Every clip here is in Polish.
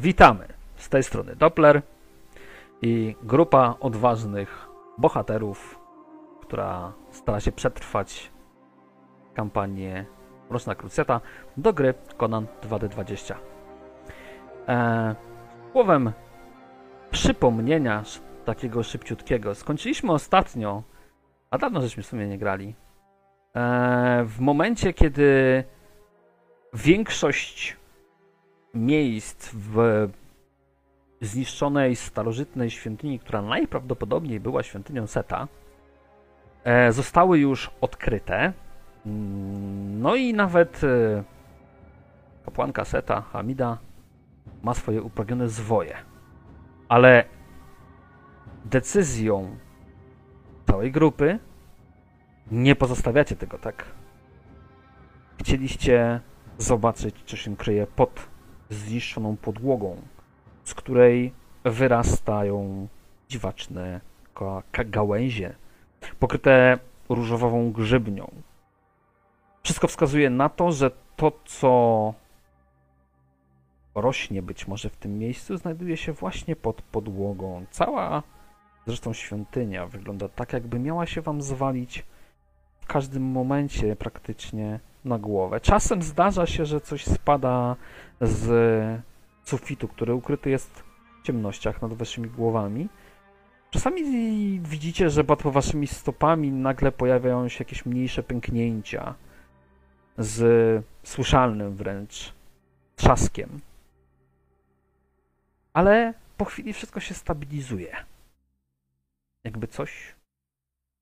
Witamy! Z tej strony Doppler i grupa odważnych bohaterów, która stara się przetrwać kampanię Mroczna Krucjata do gry Conan 2D20. Eee, słowem przypomnienia takiego szybciutkiego. Skończyliśmy ostatnio, a dawno żeśmy w sumie nie grali, eee, w momencie, kiedy większość miejsc w zniszczonej starożytnej świątyni, która najprawdopodobniej była świątynią Seta, e, zostały już odkryte. Mm, No i nawet e, kapłanka Seta, Hamida, ma swoje upragnione zwoje. Ale decyzją całej grupy nie pozostawiacie tego tak. Chcieliście zobaczyć, co się kryje pod zniszczoną podłogą, z której wyrastają dziwaczne gałęzie, pokryte różową grzybnią. Wszystko wskazuje na to, że to, co rośnie być może w tym miejscu, znajduje się właśnie pod podłogą. Cała zresztą świątynia wygląda tak, jakby miała się wam zwalić w każdym momencie praktycznie na głowę. Czasem zdarza się, że coś spada z sufitu, który ukryty jest w ciemnościach nad waszymi głowami. Czasami widzicie, że pod waszymi stopami nagle pojawiają się jakieś mniejsze pęknięcia z słyszalnym wręcz trzaskiem. Ale po chwili wszystko się stabilizuje. Jakby coś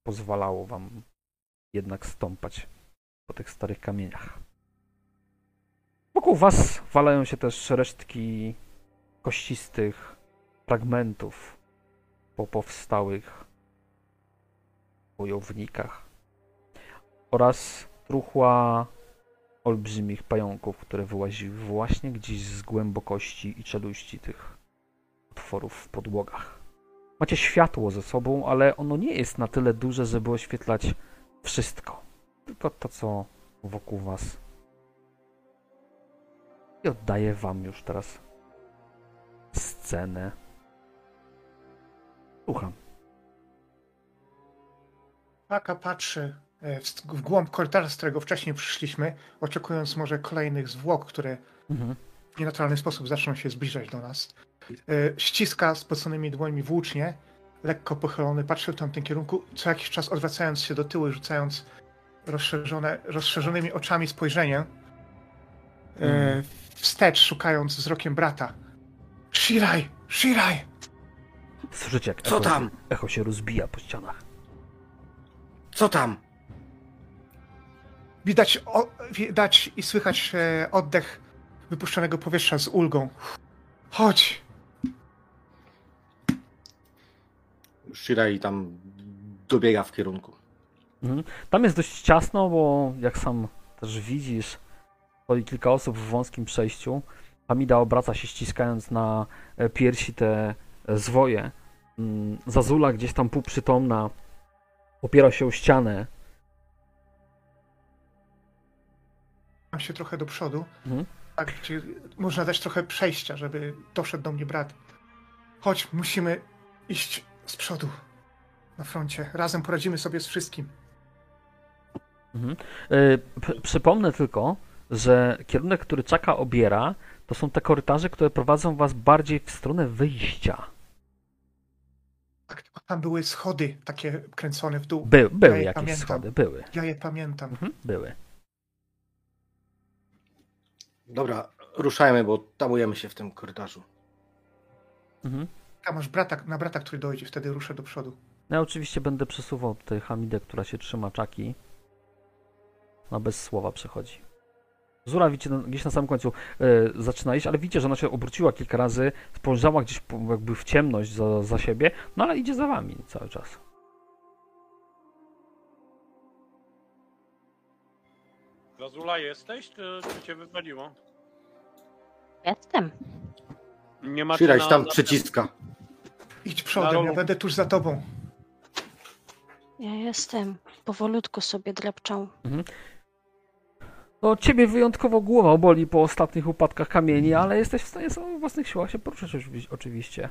pozwalało wam jednak stąpać po tych starych kamieniach. Wokół was walają się też resztki kościstych fragmentów po powstałych wojownikach oraz truchła olbrzymich pająków, które wyłaziły właśnie gdzieś z głębokości i czeluści tych otworów w podłogach. Macie światło ze sobą, ale ono nie jest na tyle duże, żeby oświetlać wszystko. Tylko to, co wokół was. I oddaję wam już teraz scenę. Słucham. Paka patrzy e, w, głąb korytarza, z którego wcześniej przyszliśmy, oczekując może kolejnych zwłok, które Mhm. w nienaturalny sposób zaczną się zbliżać do nas. E, Ściska spoconymi dłońmi włócznie, lekko pochylony, patrzy w tamtym kierunku, co jakiś czas odwracając się do tyłu i rzucając rozszerzone, rozszerzonymi oczami spojrzenie e, Mhm. wstecz, szukając wzrokiem brata. Shiraj! Shiraj! Słyszycie, jak Co echo, tam? echo się rozbija po ścianach. Co tam? Widać, o, widać i słychać e, oddech wypuszczonego powietrza z ulgą. Chodź! Shirai tam dobiega w kierunku. Mhm. Tam jest dość ciasno, bo jak sam też widzisz, stoi kilka osób w wąskim przejściu. Hamida obraca się ściskając na e, piersi te e, zwoje. Mm, Zazula gdzieś tam półprzytomna opiera się o ścianę. Mam się trochę do przodu, Mhm. tak, można dać trochę przejścia, żeby doszedł do mnie brat. Chodź, musimy iść z przodu na froncie. Razem poradzimy sobie z wszystkim. Mhm. E, Przypomnę tylko, że kierunek, który czaka obiera, to są te korytarze, które prowadzą was bardziej w stronę wyjścia. Tak, tam były schody takie kręcone w dół. By, były Ja jakieś pamiętam. schody, były. Ja je pamiętam. Mhm. Były. Dobra, ruszajmy, bo tamujemy się w tym korytarzu. Mhm. A masz brata, na brata, który dojdzie, wtedy ruszę do przodu. Ja oczywiście będę przesuwał tutaj Hamidę, która się trzyma czaki. Ona bez słowa przechodzi. Zura widzicie na- gdzieś na samym końcu e, zaczyna iść, ale widzicie, że ona się obróciła kilka razy, spojrzała gdzieś po, jakby w ciemność za, za siebie, no ale idzie za wami cały czas. Lazula jesteś, czy, czy cię wywaliło? Jestem. Nie macie na- tam na- przyciska. Idź przodem, ja będę tuż za tobą. Ja jestem. Powolutku sobie drepczą. No, ciebie wyjątkowo głowa boli po ostatnich upadkach kamieni, ale jesteś w stanie samym własnych siłach się poruszać oczywi- oczywiście.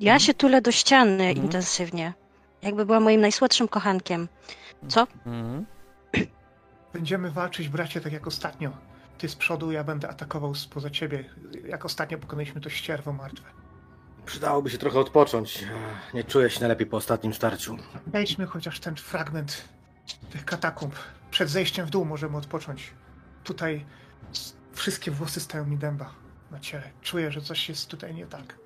Ja się tulę do ściany Mhm. intensywnie. Jakby była moim najsłodszym kochankiem. Co? Mhm. Będziemy walczyć, bracie, tak jak ostatnio. Ty z przodu, ja będę atakował spoza ciebie. Jak ostatnio pokonaliśmy to ścierwo martwe. Przydałoby się trochę odpocząć. Nie czuję się najlepiej po ostatnim starciu. Wejdźmy chociaż ten fragment tych katakumb. Przed zejściem w dół możemy odpocząć. Tutaj wszystkie włosy stają mi dęba na ciele. Czuję, że coś jest tutaj nie tak.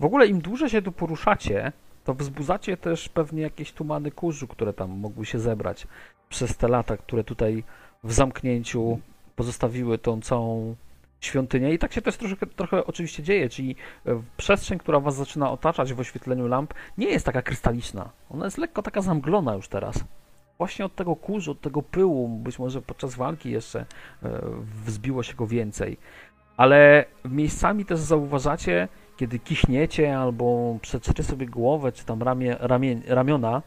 W ogóle im dłużej się tu poruszacie, to wzbudzacie też pewnie jakieś tumany kurzu, które tam mogły się zebrać przez te lata, które tutaj w zamknięciu pozostawiły tą całą świątynię. I tak się też troszkę, trochę oczywiście dzieje, czyli e, przestrzeń, która was zaczyna otaczać w oświetleniu lamp, nie jest taka krystaliczna. Ona jest lekko taka zamglona już teraz. Właśnie od tego kurzu, od tego pyłu, być może podczas walki jeszcze e, wzbiło się go więcej. Ale miejscami też zauważacie, kiedy kichniecie albo przetrzecie sobie głowę, czy tam ramię, ramię, ramiona,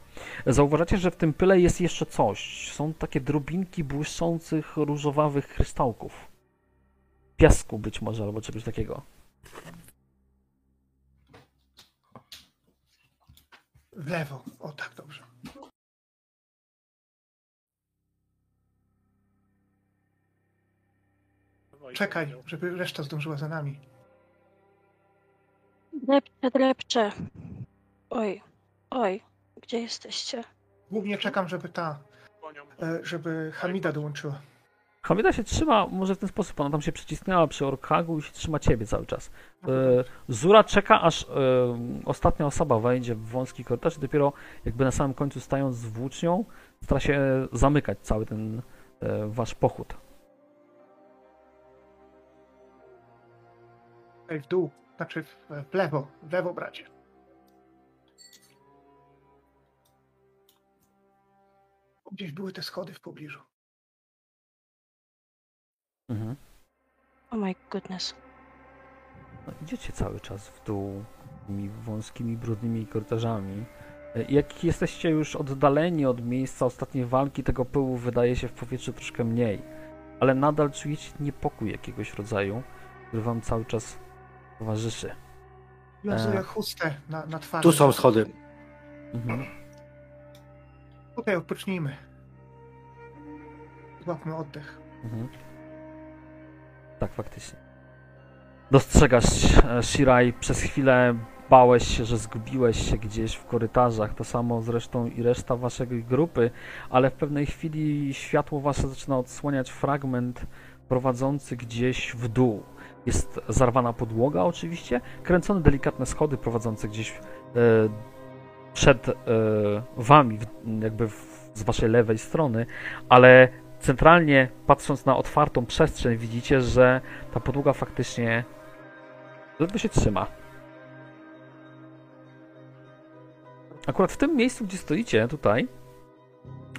zauważacie, że w tym pyle jest jeszcze coś. Są takie drobinki błyszczących, różowawych kryształków. Piasku być może, albo czegoś takiego. W lewo. O tak, dobrze. Czekaj, żeby reszta zdążyła za nami. Drepcze, drepcze. Oj, oj, gdzie jesteście? Głównie czekam, żeby ta, e, żeby Hamida dołączyła. Hamida się trzyma może w ten sposób, ona tam się przycisnęła przy Orkagu i się trzyma ciebie cały czas. E, Zura czeka, aż e, ostatnia osoba wejdzie w wąski korytarz i dopiero jakby na samym końcu stając z włócznią stara się zamykać cały ten wasz pochód. Ej, w dół, znaczy w, w lewo, w lewo, bracie. Gdzieś były te schody w pobliżu. Mhm. Oh my goodness. No, idziecie cały czas w dół tymi wąskimi, brudnymi korytarzami. E, Jak jesteście już oddaleni od miejsca ostatniej walki, tego pyłu wydaje się w powietrzu troszkę mniej. Ale nadal czujecie niepokój jakiegoś rodzaju, który wam cały czas towarzyszy. Wiązuję E. chustę na, na twarzy. Tu są schody. Mhm. Tutaj odpocznijmy. Złapmy oddech. Mhm. Tak, faktycznie. Dostrzegasz, e, Shirai, przez chwilę bałeś się, że zgubiłeś się gdzieś w korytarzach. To samo zresztą i reszta waszej grupy, ale w pewnej chwili światło wasze zaczyna odsłaniać fragment prowadzący gdzieś w dół. Jest zarwana podłoga oczywiście, kręcone delikatne schody prowadzące gdzieś e, przed e, wami, jakby w, z waszej lewej strony, ale centralnie patrząc na otwartą przestrzeń widzicie, że ta podłoga faktycznie ledwo się trzyma. Akurat w tym miejscu, gdzie stoicie, tutaj,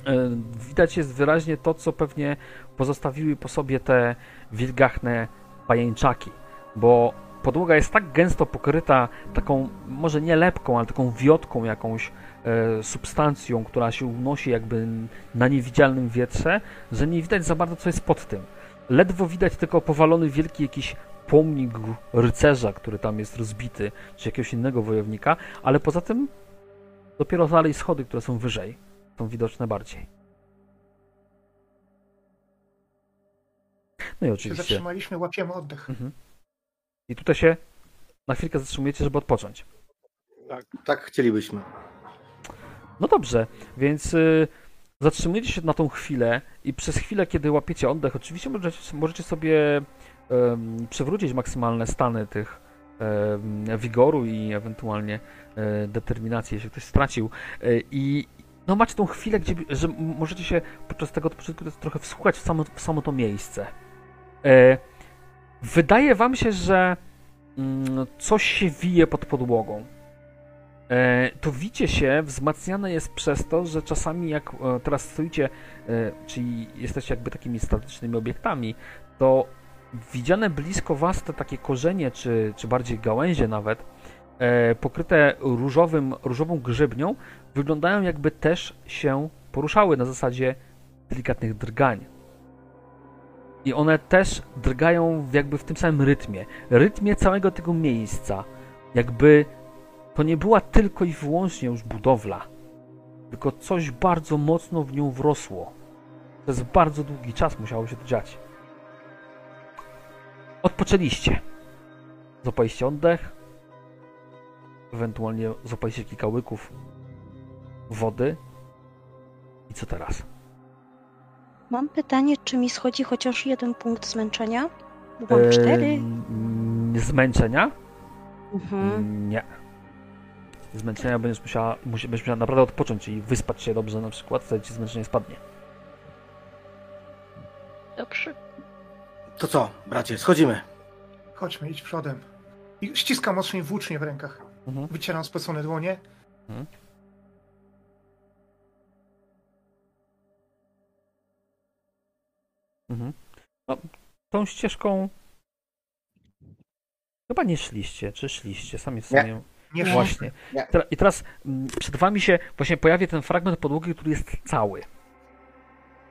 e, widać jest wyraźnie to, co pewnie pozostawiły po sobie te wilgachne pajęczaki, bo podłoga jest tak gęsto pokryta taką, może nie lepką, ale taką wiotką jakąś e, substancją, która się unosi jakby na niewidzialnym wietrze, że nie widać za bardzo, co jest pod tym. Ledwo widać tylko powalony wielki jakiś pomnik rycerza, który tam jest rozbity, czy jakiegoś innego wojownika, ale poza tym dopiero dalej schody, które są wyżej, są widoczne bardziej. No i Się oczywiście. zatrzymaliśmy, łapiemy oddech. Mhm. I tutaj się na chwilkę zatrzymujecie, żeby odpocząć. Tak chcielibyśmy. No dobrze, więc y, zatrzymujecie się na tą chwilę i przez chwilę, kiedy łapiecie oddech, oczywiście możecie, możecie sobie em, przywrócić maksymalne stany tych em, wigoru i ewentualnie e, determinacji, jeśli ktoś stracił. E, I no macie tą chwilę, gdzie że możecie się podczas tego odpoczynku trochę wsłuchać w samo, w samo to miejsce. E, wydaje wam się, że mm, coś się wije pod podłogą. E, to wicie się wzmacniane jest przez to, że czasami jak e, teraz stoicie, czyli jesteście jakby takimi statycznymi obiektami, to widziane blisko was te takie korzenie, czy, czy bardziej gałęzie nawet, pokryte różowym, różową grzybnią, wyglądają jakby też się poruszały na zasadzie delikatnych drgań. I one też drgają jakby w tym samym rytmie. Rytmie całego tego miejsca. Jakby to nie była tylko i wyłącznie już budowla, tylko coś bardzo mocno w nią wrosło. Przez bardzo długi czas musiało się to dziać. Odpoczęliście. Złapaliście oddech. Ewentualnie złapaliście kilka łyków wody. I co teraz? Mam pytanie, czy mi schodzi chociaż jeden punkt zmęczenia? Bo mam cztery. Zmęczenia? Mhm. Nie. Zmęczenia będziesz musiała, musi, będziesz musiała naprawdę odpocząć, czyli wyspać się dobrze na przykład, wtedy ci zmęczenie spadnie. Dobrze. To co, bracie, schodzimy. Chodźmy, idź przodem. I ściskam mocniej włócznie w rękach. Mhm. Wycieram spocone dłonie. Mhm. No, tą ścieżką chyba nie szliście, czy szliście? Sami Nie. sobie Nie Nie. Właśnie. Nie. I teraz mm, przed wami się właśnie pojawia ten fragment podłogi, który jest cały.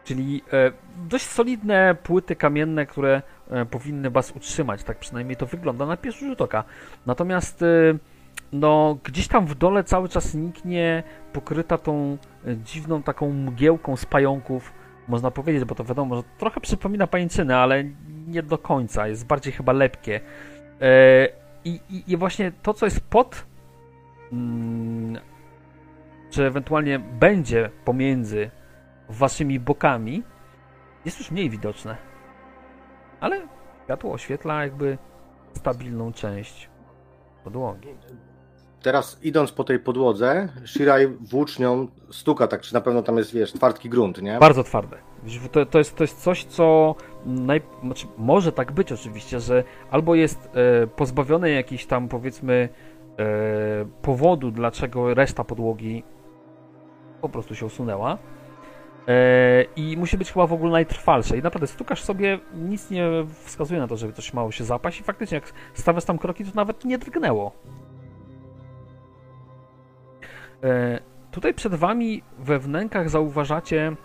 Czyli e, dość solidne płyty kamienne, które e, powinny was utrzymać. Tak przynajmniej to wygląda na pierwszy rzut oka. Natomiast e, no, gdzieś tam w dole cały czas niknie pokryta tą e, dziwną taką mgiełką z pająków. Można powiedzieć, bo to wiadomo, że trochę przypomina pajęczynę, ale nie do końca. Jest bardziej chyba lepkie. E, i, i, I właśnie to, co jest pod, mm, czy ewentualnie będzie pomiędzy waszymi bokami, jest już mniej widoczne. Ale światło oświetla jakby stabilną część podłogi. Teraz idąc po tej podłodze, Shiraj włócznią stuka, tak czy na pewno tam jest, wiesz, twardki grunt, nie? Bardzo. Widzisz, To, to, jest, to jest coś, co naj, znaczy, może tak być oczywiście, że albo jest e, pozbawione jakiejś tam powiedzmy e, powodu, dlaczego reszta podłogi po prostu się usunęła. E, I musi być chyba w ogóle najtrwalsze. I naprawdę stukasz sobie, nic nie wskazuje na to, żeby coś mało się zapaść. I faktycznie, jak stawiasz tam kroki, to nawet nie drgnęło. E, tutaj przed wami we wnękach zauważacie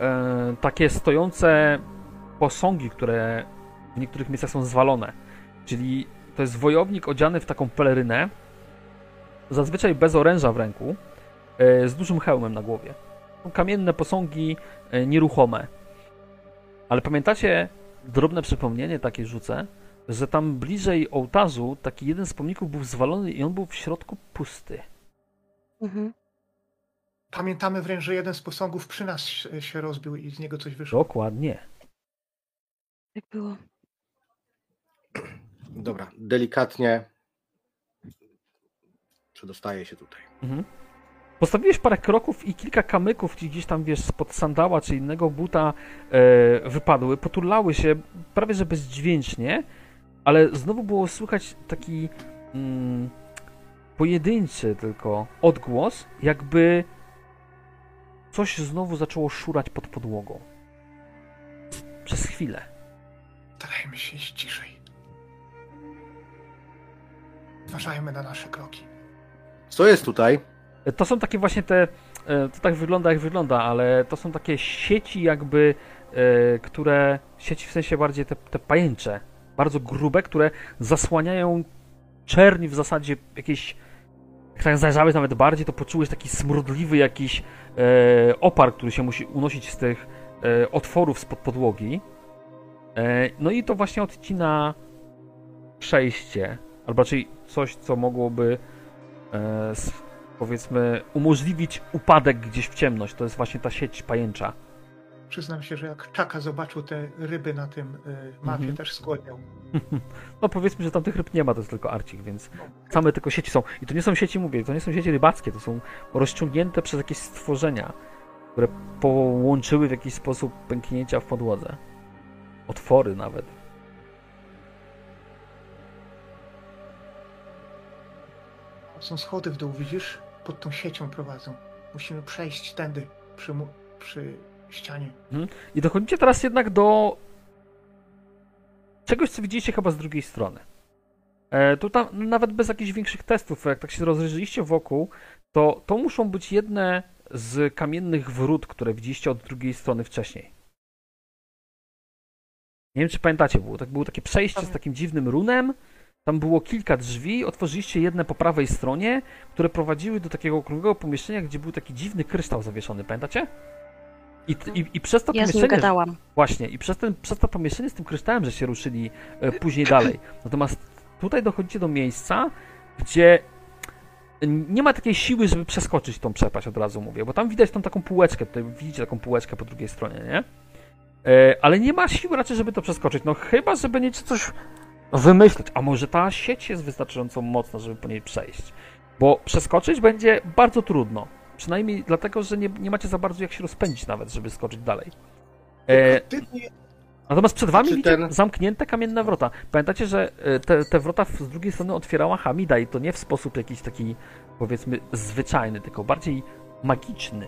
e, takie stojące posągi, które w niektórych miejscach są zwalone. Czyli to jest wojownik odziany w taką pelerynę, zazwyczaj bez oręża w ręku, e, z dużym hełmem na głowie. Są kamienne posągi nieruchome. Ale pamiętacie drobne przypomnienie takie rzucę, że tam bliżej ołtarzu taki jeden z pomników był zwalony i on był w środku pusty. Mhm. Pamiętamy wręcz, że jeden z posągów przy nas się- rozbił i z niego coś wyszło. Dokładnie. Tak było. Dobra, delikatnie przedostaje się tutaj. Mhm. Postawiłeś parę kroków i kilka kamyków ci gdzieś tam, wiesz, spod sandała czy innego buta e, wypadły, poturlały się prawie że bezdźwięcznie, ale znowu było słychać taki mm, pojedynczy tylko odgłos, jakby coś znowu zaczęło szurać pod podłogą. Przez chwilę. Starajmy się iść ciszej. Uważajmy na nasze kroki. Co jest tutaj? To są takie właśnie te. e, To tak wygląda, jak wygląda, ale to są takie sieci, jakby, e, które. Sieci w sensie bardziej te, te pajęcze, bardzo grube, które zasłaniają czerni w zasadzie jakieś. Jak tak zajrzałeś nawet bardziej, to poczułeś taki smrodliwy jakiś e, opar, który się musi unosić z tych e, otworów spod podłogi. E, no i to właśnie odcina przejście, albo raczej coś, co mogłoby e, powiedzmy, umożliwić upadek gdzieś w ciemność. To jest właśnie ta sieć pajęcza. Przyznam się, że jak Czaka zobaczył te ryby na tym y, mapie, Mhm. też skłodniał. No powiedzmy, że tam tych ryb nie ma, to jest tylko arcik, więc same tylko sieci są. I to nie są sieci, mówię, to nie są sieci rybackie, to są rozciągnięte przez jakieś stworzenia, które połączyły w jakiś sposób pęknięcia w podłodze. Otwory nawet. Są schody w dół, widzisz? Pod tą siecią prowadzą. Musimy przejść tędy, przy, przy ścianie. I dochodzicie teraz jednak do czegoś, co widzieliście chyba z drugiej strony. E, tu tam, nawet bez jakichś większych testów, jak tak się rozejrzyliście wokół, to to muszą być jedne z kamiennych wrót, które widzieliście od drugiej strony wcześniej. Nie wiem, czy pamiętacie, było, tak, było takie przejście z takim dziwnym runem. Tam było kilka drzwi, otworzyliście jedne po prawej stronie, które prowadziły do takiego okrągłego pomieszczenia, gdzie był taki dziwny kryształ zawieszony, pamiętacie? I, i, i przez to Ja pomieszczenie. Właśnie, i przez, ten, przez to pomieszczenie z tym kryształem, że się ruszyli e, później dalej. Natomiast tutaj dochodzicie do miejsca, gdzie nie ma takiej siły, żeby przeskoczyć tą przepaść, od razu mówię, bo tam widać tą taką półeczkę, tutaj widzicie taką półeczkę po drugiej stronie, nie? E, ale nie ma siły raczej, żeby to przeskoczyć, no chyba, że będziecie coś wymyślić, a może ta sieć jest wystarczająco mocna, żeby po niej przejść, bo przeskoczyć będzie bardzo trudno, przynajmniej dlatego, że nie, nie macie za bardzo jak się rozpędzić nawet, żeby skoczyć dalej. E, Natomiast przed wami Czy widzicie ten- zamknięte kamienne wrota. Pamiętacie, że e, te, te wrota z drugiej strony otwierała Hamida i to nie w sposób jakiś taki, powiedzmy, zwyczajny, tylko bardziej magiczny.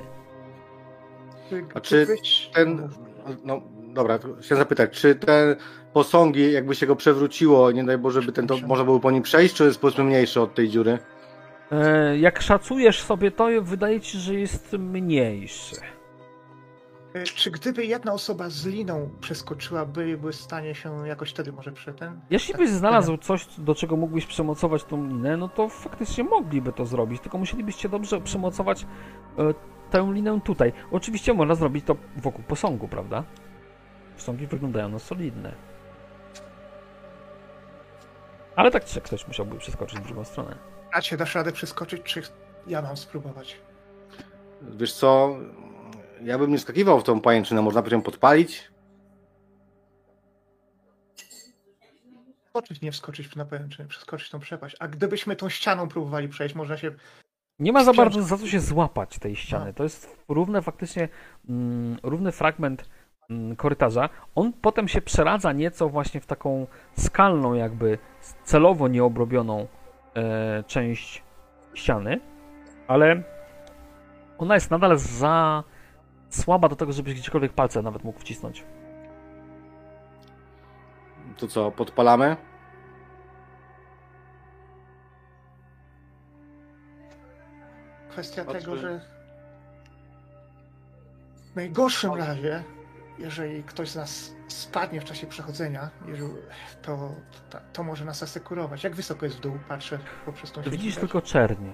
A czy ten- No dobra, chciałem zapytać, czy te posągi, jakby się go przewróciło, nie daj Boże, by ten to można było po nim przejść, czy jest powiedzmy mniejszy od tej dziury? E, jak szacujesz sobie to, wydaje ci się, że jest mniejszy. Y, Czy gdyby jedna osoba z liną przeskoczyła, byliby w stanie się jakoś wtedy może przy ten? Jeśli Tak, byś znalazł coś, do czego mógłbyś przemocować tą linę, no to faktycznie mogliby to zrobić, tylko musielibyście dobrze przemocować e, tę linę tutaj. Oczywiście można zrobić to wokół posągu, prawda? Posągi wyglądają na solidne. Ale tak czy ktoś musiałby przeskoczyć w drugą stronę. A cię dasz radę przeskoczyć, czy ja mam spróbować? Wiesz co, ja bym nie skakiwał w tą pajęczynę, można by ją podpalić? Skoczyć, nie wskoczyć na czy przeskoczyć tą przepaść. A gdybyśmy tą ścianą próbowali przejść, można się... Nie ma za bardzo za co się złapać tej ściany. No. To jest równe faktycznie, mm, równy fragment mm, korytarza. On potem się przeradza nieco właśnie w taką skalną, jakby celowo nieobrobioną e, część ściany, ale ona jest nadal za słaba do tego, żebyś gdziekolwiek palce nawet mógł wcisnąć. To co, podpalamy? Kwestia Patrzę. tego, że w najgorszym razie, jeżeli ktoś z nas spadnie w czasie przechodzenia, to, to, to może nas asekurować. Jak wysoko jest w dół? Patrzę poprzez tą sieć. Widzisz tylko czerni.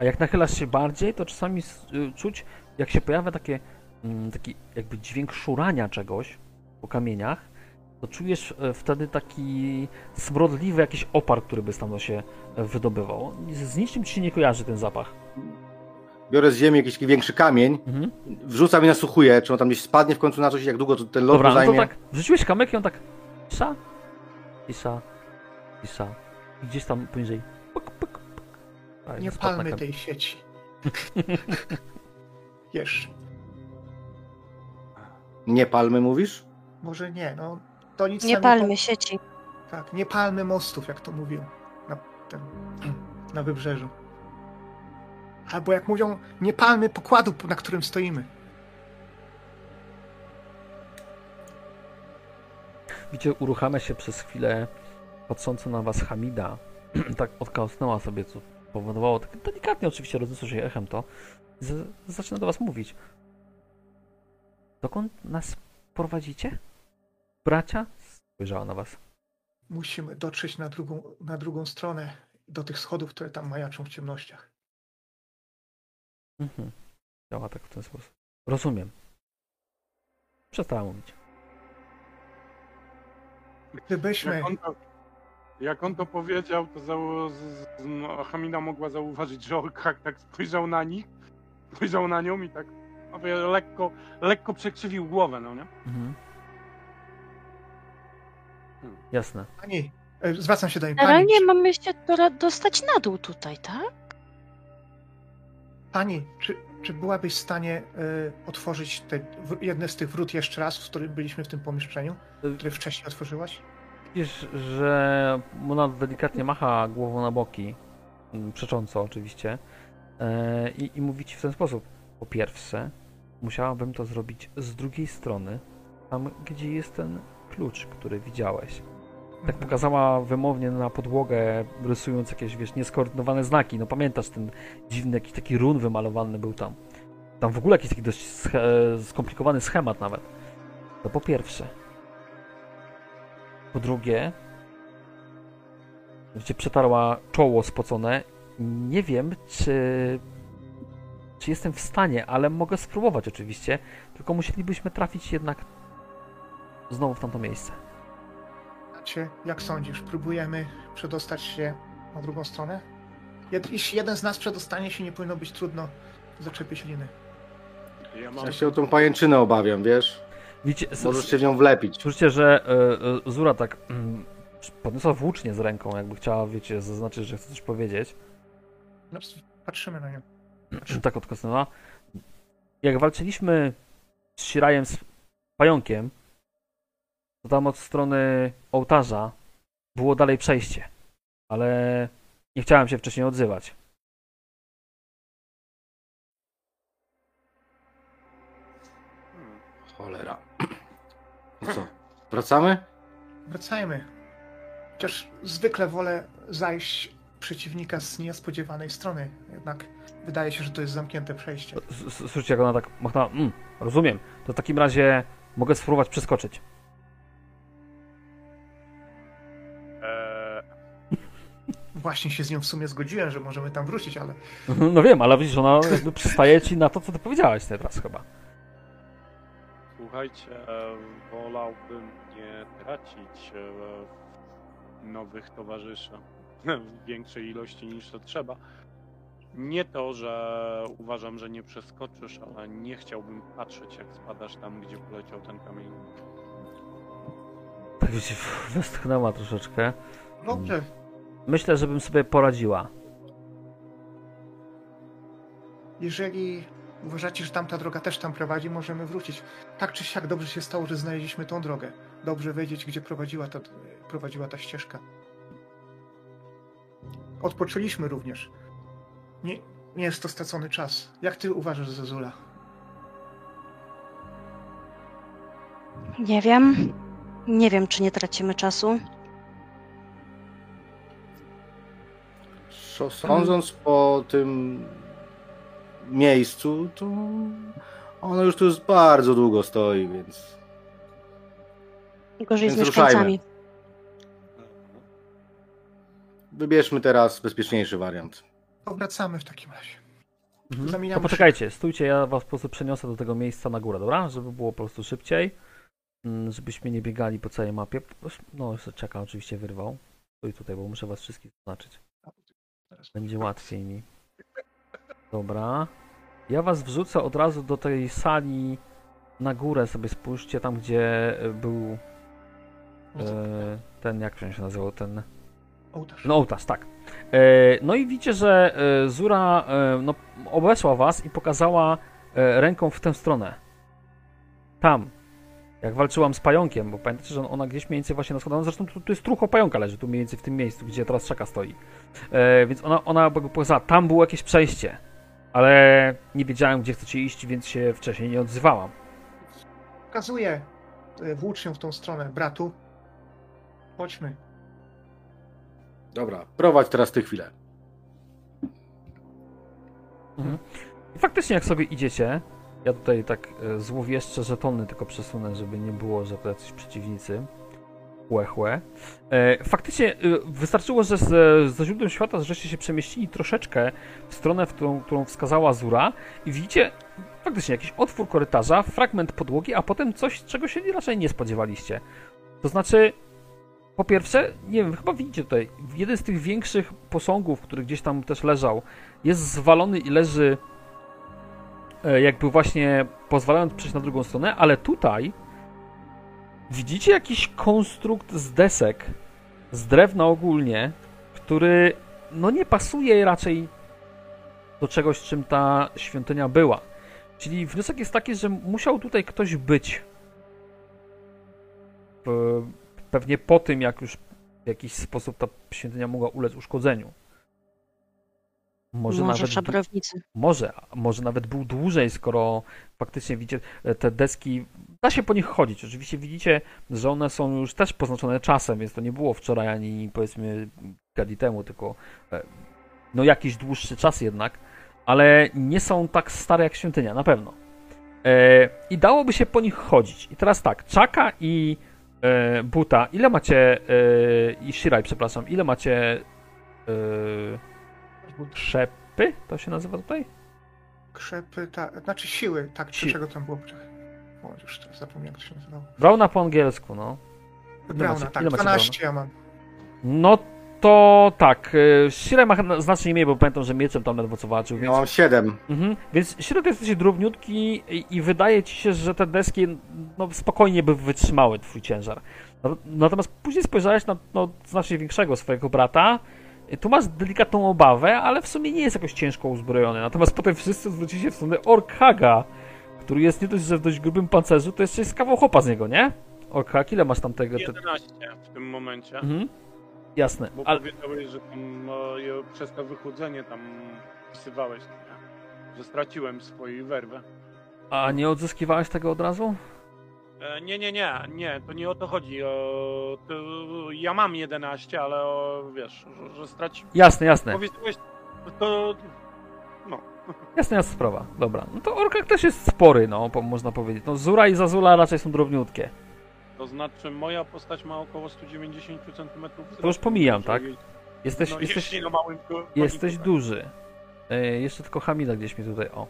A jak nachylasz się bardziej, to czasami y, czuć, jak się pojawia takie, mm, taki jakby dźwięk szurania czegoś po kamieniach, to czujesz e, wtedy taki smrodliwy jakiś opar, który by stamtąd się e, wydobywał. Z niczym ci się nie kojarzy ten zapach. Biorę z ziemi jakiś taki większy kamień, Mhm. wrzucam i nasłuchuję, czy on tam gdzieś spadnie w końcu na coś, jak długo to ten lot Dobra, mu no to zajmie. tak, wrzuciłeś kamyk i on tak cisza, cisza, cisza. I gdzieś tam poniżej. Pyk, pyk, pyk. A, Nie palmy tej sieci. Jeszcze. Nie palmy, mówisz? Może nie, no to nic Nie palmy sieci. Tak, nie palmy mostów, jak to mówił na, tym, na wybrzeżu. Albo jak mówią, nie palmy pokładu, na którym stoimy. Widzicie, uruchamia się przez chwilę patrząca na was Hamida. tak odkąsnęła sobie, co powodowało, tak delikatnie oczywiście rozniosło się echem to. Z, zaczyna do was mówić. Dokąd nas prowadzicie? Bracia? Spojrzała na was. Musimy dotrzeć na drugą, na drugą stronę, do tych schodów, które tam majaczą w ciemnościach. Mhm. Działa tak w ten sposób. Rozumiem. Przestała mówić. Gdybyśmy... Jak on to, jak on to powiedział, to zało, z, z, no, Hamina mogła zauważyć, że Orkak tak spojrzał na nich, spojrzał na nią i tak mówię, lekko, lekko przekrzywił głowę, no nie? Mhm. Hmm. Jasne. Pani, e, zwracam się do niej. Pani, Generalnie mamy się dostać na dół tutaj, tak? Pani czy, czy byłabyś w stanie e, otworzyć te, w, jedne z tych wrót jeszcze raz, w którym byliśmy w tym pomieszczeniu, które wcześniej otworzyłaś? Widzisz, że ona delikatnie macha głową na boki, mm, przecząco oczywiście, i, i mówi ci w ten sposób. Po pierwsze, musiałabym to zrobić z drugiej strony, tam gdzie jest ten klucz, który widziałeś. Tak pokazała wymownie na podłogę, rysując jakieś, wiesz, nieskoordynowane znaki. No pamiętasz, ten dziwny jakiś taki run wymalowany był tam. tam w ogóle jakiś taki dość skomplikowany schemat nawet. To po pierwsze. Po drugie, gdzie przetarła czoło spocone, nie wiem, czy, czy jestem w stanie, ale mogę spróbować oczywiście, tylko musielibyśmy trafić jednak znowu w tamto miejsce. Znaczy, jak sądzisz, próbujemy przedostać się na drugą stronę? Jeśli jeden z nas przedostanie się, nie powinno być trudno zaczepić liny. Ja mam Ja się o tą pajęczynę obawiam, wiesz? Widzicie, Możesz się w nią wlepić. Słyszycie, że e, e, Zura tak mm, podniosła włócznie z ręką, jakby chciała, wiecie, zaznaczyć, że chce coś powiedzieć. No, patrzymy na nią. tak odkosnęła. Jak walczyliśmy z Shirajem z pająkiem, to tam od strony ołtarza było dalej przejście. Ale nie chciałem się wcześniej odzywać. Cholera. No co? Wracamy? Wracajmy. Chociaż zwykle wolę zajść przeciwnika z niespodziewanej strony. Jednak wydaje się, że to jest zamknięte przejście. S- s- Słyszycie, jak ona tak machnęła. Mm, rozumiem. To w takim razie mogę spróbować przeskoczyć. Właśnie się z nią w sumie zgodziłem, że możemy tam wrócić, ale No wiem, ale widzisz, ona jakby przystaje ci na to, co ty powiedziałaś teraz chyba. słuchajcie, wolałbym nie tracić e, nowych towarzyszy w większej ilości niż to trzeba. Nie to, że uważam, że nie przeskoczysz, ale nie chciałbym patrzeć, jak spadasz tam, gdzie poleciał ten kamień. Tak wiecie, westchnęła troszeczkę. dobrze. Myślę, żebym sobie poradziła. Jeżeli uważacie, że tamta droga też tam prowadzi, możemy wrócić. Tak czy siak dobrze się stało, że znaleźliśmy tą drogę. Dobrze wiedzieć, gdzie prowadziła ta, prowadziła ta ścieżka. Odpoczęliśmy również. Nie, nie jest to stracony czas. Jak ty uważasz, Zezula? Nie wiem. Nie wiem, czy nie tracimy czasu. Sądząc po tym miejscu, to ono już tu bardzo długo stoi, więc Gorzej z mieszkańcami. wybierzmy teraz bezpieczniejszy wariant. Powracamy w takim razie. Mhm. Zamieniamy To poczekajcie, stójcie, ja was po prostu przeniosę do tego miejsca na górę, dobra? Żeby było po prostu szybciej. Mm, Żebyśmy nie biegali po całej mapie. No, jeszcze czeka, oczywiście wyrwał. Stój tutaj, bo muszę was wszystkich zaznaczyć. Będzie łatwiej mi. Dobra. Ja was wrzucę od razu do tej sali na górę sobie spójrzcie, tam gdzie e, był e, ten, jak się nazywał, ten... Ołtarz. No ołtarz, tak. E, no i widzicie, że e, Zura e, no, obeszła was i pokazała e, ręką w tę stronę. Tam. Jak walczyłam z pająkiem, bo pamiętacie, że ona gdzieś mniej więcej właśnie na schodach, no zresztą tu, tu jest trucho pająka leży, tu mniej więcej w tym miejscu, gdzie teraz czeka stoi. E, więc ona, ona pokazała, tam było jakieś przejście, ale nie wiedziałem, gdzie chcecie iść, więc się wcześniej nie odzywałam. Pokazuję e, włócznią w tą stronę. Bratu, chodźmy. Dobra, prowadź teraz ty chwilę. I faktycznie jak sobie idziecie, ja tutaj tak e, złowieszcze żetony tylko przesunę, żeby nie było, że to jacyś przeciwnicy. Chłe, chłe. E, faktycznie e, wystarczyło, że z, ze źródłem świata żeście się przemieścili troszeczkę w stronę, w którą, którą wskazała Zura i widzicie faktycznie jakiś otwór korytarza, fragment podłogi, a potem coś, czego się raczej nie spodziewaliście. To znaczy, po pierwsze, nie wiem, chyba widzicie tutaj, jeden z tych większych posągów, który gdzieś tam też leżał, jest zwalony i leży jakby właśnie pozwalając przejść na drugą stronę, ale tutaj widzicie jakiś konstrukt z desek, z drewna ogólnie, który no nie pasuje raczej do czegoś, czym ta świątynia była. Czyli wniosek jest taki, że musiał tutaj ktoś być. E, Pewnie po tym, jak już w jakiś sposób ta świątynia mogła ulec uszkodzeniu. Może, Może nawet du- szabrownicy. może, może nawet był dłużej, skoro faktycznie widzicie e, te deski, da się po nich chodzić. Oczywiście widzicie, że one są już też poznaczone czasem, więc to nie było wczoraj ani powiedzmy kilka dni temu, tylko e, no jakiś dłuższy czas jednak. ale nie są tak stare jak świątynia, na pewno. E, I dałoby się po nich chodzić. I teraz tak, Czaka i Buta, ile macie, i Shirai, przepraszam, ile macie krzepy, to się nazywa tutaj? Krzepy, tak, znaczy siły, tak, czy Si- czego tam było? O, już teraz zapomniałem, jak to się nazywało. Brauna po angielsku, no. Brauna, macie- tak, ile macie 12 ja mam. No to tak, e, Shirai ma znacznie mniej, bo pamiętam, że mieczem tam ledwo co walczył, więc... mam 7. Mhm. Więc środek jest dosyć drobniutki i, i wydaje ci się, że te deski no, spokojnie by wytrzymały twój ciężar. No- Natomiast później spojrzałeś na no, znacznie większego swojego brata. Tu masz delikatną obawę, ale w sumie nie jest jakoś ciężko uzbrojony. Natomiast potem wszyscy zwrócili się w stronę Orkaga, który jest nie dość, że w dość grubym pancerzu, to jeszcze jest kawał chopa z niego, nie? Orkag, ile masz tam tego? Te... 11 w tym momencie. Mhm. Jasne. Bo Ale... powiedziałeś, że tam no, przez to wychudzenie tam wpisywałeś, nie? że straciłem swoją werwę. A nie odzyskiwałeś tego od razu? E, nie, nie, nie, nie, to nie o to chodzi. O, to, ja mam 11, ale o, wiesz, że, że straciłem. Jasne, jasne. Powiedziałeś, to Jasna, jasna sprawa. Dobra. No to Orkak też jest spory, no, można powiedzieć. No, Zura i Zazula raczej są drobniutkie. To znaczy moja postać ma około 190 cm. To już pomijam, tak? Jesteś, No, jesteś, na małym ko- jesteś koniku, duży. E, jeszcze tylko Hamida gdzieś mi tutaj, o.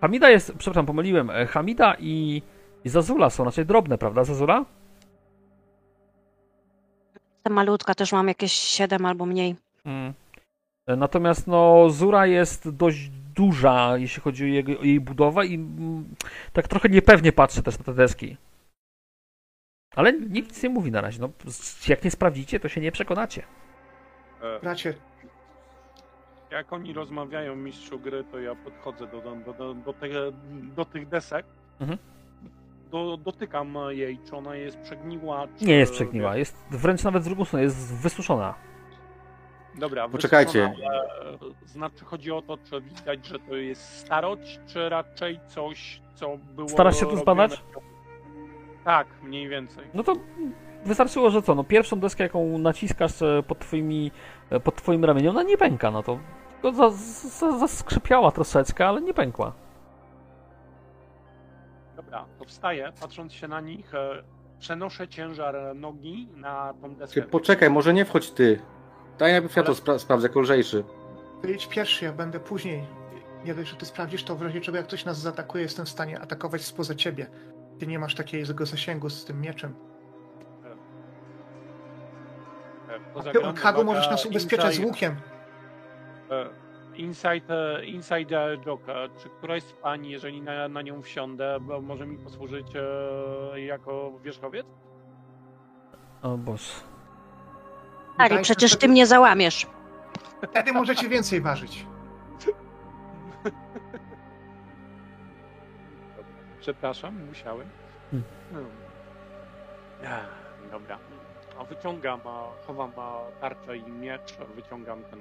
Hamida jest, przepraszam, pomyliłem. E, Hamida i, i Zazula są raczej drobne, prawda, Zazula? Ta malutka też mam jakieś 7 albo mniej. Mm. E, Natomiast no, Zura jest dość duża, jeśli chodzi o, jego, o jej budowę i mm, tak trochę niepewnie patrzy też na te deski. Ale nikt nic nie mówi na razie. No, jak nie sprawdzicie, to się nie przekonacie. E, Bracie, Jak oni rozmawiają, mistrzu gry, to ja podchodzę do, do, do, do, do, te, do tych desek. Mhm. Do, dotykam jej, czy ona jest przegniła. Czy, Nie jest przegniła, jest wręcz nawet z drugą stronę, jest wysuszona. Dobra, Poczekajcie. e, Znaczy chodzi o to, czy widać, że to jest starość, czy raczej coś, co było. Starasz się tu zbadać? Tak, mniej więcej. No to wystarczyło, że co, no pierwszą deskę, jaką naciskasz e, pod, twoimi, e, pod twoim ramieniem, ona nie pęka, no to, to za, za, zaskrzypiała troszeczkę, ale nie pękła. Dobra, to wstaję, patrząc się na nich, e, przenoszę ciężar nogi na tą deskę. Ty, poczekaj, może nie wchodź ty. Daj najpierw ja to Ale- spra- sprawdzę, jako lżejszy. ty idź pierwszy, ja będę później. Nie dość, że ty sprawdzisz, to w razie czego jak ktoś nas zaatakuje, jestem w stanie atakować spoza ciebie. Ty nie masz takiego zasięgu z tym mieczem. E, A poza ty grą od Hagu wymaga możesz nas ubezpieczać z łukiem. e, Inside, e, inside joke. E, Czy któraś z pań, jeżeli na, na nią wsiądę, bo może mi posłużyć e, jako wierzchowiec? O Boże. Harry, Daj, przecież ty mnie załamiesz. Wtedy możecie więcej ważyć. Przepraszam, musiałem. Hmm. Hmm. Dobra. A wyciągam, a chowam a, tarczę i miecz, wyciągam ten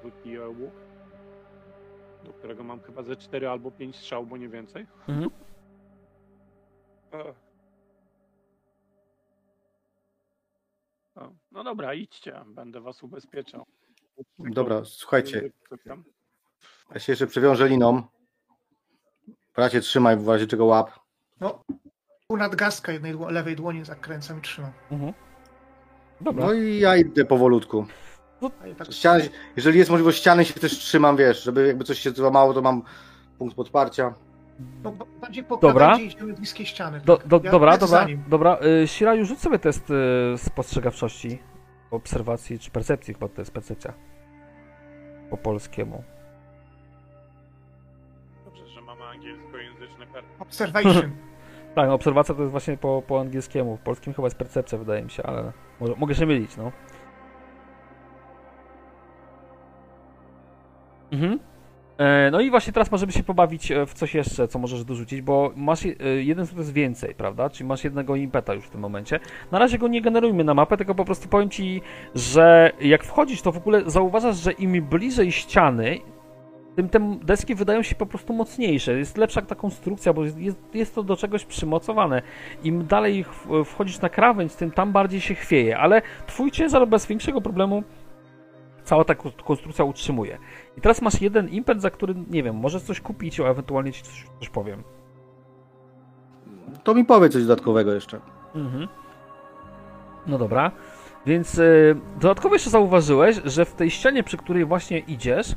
krótki łuk, do którego mam chyba ze 4 albo 5 strzał, bo nie więcej. Mhm. No dobra, idźcie, będę was ubezpieczał. Dobra, słuchajcie, ja się jeszcze przewiążę liną. Bracie, trzymaj w razie czego łap. Tu nadgarstka jednej dło- lewej dłoni zakręcam i trzymam. Mhm. Dobra. No i ja idę powolutku. Tak Ściany, jeżeli jest możliwość ściany, się też trzymam, wiesz, żeby jakby coś się złamało, to mam punkt podparcia. no, bardziej po Dobra. idziemy bliskiej ściany. Do, tak. do, Ja dobra, dobra, dobra. Y, Siraju, rzuć sobie test y, spostrzegawczości, obserwacji czy percepcji, chyba to jest percepcja. Po polskiemu. Dobrze, że mamy angielskojęzyczne karty. Observation. Tak, no, obserwacja to jest właśnie po, po angielskiemu. W polskim chyba jest percepcja, wydaje mi się, ale może, mogę się mylić, no. Mhm. E, No i właśnie teraz możemy się pobawić e, w coś jeszcze, co możesz dorzucić, bo masz e, jeden sukces więcej, prawda? Czyli masz jednego impeta już w tym momencie. Na razie go nie generujmy na mapę, tylko po prostu powiem ci, że jak wchodzisz, to w ogóle zauważasz, że im bliżej ściany, tym te deski wydają się po prostu mocniejsze. Jest lepsza ta konstrukcja, bo jest, jest, to do czegoś przymocowane. Im dalej wchodzisz na krawędź, tym tam bardziej się chwieje, ale twój ciężar bez większego problemu cała ta kon- konstrukcja utrzymuje. I teraz masz jeden impet, za który, nie wiem, możesz coś kupić, a ewentualnie ci coś, coś powiem. To mi powie coś dodatkowego jeszcze. Mhm. No dobra. Więc y, dodatkowo jeszcze zauważyłeś, że w tej ścianie, przy której właśnie idziesz,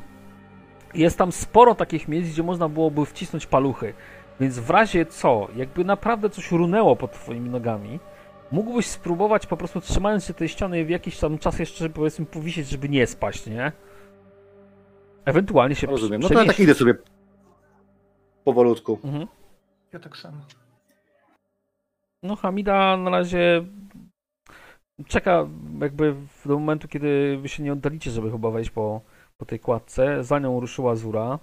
jest tam sporo takich miejsc, gdzie można byłoby wcisnąć paluchy. Więc w razie co, jakby naprawdę coś runęło pod twoimi nogami, mógłbyś spróbować po prostu trzymając się tej ściany w jakiś tam czas jeszcze powiedzmy powisieć, żeby nie spaść, nie? Ewentualnie się Rozumiem. prze- No to ja tak idę sobie powolutku. Mhm. Ja tak samo. No Hamida na razie czeka jakby do momentu, kiedy wy się nie oddalicie, żeby chyba wejść po, po tej kładce. Za nią ruszyła Zura.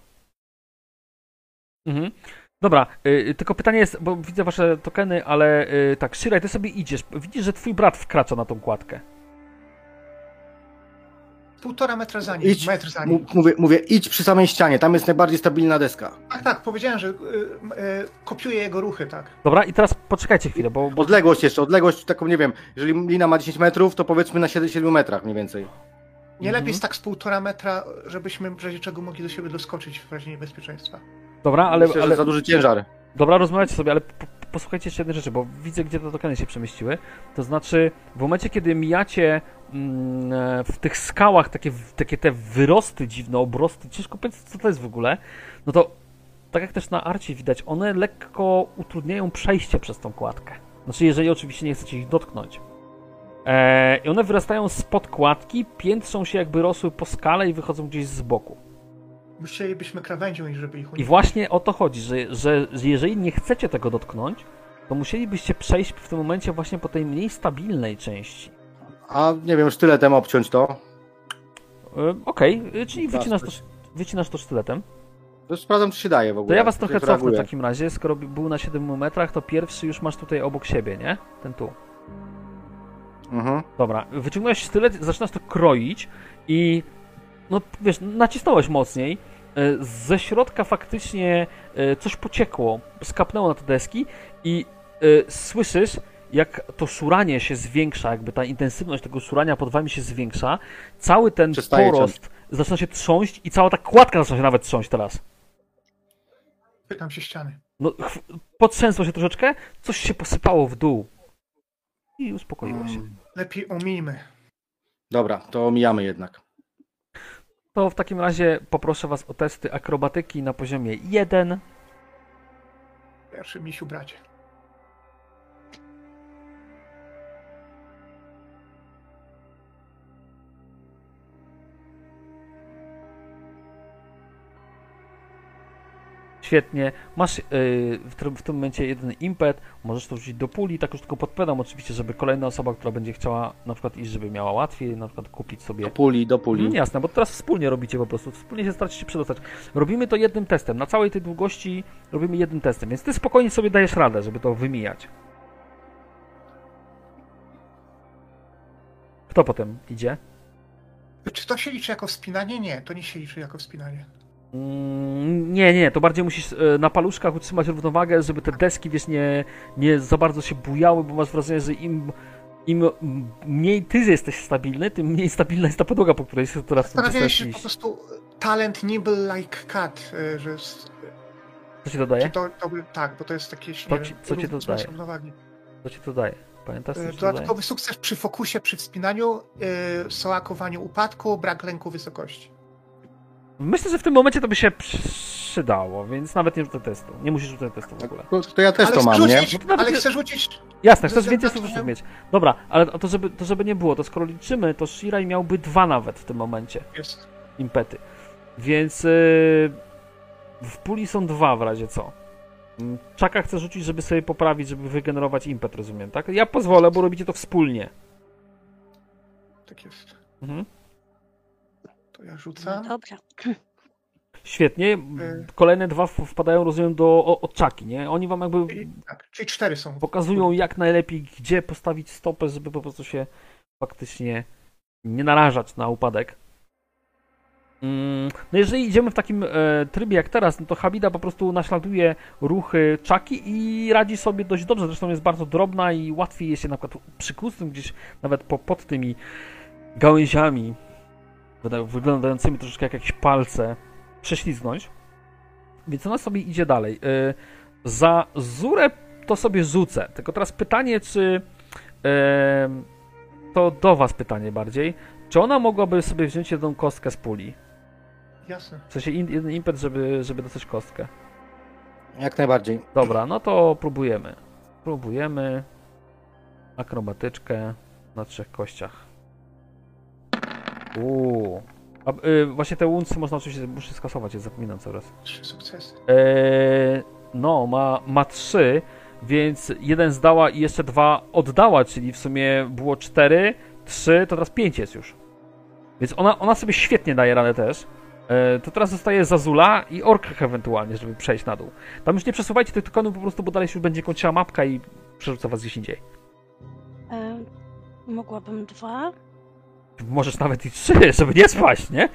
Mhm. Dobra, y, tylko pytanie jest, bo widzę wasze tokeny, ale y, tak, Shiraj, ty sobie idziesz. Widzisz, że twój brat wkracza na tą kładkę. Półtora metra za nim, Idź, metr za nim. mówię, mówię, idź przy samej ścianie, tam jest najbardziej stabilna deska. Tak, tak, powiedziałem, że y, y, kopiuję jego ruchy, tak. Dobra, i teraz poczekajcie chwilę, bo, bo Odległość jeszcze, odległość taką, nie wiem, jeżeli lina ma 10 metrów, to powiedzmy na 7, 7 metrach mniej więcej. Nie Mhm. lepiej jest tak z półtora metra, żebyśmy w razie czego mogli do siebie doskoczyć w razie niebezpieczeństwa. dobra, ale, Myślę, ale za duży ciężar. Dobra, rozmawiajcie sobie, ale po, posłuchajcie jeszcze jednej rzeczy, bo widzę, gdzie te tokeny się przemieściły. To znaczy, w momencie, kiedy mijacie mm, e, w tych skałach takie, takie te wyrosty dziwne, obrosty, ciężko powiedzieć, co to jest w ogóle, no to tak jak też na arcie widać, one lekko utrudniają przejście przez tą kładkę. Znaczy, jeżeli oczywiście nie chcecie ich dotknąć. E, I one wyrastają spod kładki, piętrzą się jakby rosły po skale i wychodzą gdzieś z boku. Musielibyśmy krawędzią i żeby ich I uniknąć. właśnie o to chodzi, że, że, że jeżeli nie chcecie tego dotknąć, to musielibyście przejść w tym momencie właśnie po tej mniej stabilnej części. A nie wiem, sztyletem obciąć to. E, Okej, e, czyli wycinasz to, wycinasz to sztyletem. To sprawdzam, czy się daje w To ogóle. ja was trochę cofnę w takim razie, skoro by- był na 7 metrach, to pierwszy już masz tutaj obok siebie, nie? Ten tu. Mhm. Dobra, wyciągnąłeś sztylet, zaczynasz to kroić i no wiesz, nacisnąłeś mocniej. e, Ze środka faktycznie e, coś pociekło, skapnęło na te deski i e, słyszysz, jak to szuranie się zwiększa, jakby ta intensywność tego szurania pod wami się zwiększa. Cały ten Przestaje porost zaczyna się trząść i cała ta kładka zaczyna się nawet trząść teraz. Pytam się ściany. No, potrzęsło się troszeczkę, coś się posypało w dół. I uspokoiło się. Mm. Lepiej omijmy. Dobra, to omijamy jednak. To w takim razie poproszę Was o testy akrobatyki na poziomie 1. Pierwszy misiu bracie. Świetnie. Masz yy, w, tym, w tym momencie jeden impet, możesz to wrzucić do puli, tak już tylko podpowiadam oczywiście, żeby kolejna osoba, która będzie chciała na przykład iść, żeby miała łatwiej, na przykład kupić sobie Do puli, do puli. Mm, jasne, bo teraz wspólnie robicie po prostu, wspólnie się staracie się przedostać. Robimy to jednym testem, na całej tej długości robimy jednym testem, więc ty spokojnie sobie dajesz radę, żeby to wymijać. Kto potem idzie? Czy to się liczy jako wspinanie? Nie, to nie się liczy jako wspinanie. Nie, nie, to bardziej musisz e, na paluszkach utrzymać równowagę, żeby te deski, wiesz, nie, nie za bardzo się bujały, bo masz wrażenie, że im, im mniej ty jesteś stabilny, tym mniej stabilna jest ta podłoga, po której się teraz Zastanawiałem się, po prostu talent nibble like cat, y, że jest, Co ci dodaje? to, to tak, bo to jest takie co ci. Co ci to daje? Pamiętasz, co ci to daje? Dodatkowy sukces przy fokusie, przy wspinaniu, y, sołakowaniu upadku, brak lęku wysokości. Myślę, że w tym momencie to by się przydało, więc nawet nie rzucę testu. Nie musisz rzucać testu w ogóle. To, to ja też ale to mam, nie? rzucić, to nawet ale nie- chcę rzucić, Jasne, chcesz więcej na sukcesów mieć. Dobra, ale to żeby, to żeby nie było, to skoro liczymy, to Shirai miałby dwa nawet w tym momencie jest, impety. Więc yy, w puli są dwa w razie co. Mm, Czaka chce rzucić, żeby sobie poprawić, żeby wygenerować impet, rozumiem, tak? Ja pozwolę, bo robicie to wspólnie. tak jest. Mhm. Ja rzucam. Dobra. Świetnie. Y. Kolejne dwa wpadają, rozumiem, do o- od Czaki, nie? Oni wam jakby I, tak, czyli cztery są. pokazują jak najlepiej, gdzie postawić stopę, żeby po prostu się faktycznie nie narażać na upadek. Mm, No jeżeli idziemy w takim e, trybie jak teraz, no to Habida po prostu naśladuje ruchy Czaki i radzi sobie dość dobrze. Zresztą jest bardzo drobna i łatwiej jest się na przykład przykusnąć gdzieś nawet po, pod tymi gałęziami wyglądającymi troszeczkę jak jakieś palce, prześlizgnąć. Więc ona sobie idzie dalej. Y, Za Zurę to sobie rzucę. Tylko teraz pytanie, czy to do was pytanie bardziej. Czy ona mogłaby sobie wziąć jedną kostkę z puli? Jasne. W sensie in, jeden impet, żeby, żeby dostać kostkę. Jak najbardziej. Dobra, no to próbujemy. Próbujemy. Akrobatyczkę na trzech kościach. Uuu. A, y, właśnie te uncje można oczywiście, muszę skasować, je zapominam coraz. Trzy sukcesy. Eee, no, ma, ma trzy, więc jeden zdała i jeszcze dwa oddała, czyli w sumie było cztery, trzy, to teraz pięć jest już. Więc ona, ona sobie świetnie daje radę też. Eee, to teraz zostaje Zazula i Ork ewentualnie, żeby przejść na dół. Tam już nie przesuwajcie tych tokenów po prostu, bo dalej się już będzie kończyła mapka i przerzuca was gdzieś indziej. E, mogłabym dwa. Możesz nawet i trzy, żeby nie spaść, nie?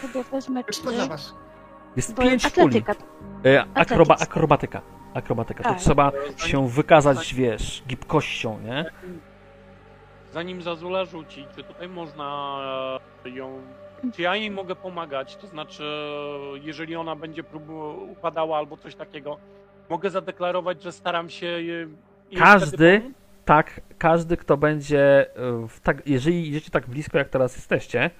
Chyba wezmę Już trzy. poza was. Jest Bo pięć atletyka. E, akroba, akrobatyka. Akrobatyka. To Tak. trzeba się wykazać, wiesz, gibkością, nie? Zanim Zazula rzuci, czy tutaj można e, ją. Czy ja jej mogę pomagać? To znaczy, jeżeli ona będzie próbu upadała albo coś takiego, mogę zadeklarować, że staram się. je- jej Każdy- pomóc? Tak, każdy, kto będzie, w tak, jeżeli idziecie tak blisko, jak teraz jesteście,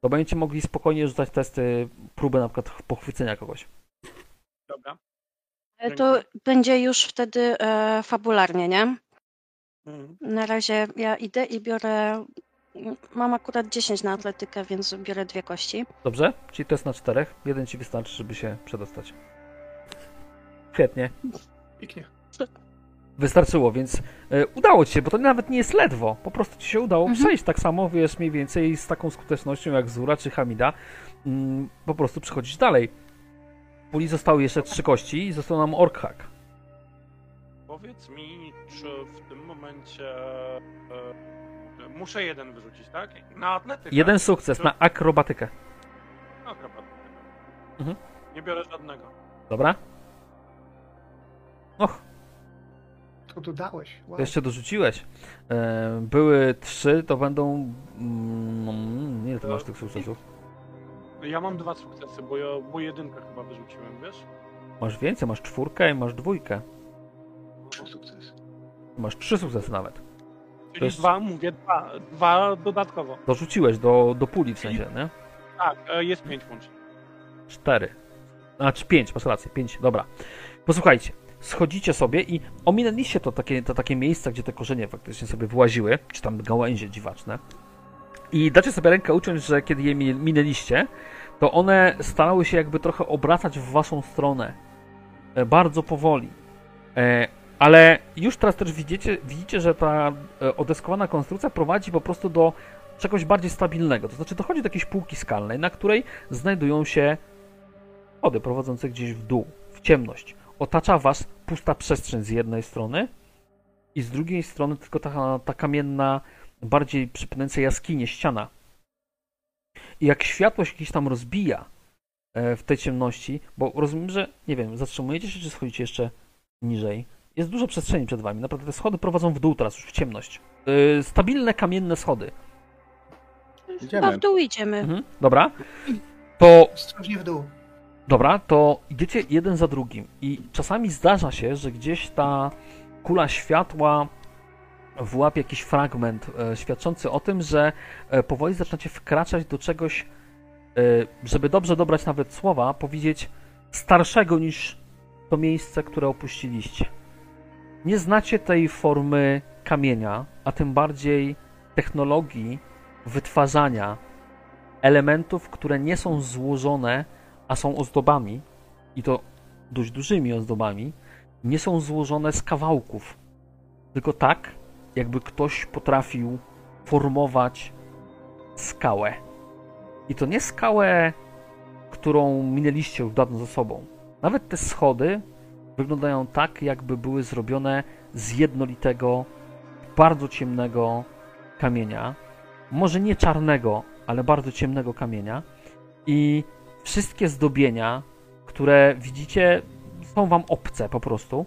to będziecie mogli spokojnie rzucać testy, próby na przykład pochwycenia kogoś. Dobra. E, To będzie już wtedy e, fabularnie, nie? Mhm. Na razie ja idę i biorę. Mam akurat 10 na atletykę, więc biorę dwie kości. Dobrze? Czyli test na czterech. Jeden ci wystarczy, żeby się przedostać. Świetnie. Pięknie. Wystarczyło, więc y, udało ci się, bo to nawet nie jest ledwo. Po prostu ci się udało Mhm. przejść tak samo, wiesz, mniej więcej z taką skutecznością jak Zura czy Hamida. Mm, po prostu przechodzić dalej. W puli zostały jeszcze trzy kości i został nam Orkhak. Powiedz mi, czy w tym momencie. E, muszę jeden wyrzucić, tak? Na atletykę. Jeden sukces na akrobatykę. Akrobatykę. Mhm. Nie biorę żadnego. Dobra? Och, To dodałeś. Wow. jeszcze dorzuciłeś. E, były trzy, to będą. Mm, ile ty masz tych sukcesów? Ja mam dwa sukcesy, bo, ja, bo jedynkę chyba wyrzuciłem, wiesz? Masz więcej, masz czwórkę i masz dwójkę. Trzy sukcesy. Masz trzy sukcesy nawet. Czyli jest- dwa, mówię, dwa, dwa dodatkowo. Dorzuciłeś do, do puli w sensie, nie? Tak, e, jest pięć łącznie. Cztery. Znaczy pięć, masz rację, pięć, dobra. Posłuchajcie, schodzicie sobie i ominęliście to takie, to takie miejsca, gdzie te korzenie faktycznie sobie wyłaziły, czy tam gałęzie dziwaczne. I dacie sobie rękę uciąć, że kiedy je mi- minęliście, to one starały się jakby trochę obracać w waszą stronę. E, Bardzo powoli. E, Ale już teraz też widzicie, widzicie, że ta e, odeskowana konstrukcja prowadzi po prostu do czegoś bardziej stabilnego. To znaczy dochodzi do jakiejś półki skalnej, na której znajdują się schody prowadzące gdzieś w dół, w ciemność. Otacza was pusta przestrzeń z jednej strony i z drugiej strony tylko ta, ta kamienna, bardziej przypominająca jaskinie ściana. I jak światło się gdzieś tam rozbija e, w tej ciemności, bo rozumiem, że, nie wiem, zatrzymujecie się, czy schodzicie jeszcze niżej. Jest dużo przestrzeni przed wami. Naprawdę te schody prowadzą w dół teraz, już w ciemność. E, stabilne kamienne schody. Chyba Idziemy. w dół idziemy. Mhm, dobra. To Ostrożnie w dół. Dobra, to idziecie jeden za drugim i czasami zdarza się, że gdzieś ta kula światła włapie jakiś fragment e, świadczący o tym, że e, powoli zaczynacie wkraczać do czegoś, e, żeby dobrze dobrać nawet słowa, powiedzieć starszego niż to miejsce, które opuściliście. Nie znacie tej formy kamienia, a tym bardziej technologii wytwarzania elementów, które nie są złożone a są ozdobami, i to dość dużymi ozdobami, nie są złożone z kawałków, tylko tak, jakby ktoś potrafił formować skałę. I to nie skałę, którą minęliście już dawno za sobą. Nawet te schody wyglądają tak, jakby były zrobione z jednolitego, bardzo ciemnego kamienia. Może nie czarnego, ale bardzo ciemnego kamienia. I wszystkie zdobienia, które widzicie, są wam obce po prostu.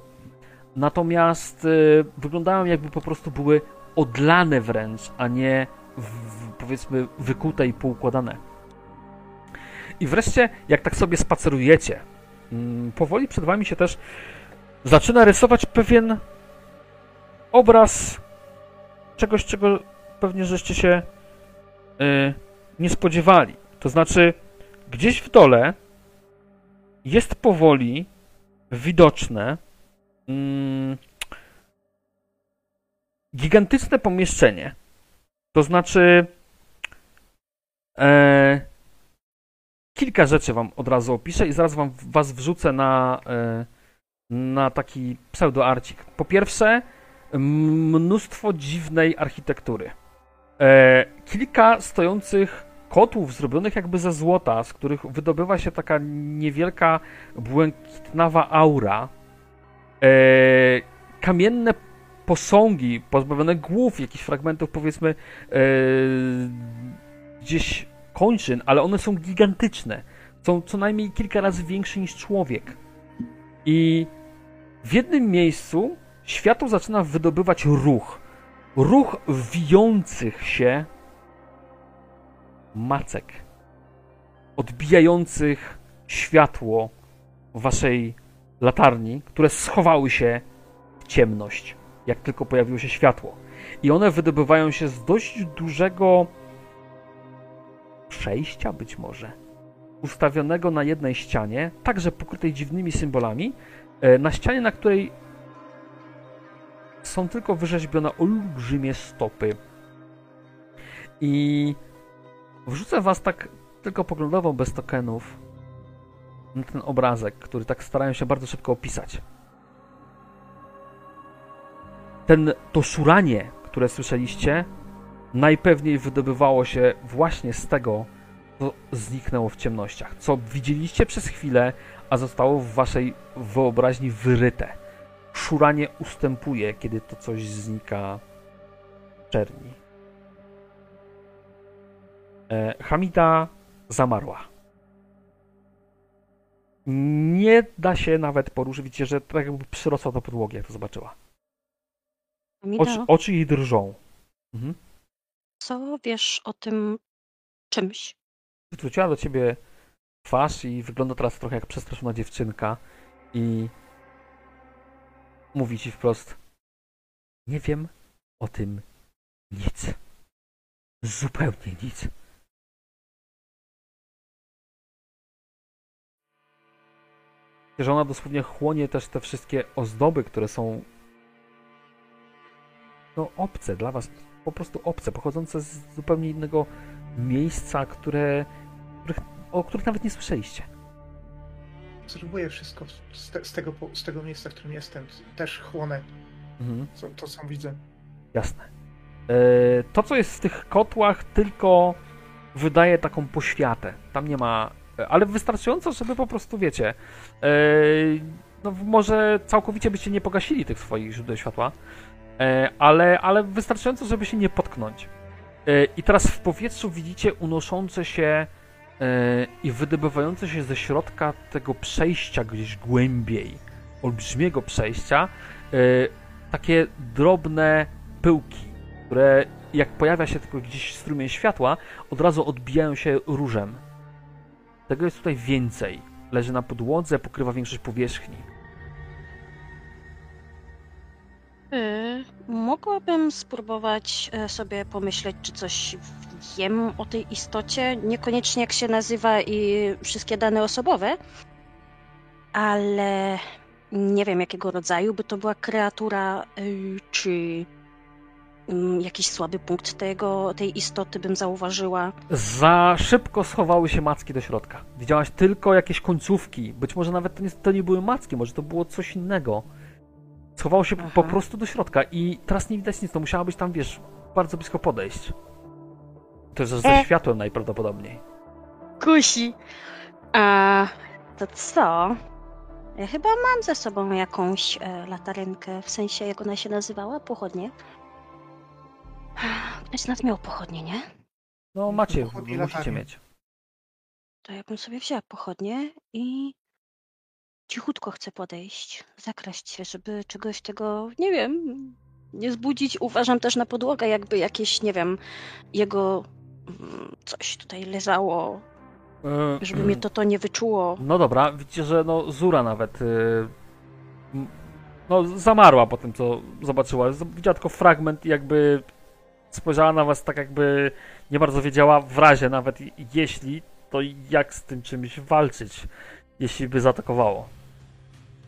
Natomiast y, wyglądają jakby po prostu były odlane wręcz, a nie w, powiedzmy wykute i poukładane. I wreszcie, jak tak sobie spacerujecie, mm, powoli przed wami się też zaczyna rysować pewien obraz czegoś, czego pewnie żeście się y, nie spodziewali. To znaczy, gdzieś w dole jest powoli widoczne mm, gigantyczne pomieszczenie. To znaczy, e, kilka rzeczy wam od razu opiszę i zaraz wam was wrzucę na, e, na taki pseudoarcik. Po pierwsze, mnóstwo dziwnej architektury. E, kilka stojących kotłów zrobionych jakby ze złota, z których wydobywa się taka niewielka błękitnawa aura. E, kamienne posągi pozbawione głów, jakichś fragmentów powiedzmy e, gdzieś kończyn, ale one są gigantyczne. Są co najmniej kilka razy większe niż człowiek. I w jednym miejscu światło zaczyna wydobywać ruch. Ruch wijących się macek, odbijających światło waszej latarni, które schowały się w ciemność, jak tylko pojawiło się światło. I one wydobywają się z dość dużego przejścia, być może, ustawionego na jednej ścianie, także pokrytej dziwnymi symbolami, e, na ścianie, na której są tylko wyrzeźbione olbrzymie stopy. I wrzucę was tak tylko poglądowo, bez tokenów, na ten obrazek, który tak starają się bardzo szybko opisać. Ten, to szuranie, które słyszeliście, najpewniej wydobywało się właśnie z tego, co zniknęło w ciemnościach, co widzieliście przez chwilę, a zostało w waszej wyobraźni wyryte. Szuranie ustępuje, kiedy to coś znika w czerni. E, Hamida zamarła. Nie da się nawet poruszyć. Widzicie, że tak jakby przyrosła do podłogi, jak to zobaczyła. Oczy, oczy jej drżą. Mhm. co wiesz o tym czymś? Zwróciła do ciebie twarz i wygląda teraz trochę jak przestraszona dziewczynka i mówi ci wprost nie wiem o tym nic. Zupełnie nic. Że ona dosłownie chłonie też te wszystkie ozdoby, które są no obce dla was, po prostu obce, pochodzące z zupełnie innego miejsca, które, których, o których nawet nie słyszeliście. Obserwuję wszystko z, te, z, tego, z tego miejsca, w którym jestem. Też chłonę Mhm. co, to, co widzę. Jasne. E, To, co jest w tych kotłach, tylko wydaje taką poświatę. Tam nie ma. Ale wystarczająco, żeby po prostu wiecie. e, No, może całkowicie byście nie pogasili tych swoich źródeł światła, e, ale, ale wystarczająco, żeby się nie potknąć. E, I teraz w powietrzu widzicie unoszące się i wydobywające się ze środka tego przejścia gdzieś głębiej, olbrzymiego przejścia, takie drobne pyłki, które jak pojawia się tylko gdzieś strumień światła, od razu odbijają się różem. Tego jest tutaj więcej. Leży na podłodze, pokrywa większość powierzchni. Y, mogłabym spróbować e, sobie pomyśleć, czy coś wiem o tej istocie. Niekoniecznie jak się nazywa i wszystkie dane osobowe, ale nie wiem jakiego rodzaju by to była kreatura, y, czy jakiś słaby punkt tego, tej istoty bym zauważyła. Za szybko schowały się macki do środka. Widziałaś tylko jakieś końcówki. Być może nawet to nie, to nie były macki, może to było coś innego. Schowało się po- po Aha. prostu do środka i teraz nie widać nic. To musiała być tam, wiesz, bardzo blisko podejść. To jest ze E. światłem najprawdopodobniej. Kusi. A to co? Ja chyba mam ze sobą jakąś e, w sensie jak ona się nazywała? Pochodnie. Ktoś z nas miał pochodnie, nie? No macie, Pochodnie, musicie latarnie. mieć. To ja bym sobie wzięła pochodnie i cichutko chcę podejść, zakraść się, żeby czegoś tego, nie wiem, nie zbudzić. Uważam też na podłogę, jakby jakieś, nie wiem, jego mm, coś tutaj leżało, E, żeby mnie to to nie wyczuło. No dobra, widzicie, że no Zura nawet y, m, no zamarła po tym, co zobaczyła. Z- Widziała tylko fragment jakby spojrzała na was tak jakby nie bardzo wiedziała w razie nawet jeśli, to jak z tym czymś walczyć, jeśli by zaatakowało.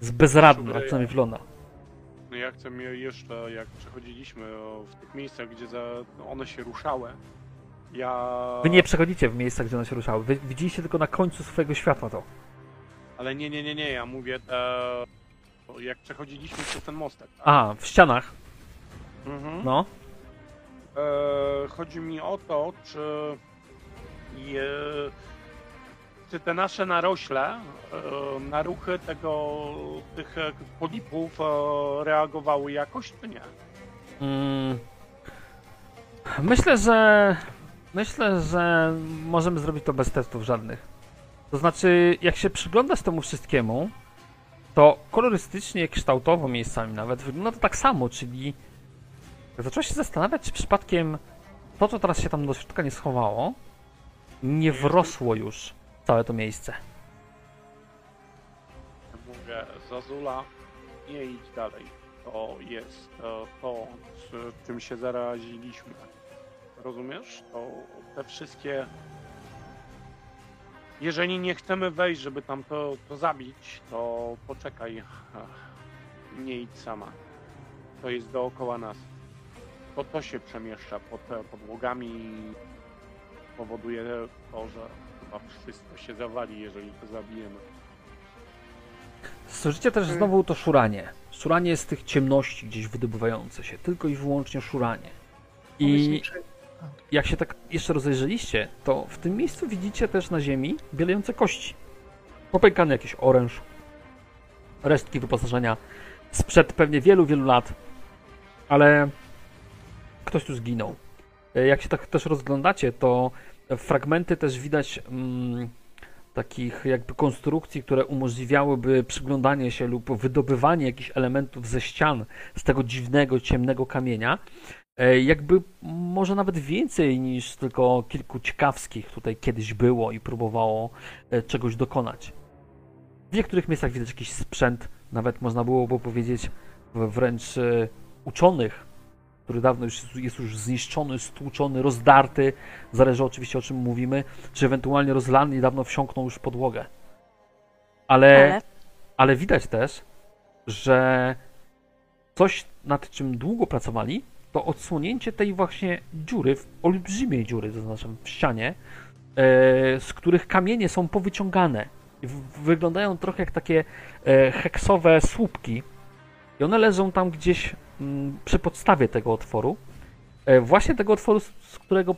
Z bezradna, Dobra, przynajmniej wygląda. No ja chcę jeszcze, jak przechodziliśmy w tych miejscach, gdzie za, one się ruszały, ja... Wy nie przechodzicie w miejsca, gdzie one się ruszały. Wy widzieliście tylko na końcu swojego światła to. Ale nie, nie, nie, nie, ja mówię, e, jak przechodziliśmy przez ten mostek. A, w ścianach, Mhm. no. E, chodzi mi o to, czy, je, czy te nasze narośle e, na ruchy tego, tych polipów e, reagowały jakoś, czy nie? Mm. Myślę, że. Myślę, że możemy zrobić to bez testów żadnych. To znaczy, jak się przyglądasz temu wszystkiemu, to kolorystycznie, kształtowo miejscami nawet wygląda to tak samo, czyli jak zacząłeś się zastanawiać, czy przypadkiem to, co teraz się tam do środka nie schowało, nie wrosło już w całe to miejsce. Mówię, Zazula, nie idź dalej. To jest e, to, czym się zaraziliśmy. Rozumiesz? To te wszystkie. Jeżeli nie chcemy wejść, żeby tam to, to zabić, to poczekaj. Ach, Nie idź sama. To jest dookoła nas. To to się przemieszcza pod podłogami i powoduje to, że chyba wszystko się zawali, jeżeli to zabijemy. Słyszycie też znowu to szuranie. Szuranie z tych ciemności gdzieś wydobywające się. Tylko i wyłącznie szuranie. I jak się tak jeszcze rozejrzeliście, to w tym miejscu widzicie też na ziemi bielejące kości. Popękany jakiś oręż. Resztki wyposażenia sprzed pewnie wielu, wielu lat. Ale ktoś tu zginął. E, Jak się tak też rozglądacie, to fragmenty też widać mm, takich jakby konstrukcji, które umożliwiałyby przyglądanie się lub wydobywanie jakichś elementów ze ścian z tego dziwnego, ciemnego kamienia. E, Jakby może nawet więcej niż tylko kilku ciekawskich tutaj kiedyś było i próbowało e, czegoś dokonać. W niektórych miejscach widać jakiś sprzęt, nawet można byłoby powiedzieć wręcz uczonych, który dawno już jest- już zniszczony, stłuczony, rozdarty, zależy oczywiście o czym mówimy, czy ewentualnie rozlany i dawno wsiąknął już w podłogę. Ale, Ale ale widać też, że coś nad czym długo pracowali, to odsłonięcie tej właśnie dziury, olbrzymiej dziury, zaznaczam, w ścianie, e, z których kamienie są powyciągane. Wyglądają trochę jak takie e, heksowe słupki. I one leżą tam gdzieś przy podstawie tego otworu. E, właśnie tego otworu, z którego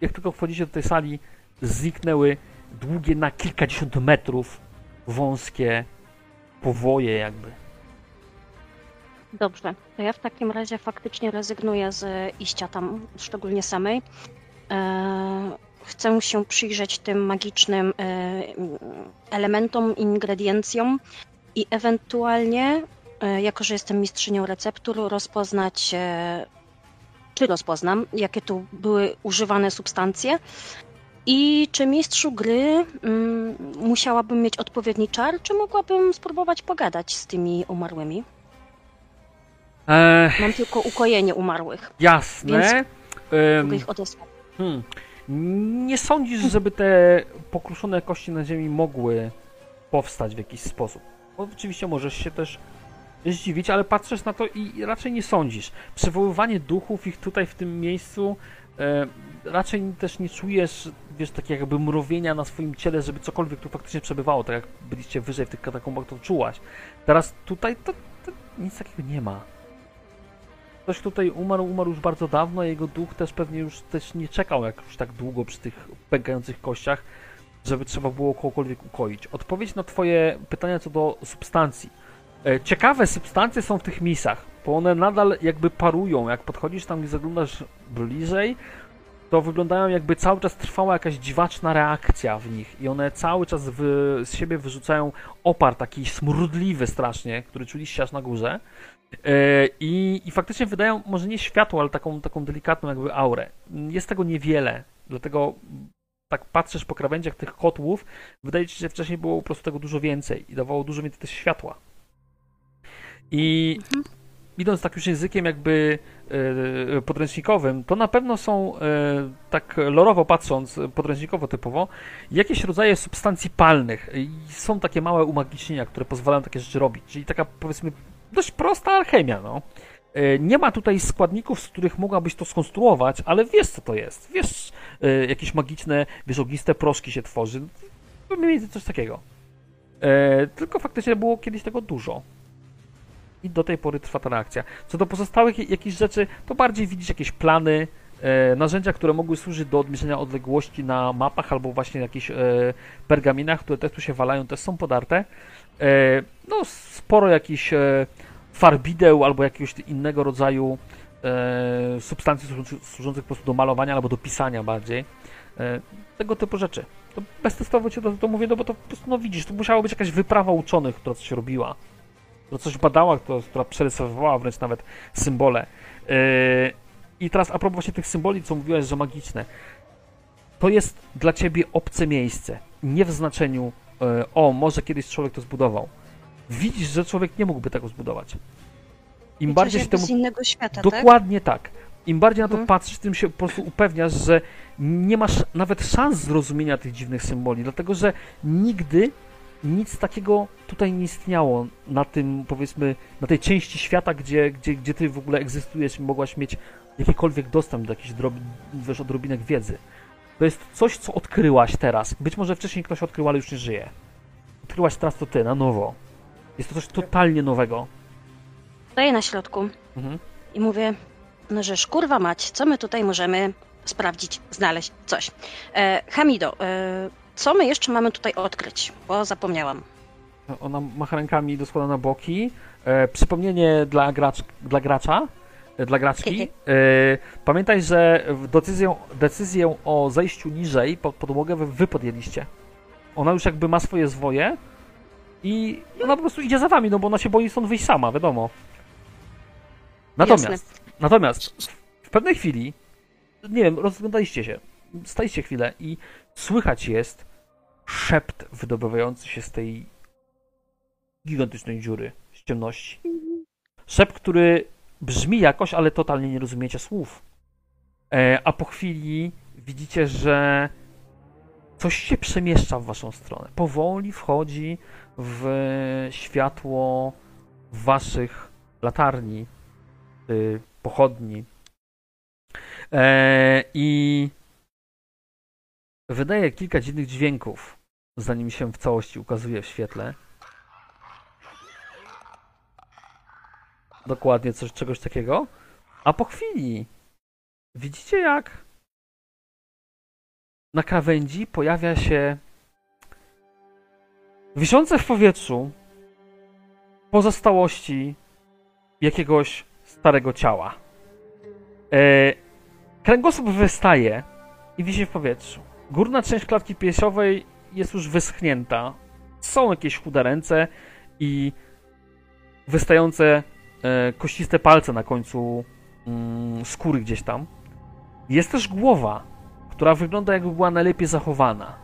jak tylko wchodzicie do tej sali, zniknęły długie na kilkadziesiąt metrów wąskie powoje jakby. Dobrze, to ja w takim razie faktycznie rezygnuję z iścia tam, szczególnie samej. E, chcę się przyjrzeć tym magicznym e, elementom, ingrediencjom i ewentualnie, jako że jestem mistrzynią receptur, rozpoznać, e, czy rozpoznam, jakie tu były używane substancje. I czy mistrzu gry mm, musiałabym mieć odpowiedni czar, czy mogłabym spróbować pogadać z tymi umarłymi? Eee, Mam tylko ukojenie umarłych. jasne. Em, Mogę ich odesłać. Hmm. Nie sądzisz, żeby te pokruszone kości na ziemi mogły powstać w jakiś sposób? Bo oczywiście możesz się też zdziwić, ale patrzysz na to i raczej nie sądzisz. Przywoływanie duchów ich tutaj w tym miejscu e, raczej też nie czujesz, wiesz, takiego jakby mrowienia na swoim ciele, żeby cokolwiek tu faktycznie przebywało, tak jak byliście wyżej w tych katakombach, to czułaś. Teraz tutaj to, to nic takiego nie ma. Ktoś tutaj umarł, umarł już bardzo dawno, jego duch też pewnie już też nie czekał jak już tak długo przy tych pękających kościach, żeby trzeba było kogokolwiek ukoić. Odpowiedź na twoje pytania co do substancji. E, Ciekawe substancje są w tych misach, bo one nadal jakby parują. Jak podchodzisz tam i zaglądasz bliżej, to wyglądają jakby cały czas trwała jakaś dziwaczna reakcja w nich i one cały czas wy, z siebie wyrzucają opar taki smródliwy strasznie, który czuliście aż na górze. E, I, I faktycznie wydają może nie światło, ale taką, taką delikatną jakby aurę. Jest tego niewiele, dlatego tak patrzysz po krawędziach tych kotłów, wydaje ci się, że wcześniej było po prostu tego dużo więcej i dawało dużo więcej też światła. I Mhm. idąc tak już językiem jakby e, podręcznikowym, to na pewno są, e, tak lorowo patrząc, e, podręcznikowo typowo, jakieś rodzaje substancji palnych. I są takie małe umagicznienia, które pozwalają takie rzeczy robić. Czyli taka powiedzmy dość prosta alchemia, no. E, Nie ma tutaj składników, z których mogłabyś to skonstruować, ale wiesz co to jest. Wiesz, e, jakieś magiczne, wiesz, ogniste proszki się tworzy. Mniej więcej coś takiego. E, Tylko faktycznie było kiedyś tego dużo. I do tej pory trwa ta reakcja. Co do pozostałych jak- jakichś rzeczy, to bardziej widzisz jakieś plany, e, narzędzia, które mogły służyć do odmierzenia odległości na mapach albo właśnie jakichś e, pergaminach, które też tu się walają, też są podarte. E, no, sporo jakichś e, farbideł albo jakiegoś innego rodzaju e, substancji służących, służących po prostu do malowania albo do pisania bardziej. E, tego typu rzeczy. To beztestowo cię to, to mówię, no bo to po prostu no widzisz, to musiała być jakaś wyprawa uczonych, która coś robiła która coś badała, która, która przerysowywała wręcz nawet symbole. Yy, I teraz a propos właśnie tych symboli, co mówiłaś, że magiczne. To jest dla ciebie obce miejsce. Nie w znaczeniu, yy, o, może kiedyś człowiek to zbudował. Widzisz, że człowiek nie mógłby tego zbudować. Im I bardziej się temu z innego świata, tak? Dokładnie tak. Im bardziej na to Mhm. patrzysz, tym się po prostu upewniasz, że nie masz nawet szans zrozumienia tych dziwnych symboli, dlatego że nigdy nic takiego tutaj nie istniało na tym, powiedzmy, na tej części świata, gdzie, gdzie, gdzie ty w ogóle egzystujesz i mogłaś mieć jakikolwiek dostęp do jakichś drob, wiesz, odrobinek wiedzy. To jest coś, co odkryłaś teraz. Być może wcześniej ktoś odkrył, ale już nie żyje. Odkryłaś teraz to ty, na nowo. Jest to coś totalnie nowego. Stoję na środku Mhm. i mówię, no żeż kurwa mać, co my tutaj możemy sprawdzić, znaleźć, coś. E, Hamido, e, co my jeszcze mamy tutaj odkryć? Bo zapomniałam. Ona macha rękami dosłownie na boki. E, przypomnienie dla, gracz, dla gracza, e, dla graczki. E, pamiętaj, że decyzję o zejściu niżej pod podłogę wy, wy podjęliście. Ona już jakby ma swoje zwoje i ona po prostu idzie za wami, no bo ona się boi stąd wyjść sama, wiadomo. Natomiast, natomiast w pewnej chwili, nie wiem, rozglądaliście się, staliście chwilę i słychać jest szept wydobywający się z tej gigantycznej dziury z ciemności. Szept, który brzmi jakoś, ale totalnie nie rozumiecie słów. E, a po chwili widzicie, że coś się przemieszcza w waszą stronę. Powoli wchodzi w światło waszych latarni, y, pochodni. E, I wydaje kilka dziwnych dźwięków, zanim się w całości ukazuje w świetle. Dokładnie coś, czegoś takiego. A po chwili widzicie jak na krawędzi pojawia się wiszące w powietrzu pozostałości jakiegoś starego ciała. E, kręgosłup wystaje i wisi w powietrzu. Górna część klatki piersiowej jest już wyschnięta. Są jakieś chude ręce i wystające e, kościste palce na końcu mm, skóry gdzieś tam. Jest też głowa, która wygląda jakby była najlepiej zachowana.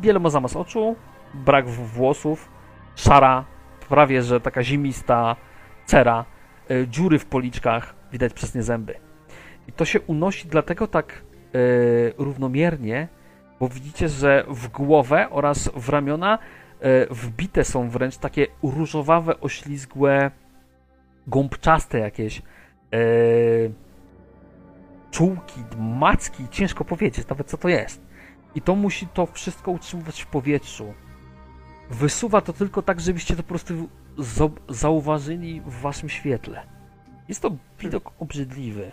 Wiele ma zamas oczu, brak włosów, szara, prawie że taka zimista cera, e, dziury w policzkach, widać przez nie zęby. I to się unosi dlatego tak e, równomiernie, bo widzicie, że w głowę oraz w ramiona e, wbite są wręcz takie różowawe, oślizgłe, gąbczaste jakieś e, czułki, macki, ciężko powiedzieć nawet co to jest. I to musi to wszystko utrzymywać w powietrzu. Wysuwa to tylko tak, żebyście to po prostu zauważyli w waszym świetle. Jest to widok obrzydliwy.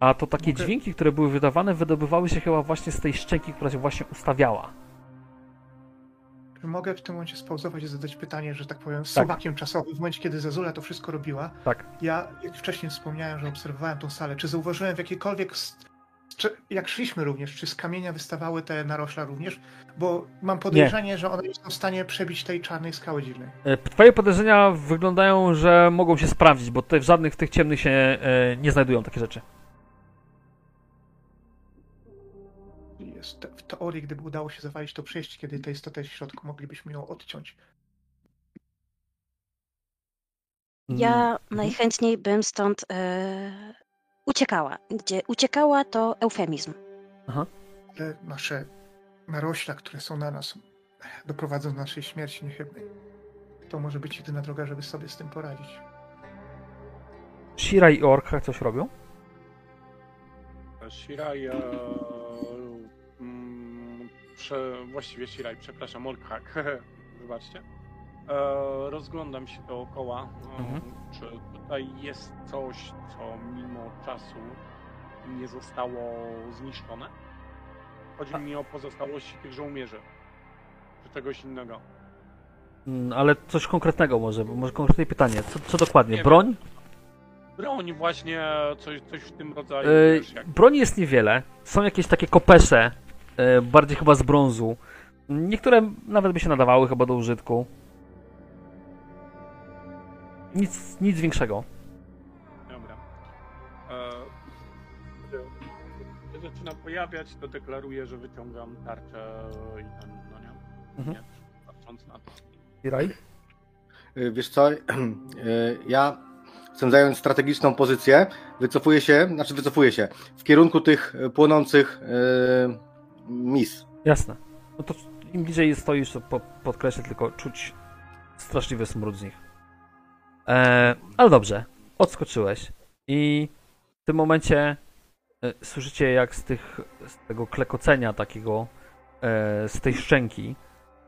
A to takie Mogę- dźwięki, które były wydawane, wydobywały się chyba właśnie z tej szczęki, która się właśnie ustawiała. Czy Mogę w tym momencie spauzować i zadać pytanie, że tak powiem, suwakiem czasowym, w momencie, kiedy Zezula to wszystko robiła. Tak. Ja, jak wcześniej wspomniałem, że obserwowałem tą salę, czy zauważyłem w jakiejkolwiek czy, jak szliśmy również, czy z kamienia wystawały te narośla również? Bo mam podejrzenie, że one nie są w stanie przebić tej czarnej skały dziwnej. E, Twoje podejrzenia wyglądają, że mogą się sprawdzić, bo tutaj w żadnych tych ciemnych się e, nie znajdują takie rzeczy. W teorii, gdyby udało się zawalić to przejście, kiedy ta istota jest w środku, moglibyśmy ją odciąć. Ja Mhm. najchętniej bym stąd e, uciekała. Gdzie uciekała to eufemizm. Ale nasze narośla, które są na nas, doprowadzą do naszej śmierci niechybnej. To może być jedyna droga, żeby sobie z tym poradzić. Shira i Orka coś robią? Shiraj, e, mm, prze, właściwie Shiraj, przepraszam, Olkhak, wybaczcie. E, rozglądam się dookoła, e, Mhm. czy tutaj jest coś, co mimo czasu nie zostało zniszczone? Chodzi mi o pozostałości tych żołnierzy, czy czegoś innego. Mm, Ale coś konkretnego może, może konkretne pytanie. Co, co dokładnie? Nie Broń? Broń właśnie, coś, coś w tym rodzaju, jak broni jest niewiele. Są jakieś takie kopesze, bardziej chyba z brązu. Niektóre nawet by się nadawały chyba do użytku. Nic, nic większego. Dobra. E, Się zaczyna pojawiać, to deklaruję, że wyciągam tarczę i ten, no nie? Mhm. Nie, patrząc na to. Shiraj? Y, Wiesz co, y, ja chcę zająć strategiczną pozycję, wycofuję się, znaczy wycofuję się w kierunku tych płonących mis. Jasne. No to im bliżej stoisz, to po, podkreślę, tylko czuć straszliwy smród z nich. E, ale dobrze, odskoczyłeś i w tym momencie e, słyszycie jak z, tych, z tego klekocenia takiego, e, z tej szczęki,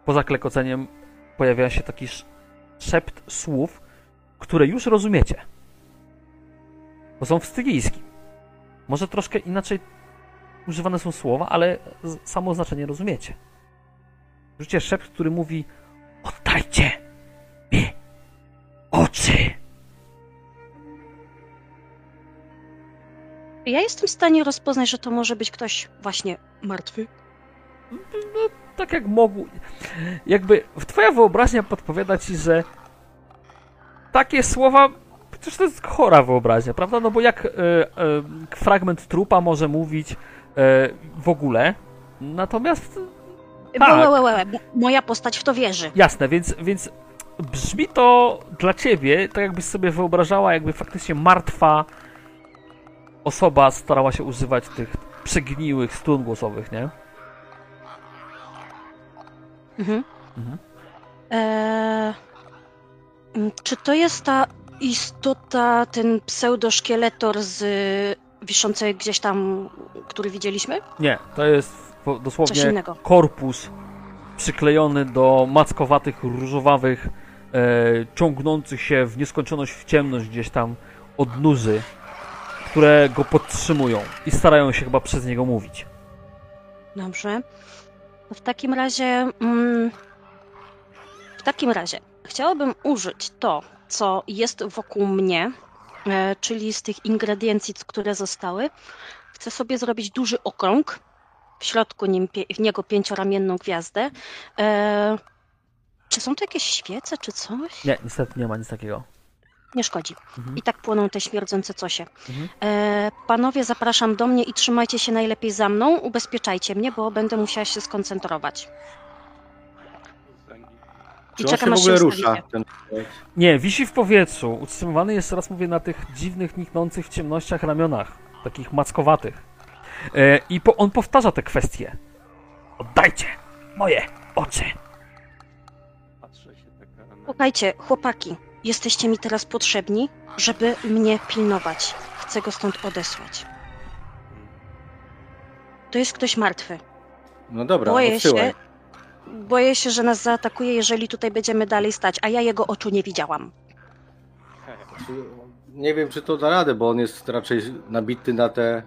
poza klekoceniem pojawia się taki sz, szept słów, które już rozumiecie. Bo są w stygijskim. Może troszkę inaczej używane są słowa, ale samo znaczenie rozumiecie. Słyszycie szept, który mówi Oddajcie mi oczy. Ja jestem w stanie rozpoznać, że to może być ktoś właśnie martwy. No, tak jak mogł. Jakby twoja wyobraźnia podpowiada ci, że takie słowa. Przecież to jest chora wyobraźnia, prawda? No bo jak e, e, fragment trupa może mówić w ogóle. Natomiast Tak. Łe, łe. Moja postać w to wierzy. Jasne, więc, więc brzmi to dla ciebie tak, jakbyś sobie wyobrażała, jakby faktycznie martwa osoba starała się używać tych przegniłych strun głosowych, nie? Mhm. Mhm. Eee, czy to jest ta istota, ten pseudoszkieletor z wiszącej gdzieś tam, który widzieliśmy? Nie, to jest dosłownie korpus przyklejony do mackowatych, różowawych, e, ciągnących się w nieskończoność, w ciemność gdzieś tam odnóży, które go podtrzymują i starają się chyba przez niego mówić. Dobrze. W takim razie. Mm, w takim razie chciałabym użyć to, co jest wokół mnie, czyli z tych ingrediencji, które zostały. Chcę sobie zrobić duży okrąg. W środku nim, w niego pięcioramienną gwiazdę. E, czy są to jakieś świece, czy coś? Nie, niestety nie ma nic takiego. Nie szkodzi. Mhm. I tak płoną te śmierdzące cosie. Mhm. E, panowie, zapraszam do mnie i trzymajcie się najlepiej za mną. Ubezpieczajcie mnie, bo będę musiała się skoncentrować. Czy I czekam, się w aż ogóle ustawicie. rusza? Ten... Nie, wisi w powietrzu. Utrzymywany jest, raz mówię, na tych dziwnych, niknących w ciemnościach ramionach. Takich mackowatych. E, I po, on powtarza te kwestie. Oddajcie moje oczy. Patrzę się tak na... Słuchajcie, chłopaki, jesteście mi teraz potrzebni, żeby mnie pilnować. Chcę go stąd odesłać. To jest ktoś martwy. No dobra, Boję odsyłaj. Boję się, że nas zaatakuje, jeżeli tutaj będziemy dalej stać, a ja jego oczu nie widziałam. Nie wiem, czy to da radę, bo on jest raczej nabity na te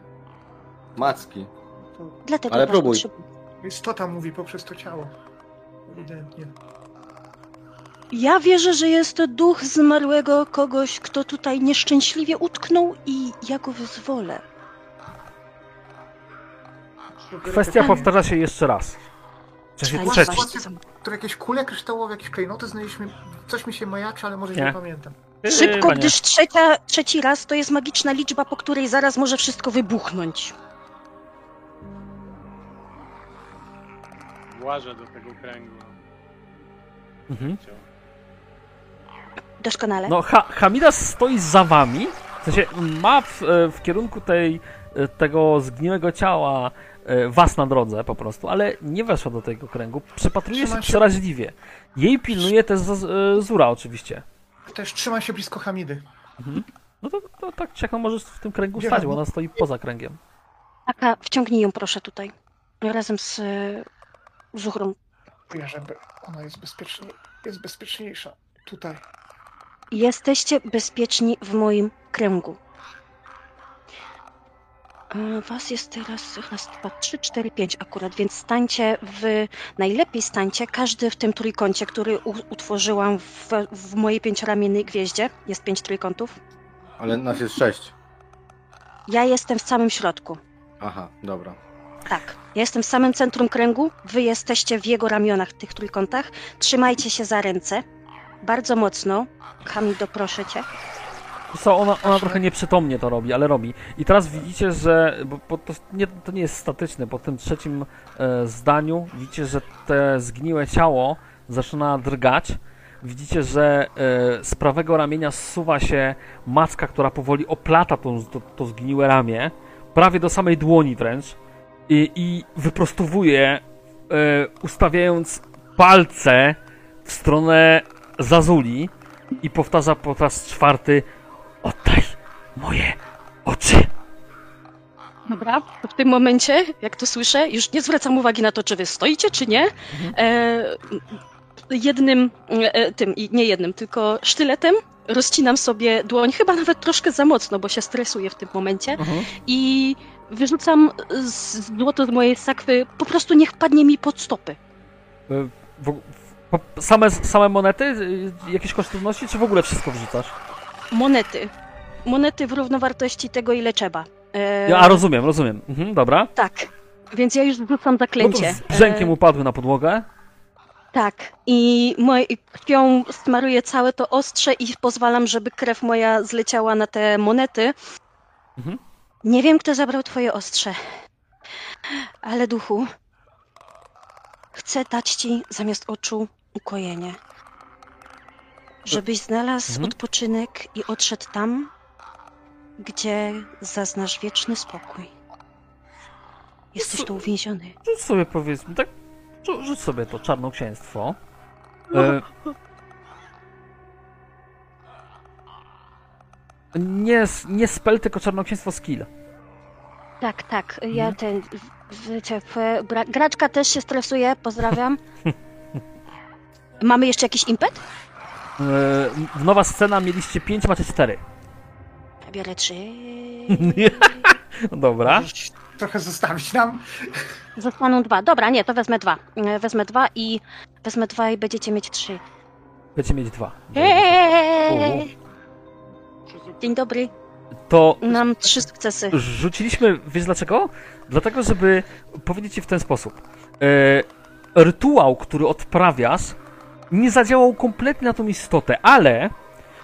macki. Dlatego Ale próbuj. istota mówi poprzez to ciało. Ewidentnie. Ja wierzę, że jest to duch zmarłego kogoś, kto tutaj nieszczęśliwie utknął i ja go wyzwolę. Kwestia powtarza się jeszcze raz. W sensie Trzeba trzeci. właśnie jakieś kule kryształowe, jakieś klejnoty znaleźliśmy. Coś mi się majaczy, ale może Nie. nie pamiętam. Szybko, Chyba nie. gdyż trzecia, trzeci raz to jest magiczna liczba, po której zaraz może wszystko wybuchnąć. Włażę do tego kręgu. Mhm. Doskonale. No, ha Hamidas stoi za wami, w sensie ma w, e, w kierunku tej, e, tego zgniłego ciała was na drodze po prostu, ale nie weszła do tego kręgu. Przypatruje się się- przeraźliwie. Jej pilnuje też z- e, Zura oczywiście. Też trzyma się blisko Hamidy. No to, to tak czy jak no możesz w tym kręgu stać, bo ona? stoi poza kręgiem. Taka, wciągnij ją proszę tutaj. Razem z e, Zuchrą. Czuję, że be- ona jest, jest bezpieczniejsza. Tutaj. Jesteście bezpieczni w moim kręgu. Was jest teraz raz, dwa, trzy, cztery, pięć akurat, więc stańcie w. Najlepiej stańcie każdy w tym trójkącie, który utworzyłam w, w mojej pięcioramiennej gwieździe. Jest pięć trójkątów. Ale nas jest sześć. Ja jestem w samym środku. Aha, dobra. Tak. Ja jestem w samym centrum kręgu, wy jesteście w jego ramionach, tych trójkątach. Trzymajcie się za ręce. Bardzo mocno. Hamido, proszę cię. Co, ona, ona trochę nieprzytomnie to robi, ale robi. I teraz widzicie, że. Bo, bo to, nie, to nie jest statyczne. Po tym trzecim e, zdaniu widzicie, że te zgniłe ciało zaczyna drgać. Widzicie, że e, z prawego ramienia zsuwa się macka, która powoli oplata tą, to, to zgniłe ramię, prawie do samej dłoni wręcz, i, i wyprostowuje, e, ustawiając palce w stronę Zazuli i powtarza po raz czwarty Oddaj moje oczy. Dobra. To w tym momencie, jak to słyszę, już nie zwracam uwagi na to, czy wy stoicie, czy nie. E, jednym, e, tym, i nie jednym, tylko sztyletem rozcinam sobie dłoń, chyba nawet troszkę za mocno, bo się stresuję w tym momencie. I wyrzucam z- złoto z mojej sakwy, po prostu niech padnie mi pod stopy. W, w, po- same, same monety? Y, Jakieś kosztowności, czy w ogóle wszystko wrzucasz? Monety. Monety w równowartości tego, ile trzeba. E, Ja, a rozumiem, rozumiem. Mhm, dobra. Tak. Więc ja już wrzucam No zaklęcie. z brzękiem E, upadły na podłogę. Tak. I moj, krwią smaruję całe to ostrze i pozwalam, żeby krew moja zleciała na te monety. Mhm. Nie wiem, kto zabrał twoje ostrze. Ale duchu, chcę dać ci zamiast oczu ukojenie. Żebyś znalazł Mhm. odpoczynek i odszedł tam, gdzie zaznasz wieczny spokój. Jesteś tu uwięziony. Rzuć sobie powiedzmy, tak, rzu- rzuć sobie to czarnoksięstwo. E, nie, nie spell, tylko czarnoksięstwo skill. Tak, tak. Ja Mhm. ten. Wiecie, graczka też się stresuje, pozdrawiam. Mamy jeszcze jakiś impet? E, w nowa scena mieliście 5, macie 4. Ja biorę trzy. Dobra. Możesz Trochę zostawić nam. Zostaną dwa. Dobra, nie, to wezmę dwa. E, Wezmę dwa i wezmę dwa i będziecie mieć trzy. Będziecie mieć dwa. Eee! Dzień dobry. To Mam trzy sukcesy. rzuciliśmy, wiesz dlaczego? Dlatego, żeby powiedzieć ci w ten sposób. E, rytuał, który odprawiasz, nie zadziałał kompletnie na tą istotę, ale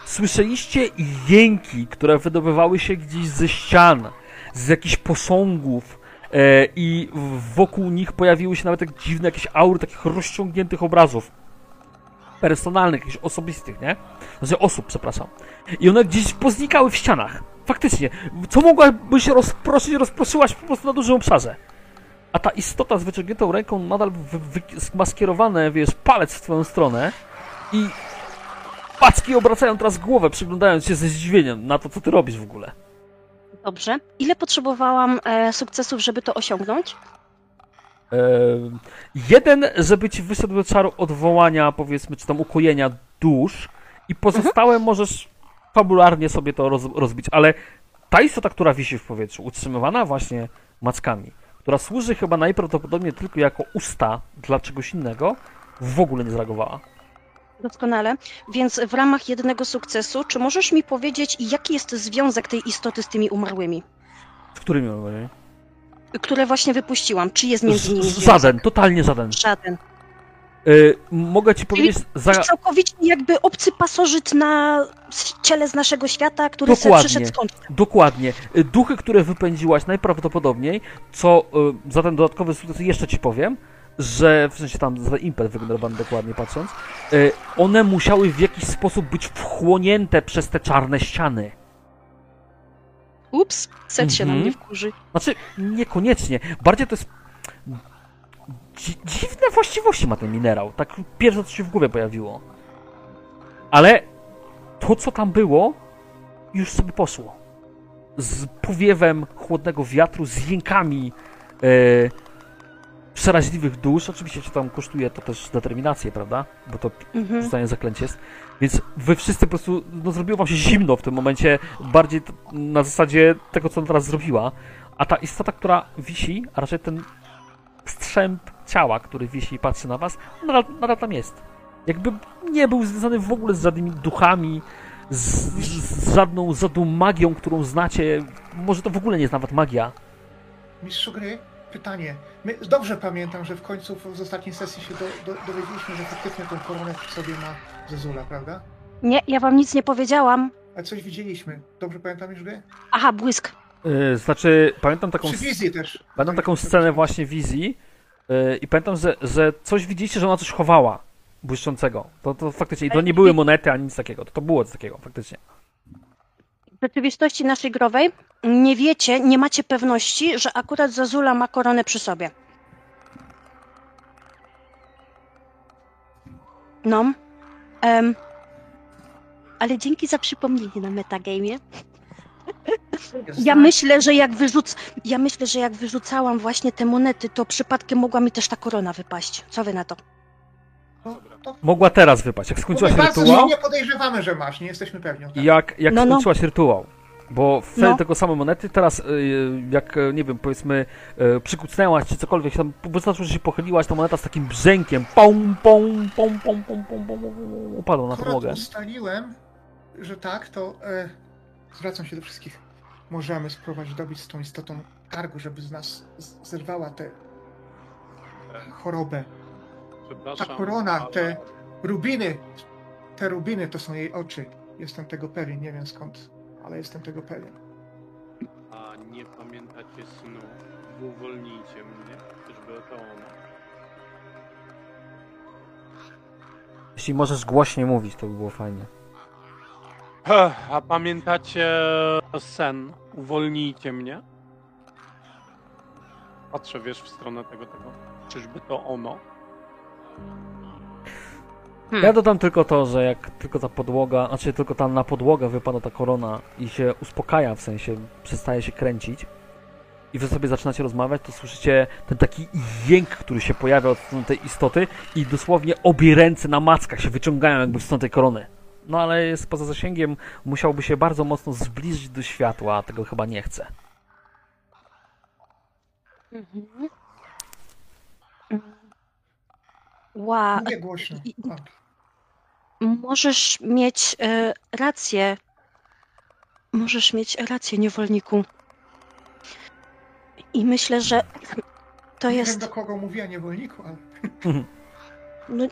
słyszeliście jęki, które wydobywały się gdzieś ze ścian, z jakichś posągów e, i wokół nich pojawiły się nawet tak dziwne jakieś aury takich rozciągniętych obrazów. Personalnych, jakichś osobistych, nie? Znaczy osób, przepraszam. I one gdzieś poznikały w ścianach. Faktycznie. Co mogłaby się rozproszyć, rozproszyłaś po prostu na dużym obszarze. A ta istota z wyciągniętą ręką nadal skmaskerowane, wiesz, palec w twoją stronę i paczki obracają teraz głowę, przyglądając się ze zdziwieniem na to, co ty robisz w ogóle. Dobrze. Ile potrzebowałam e, sukcesów, żeby to osiągnąć? Eee, jeden, żeby ci wyszedł do czaru odwołania, powiedzmy, czy tam ukojenia dusz i pozostałe możesz fabularnie sobie to roz, rozbić, ale ta istota, która wisi w powietrzu, utrzymywana właśnie mackami, która służy chyba najprawdopodobniej tylko jako usta dla czegoś innego, w ogóle nie zareagowała. Doskonale. Więc w ramach jednego sukcesu, czy możesz mi powiedzieć, jaki jest związek tej istoty z tymi umarłymi? Z którymi oni? które właśnie wypuściłam. Czy jest między nimi związek? Żaden, totalnie żaden. Żaden. Y, mogę ci powiedzieć za... Całkowicie jakby obcy pasożyt na ciele z naszego świata, który Dokładnie. przyszedł skąd. Dokładnie. Y, Duchy, które wypędziłaś najprawdopodobniej, co y, za ten dodatkowy sukces jeszcze ci powiem, że w sensie tam za impet wygenerowany dokładnie patrząc, one musiały w jakiś sposób być wchłonięte przez te czarne ściany. Ups, set się na Mhm. mnie wkurzy. Znaczy, niekoniecznie. Bardziej to jest. Dzi dziwne właściwości ma ten minerał. Tak pierwsze, co się w głowie pojawiło. Ale to, co tam było, już sobie poszło. Z powiewem chłodnego wiatru, z jękami e, przeraźliwych dusz. Oczywiście, co tam kosztuje, to też determinację, prawda? Bo to Mhm. rzucanie zaklęcie jest. Więc wy wszyscy po prostu, no zrobiło wam się zimno w tym momencie, bardziej na zasadzie tego, co ona teraz zrobiła. A ta istota, która wisi, a raczej ten strzęp ciała, który wisi i patrzy na was, nadal, nadal tam jest. Jakby nie był związany w ogóle z żadnymi duchami, z, z, z żadną, z żadną magią, którą znacie. Może to w ogóle nie jest nawet magia. Mistrzu gry, pytanie. My, dobrze pamiętam, że w końcu w- z ostatniej sesji się do, do, dowiedzieliśmy, że faktycznie tą koronę przy sobie ma Zezula, prawda? Nie, ja wam nic nie powiedziałam. Ale coś widzieliśmy. Dobrze pamiętam już gry? Aha, błysk. Yy, znaczy, pamiętam taką... Przy wizji też. Pamiętam taką scenę właśnie wizji i pamiętam, że, że coś widzieliście, że ona coś chowała błyszczącego. To, to faktycznie, i to nie były monety ani nic takiego, to, to było coś takiego, faktycznie. W rzeczywistości naszej growej nie wiecie, nie macie pewności, że akurat Zazula ma koronę przy sobie. No. Em, ale dzięki za przypomnienie na metagamie. Ja myślę, że jak wyrzuc... ja myślę, że jak wyrzucałam właśnie te monety, to przypadkiem mogła mi też ta korona wypaść. Co wy na to? To, to, Mogła teraz wypaść. Jak skończyłaś bardzo rytuał, nie podejrzewamy, że masz, nie jesteśmy pewni. tak. jak, jak No, no. skończyłaś rytuał, bo wtedy No. tego same monety, teraz yy, jak, yy, nie wiem, powiedzmy, yy, przykucnęłaś czy cokolwiek, tam wystarczyło, że się pochyliłaś, ta moneta z takim brzękiem, pom, pom, pom, pom, pom, pom, pom, pom, pom, upadła na podłogę. ustaliłem, że tak, to e, zwracam się do wszystkich. Możemy spróbować dobić z tą istotą kargu, żeby z nas z- zerwała tę chorobę. Przepraszam. Ta korona, ale- te rubiny, te rubiny to są jej oczy. Jestem tego pewien, nie wiem skąd, ale jestem tego pewien. A nie pamiętacie snu? Uwolnijcie mnie. Czyżby to ono? Jeśli możesz głośniej mówić, to by było fajnie. A pamiętacie sen? Uwolnijcie mnie. Patrzę, wiesz, w stronę tego, tego. Czyżby to ono? Hmm. Ja dodam tylko to, że jak tylko ta podłoga, znaczy tylko tam na podłogę wypada ta korona i się uspokaja, w sensie przestaje się kręcić i wy sobie zaczynacie rozmawiać, to słyszycie ten taki jęk, który się pojawia od strony tej istoty i dosłownie obie ręce na mackach się wyciągają jakby w stronę tej korony. No ale jest poza zasięgiem, musiałby się bardzo mocno zbliżyć do światła, a tego chyba nie chce. Mhm. Ła, Mówię głośno. i- O, możesz mieć e, rację. Możesz mieć rację, niewolniku. I myślę, że to nie jest. wiem do kogo mówię, niewolniku, ale No,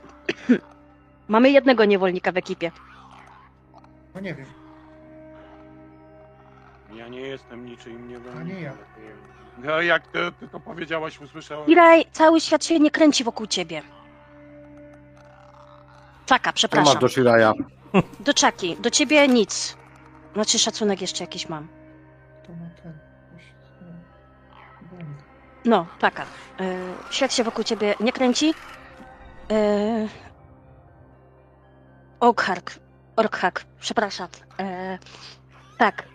mamy jednego niewolnika w ekipie. No nie wiem. Ja nie jestem niczym nie A nie ja. No jak ty, ty to powiedziałaś, usłyszałem. Iraj, cały świat się nie kręci wokół ciebie. Czaka, Co masz przepraszam. do Shiraya? Do czaki, do ciebie nic. Znaczy szacunek jeszcze jakiś mam. To ma ten. jakiś, e, błąd. No, czaka. E, świat się wokół ciebie nie kręci. E, Oakhak. Orkhak, przepraszam. E, tak.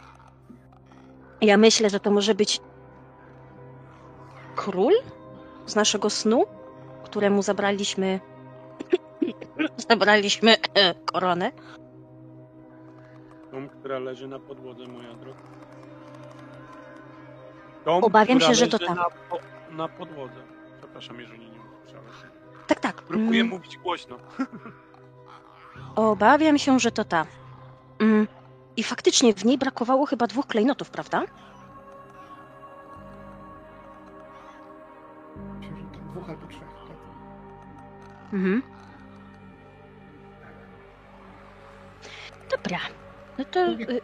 Ja myślę, że to może być król z naszego snu, któremu zabraliśmy zabraliśmy e, koronę. Tą, która leży na podłodze, moja droga. Tą, Obawiam która się, że to tam. Na, po, na podłodze. Przepraszam, jeżeli nie usłyszałeś. Tak, tak. Próbuję mm, mówić głośno. Obawiam się, że to ta. Mm. I faktycznie w niej brakowało chyba dwóch klejnotów, prawda? Dwóch albo trzech, tak. Mhm. Dobra. No to y,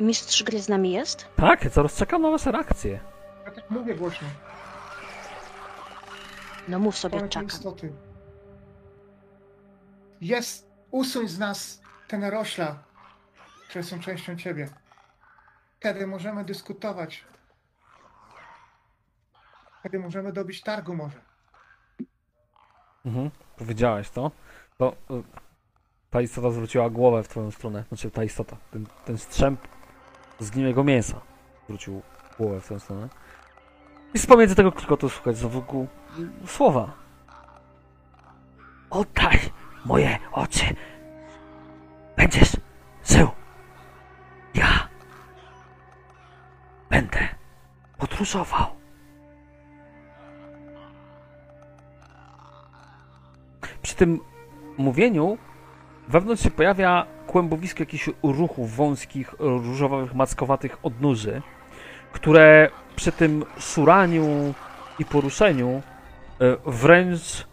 mistrz gry z nami jest? Tak, zaraz czekam na wasze reakcje. Ja tak mówię głośno. No mów sobie, czekam. Istoty. Jest usuń z nas te narośla, które są częścią ciebie. Kiedy możemy dyskutować. Kiedy możemy dobić targu może. Mhm, powiedziałeś to. To y, ta istota zwróciła głowę w twoją stronę. Znaczy ta istota, ten, ten strzęp zgniłego mięsa zwrócił głowę w twoją stronę. I z pomiędzy tego klikotu słuchać znowu słowa. Oddaj moje oczy. Będziesz żył. Ja będę podróżował. Przy tym mówieniu wewnątrz się pojawia kłębowisko jakichś ruchów wąskich, różowych, mackowatych odnóży, które przy tym szuraniu i poruszeniu e, wręcz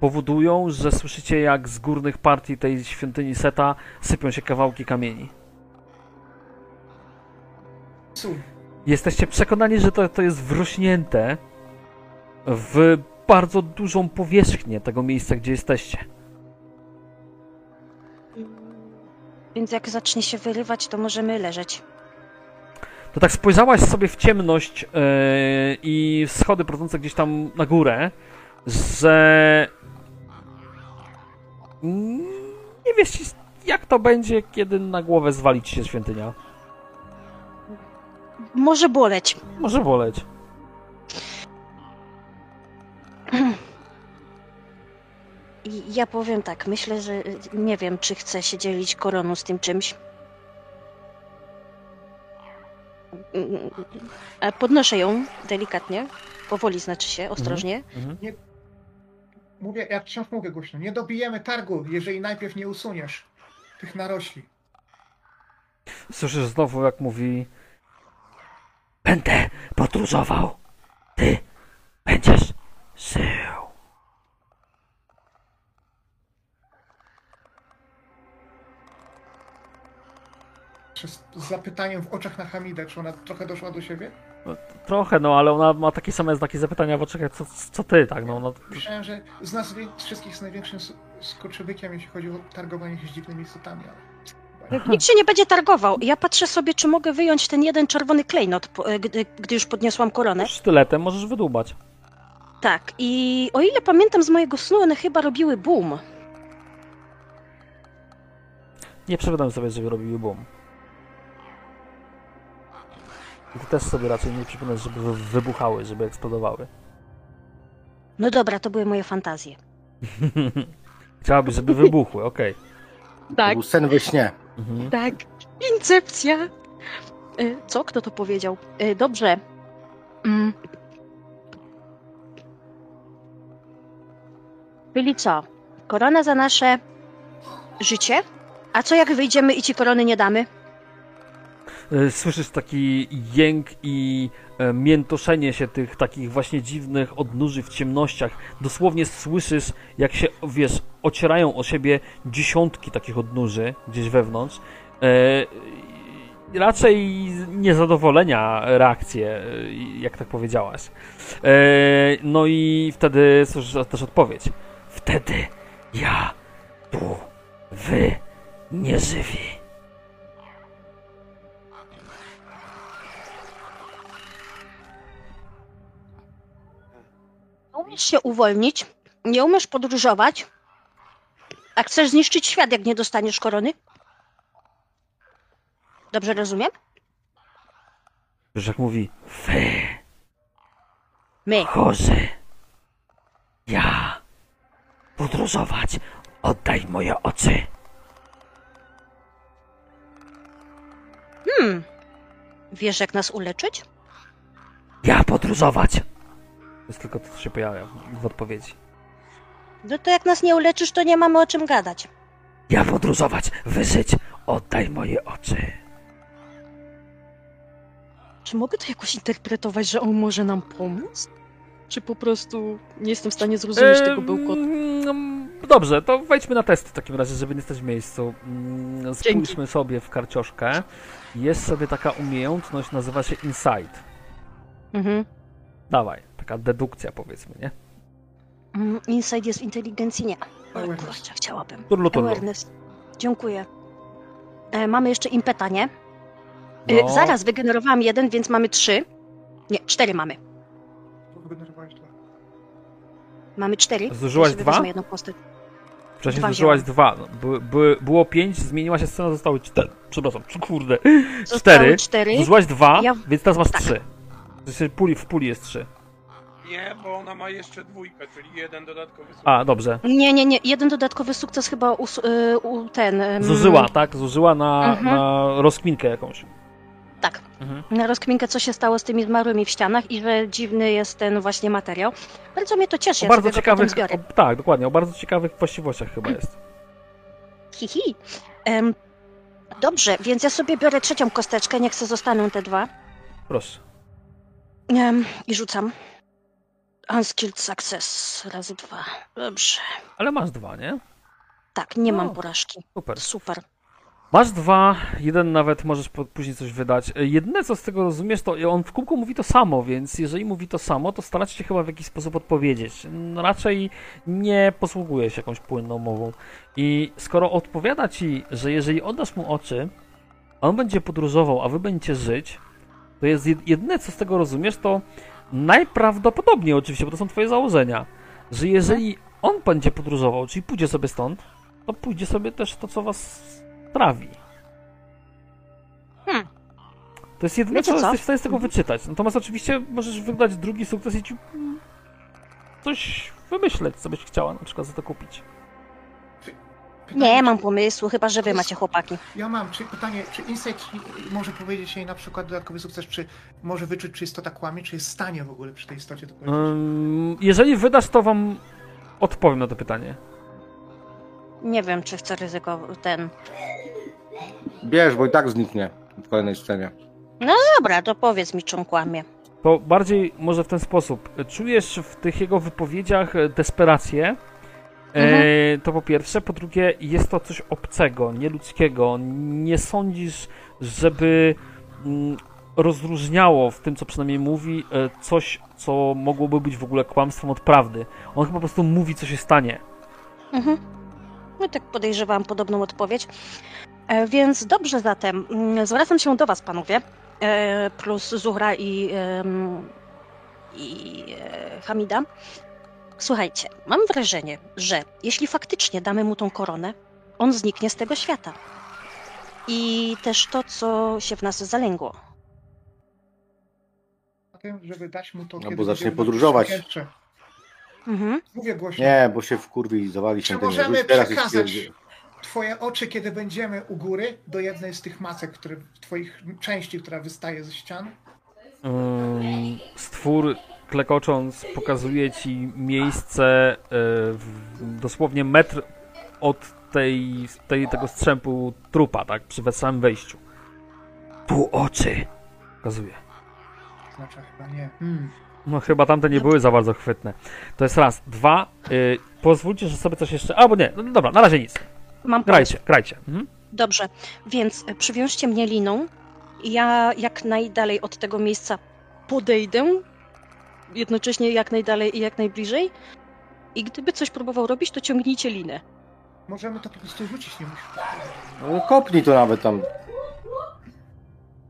powodują, że słyszycie jak z górnych partii tej świątyni Seta sypią się kawałki kamieni. Jesteście przekonani, że to, to jest wrośnięte w bardzo dużą powierzchnię tego miejsca, gdzie jesteście. Więc jak zacznie się wyrywać, to możemy leżeć. To tak spojrzałaś sobie w ciemność yy, i schody prowadzące gdzieś tam na górę, że nie wiesz jak to będzie, kiedy na głowę zwali ci się świątynia. Może boleć. Może boleć. Ja powiem tak, myślę, że nie wiem, czy chcę się dzielić koroną z tym czymś. Podnoszę ją delikatnie, powoli znaczy się, ostrożnie. Mhm. Mówię, jak wciąż mówię głośno. Nie dobijemy targu, jeżeli najpierw nie usuniesz tych narośli. Słyszysz znowu, jak mówi Będę podróżował. Ty będziesz żył. Czy z zapytaniem w oczach na Hamidę, czy ona trochę doszła do siebie? Trochę, no, ale ona ma takie same znaki zapytania w oczach, jak co, co ty, tak, no. Ona, Myślałem, że z nas z wszystkich jest największym skurczybykiem, jeśli chodzi o targowanie się z dziwnymi istotami, ale... Nikt się nie będzie targował. Ja patrzę sobie, czy mogę wyjąć ten jeden czerwony klejnot, e, gdy, gdy już podniosłam koronę. sztyletem możesz wydłubać. Tak, i o ile pamiętam z mojego snu, one chyba robiły boom. Nie przewiadam sobie, żeby robiły boom. I ty też sobie raczej nie przypominasz, żeby wy- wybuchały, żeby eksplodowały. No dobra, to były moje fantazje. Chciałabyś, żeby wybuchły, okej. To Tak, był sen we śnie. Mhm. tak. Incepcja. E, Co? Kto to powiedział? E, Dobrze. Mm. Czyli co? Korona za nasze życie? A co jak wyjdziemy i ci korony nie damy? Y, Słyszysz taki jęk i e, miętoszenie się tych takich właśnie dziwnych odnóży w ciemnościach. Dosłownie słyszysz, jak się, wiesz, ocierają o siebie dziesiątki takich odnóży gdzieś wewnątrz. E, raczej niezadowolenia reakcje, e, jak tak powiedziałaś. E, no i wtedy słyszysz też odpowiedź. Wtedy ja tu, wy. Nie umiesz się uwolnić, nie umiesz podróżować, a chcesz zniszczyć świat, jak nie dostaniesz korony? Dobrze rozumiem? Wiesz, jak mówi, wy, My. chorzy, ja, podróżować, oddaj moje oczy. Hmm. Wiesz, jak nas uleczyć? Ja podróżować. Jest tylko to, co się pojawia w odpowiedzi. No to jak nas nie uleczysz, to nie mamy o czym gadać. Ja podróżować, wyżyć, oddaj moje oczy. Czy mogę to jakoś interpretować, że on może nam pomóc? Czy po prostu nie jestem w stanie zrozumieć tego Ehm, bełkotu? mm, Dobrze, to wejdźmy na test w takim razie, żeby nie stać w miejscu. Mm, Dzięki. Spójrzmy sobie w karcioszkę. Jest sobie taka umiejętność, nazywa się Insight. Mhm. Dawaj, taka dedukcja powiedzmy, nie? Mm, Insight jest inteligencji? Nie. O, Awareness. kurczę, chciałabym. Turlu, turlu. Awareness. Dziękuję. E, mamy jeszcze impeta, nie? No. E, zaraz, wygenerowałam jeden, więc mamy trzy. Nie, cztery mamy. Wygenerowałeś. Mamy cztery. Zużyłaś Ja sobie dwa? wezmę jedną. Wcześniej Dwa zużyłaś dwa. No, by, by, było pięć, zmieniła się scena, zostały cztery. Przepraszam, kurde. Zostały Cztery. cztery. Zużyłaś dwa, Ja- więc teraz masz tak. trzy. W sensie puli, w puli jest trzy. Nie, bo ona ma jeszcze dwójkę, czyli jeden dodatkowy sukces. A, dobrze. Nie, nie, nie. Jeden dodatkowy sukces chyba u, y, u ten. ym, Zużyła, tak? Zużyła na, Mhm. na rozkminkę jakąś. Tak. Mhm. Na rozkminkę, co się stało z tymi zmarłymi w ścianach i że dziwny jest ten właśnie materiał. Bardzo mnie to cieszy. O Ja bardzo ciekawych, o, tak, dokładnie, o bardzo ciekawych właściwościach chyba jest. Hihi. Em, dobrze, więc ja sobie biorę trzecią kosteczkę, niech se zostaną te dwa. Proszę. Em, I rzucam. Unskilled success razy dwa. Dobrze. Ale masz dwa, nie? Tak, nie mam No. porażki. Super. Super. Masz dwa, jeden nawet możesz później coś wydać. E, Jedyne co z tego rozumiesz, to on w kółku mówi to samo, więc jeżeli mówi to samo, to staracie się chyba w jakiś sposób odpowiedzieć. No, raczej nie posługuje się jakąś płynną mową. I skoro odpowiada ci, że jeżeli oddasz mu oczy, on będzie podróżował, a wy będziecie żyć, to jest jed- jedyne co z tego rozumiesz, to najprawdopodobniej oczywiście, bo to są twoje założenia, że jeżeli on będzie podróżował, czyli pójdzie sobie stąd, to pójdzie sobie też to, co was trawi. Hmm. To jest jedyne, Wiecie co co? jesteś w stanie z tego wyczytać. Natomiast oczywiście możesz wydać drugi sukces i ci coś wymyśleć, co byś chciała na przykład za to kupić. Pytanie, Nie mam pomysłu, chyba że wy macie chłopaki. Ja mam, czy pytanie, czy Insight może powiedzieć jej na przykład dodatkowy sukces, czy może wyczuć, czy istota kłamie, czy jest w stanie w ogóle przy tej istocie to powiedzieć? Ym, jeżeli wydasz, to wam odpowiem na to pytanie. Nie wiem, czy chcę ryzykować ten. Bierz, bo i tak zniknie w kolejnej scenie. Dobra, to powiedz mi, czy on kłamie. To bardziej może w ten sposób. Czujesz w tych jego wypowiedziach e, desperację. E, Mhm. to po pierwsze. Po drugie, jest to coś obcego, nieludzkiego. Nie sądzisz, żeby mm, rozróżniało w tym, co przynajmniej mówi, e, coś, co mogłoby być w ogóle kłamstwem od prawdy. On chyba po prostu mówi, co się stanie. Mhm. No tak podejrzewałam podobną odpowiedź. E, więc dobrze zatem. mm, Zwracam się do Was, panowie. Plus Zuhra i, i Hamida. Słuchajcie, mam wrażenie, że jeśli faktycznie damy mu tą koronę, on zniknie z tego świata. I też to, co się w nas zalęgło. Tym, żeby dać mu to, No kiedy bo zacznie będziemy podróżować. Mhm. Mówię głośno. Nie, bo się wkurwi i zawali Czy się możemy Już teraz jest przekazać twoje oczy, kiedy będziemy u góry, do jednej z tych masek, które, twoich części, która wystaje ze ścian? Ym, Stwór, klekocząc, pokazuje ci miejsce w, dosłownie metr od tej, tej, tego strzępu trupa, tak? Przy samym wejściu. Tu oczy! Pokazuje. Znaczy chyba nie. Hmm. No chyba tamte nie były za bardzo chwytne. To jest raz. Dwa. Y, pozwólcie, że sobie coś jeszcze... Albo nie. No dobra, na razie nic. Mam pomysł. Grajcie, grajcie. Mhm. Dobrze, więc e, przywiążcie mnie liną. Ja jak najdalej od tego miejsca podejdę, jednocześnie jak najdalej i jak najbliżej. I gdyby coś próbował robić, to ciągnijcie linę. Możemy to po prostu rzucić, nie musisz. No, kopnij to nawet tam.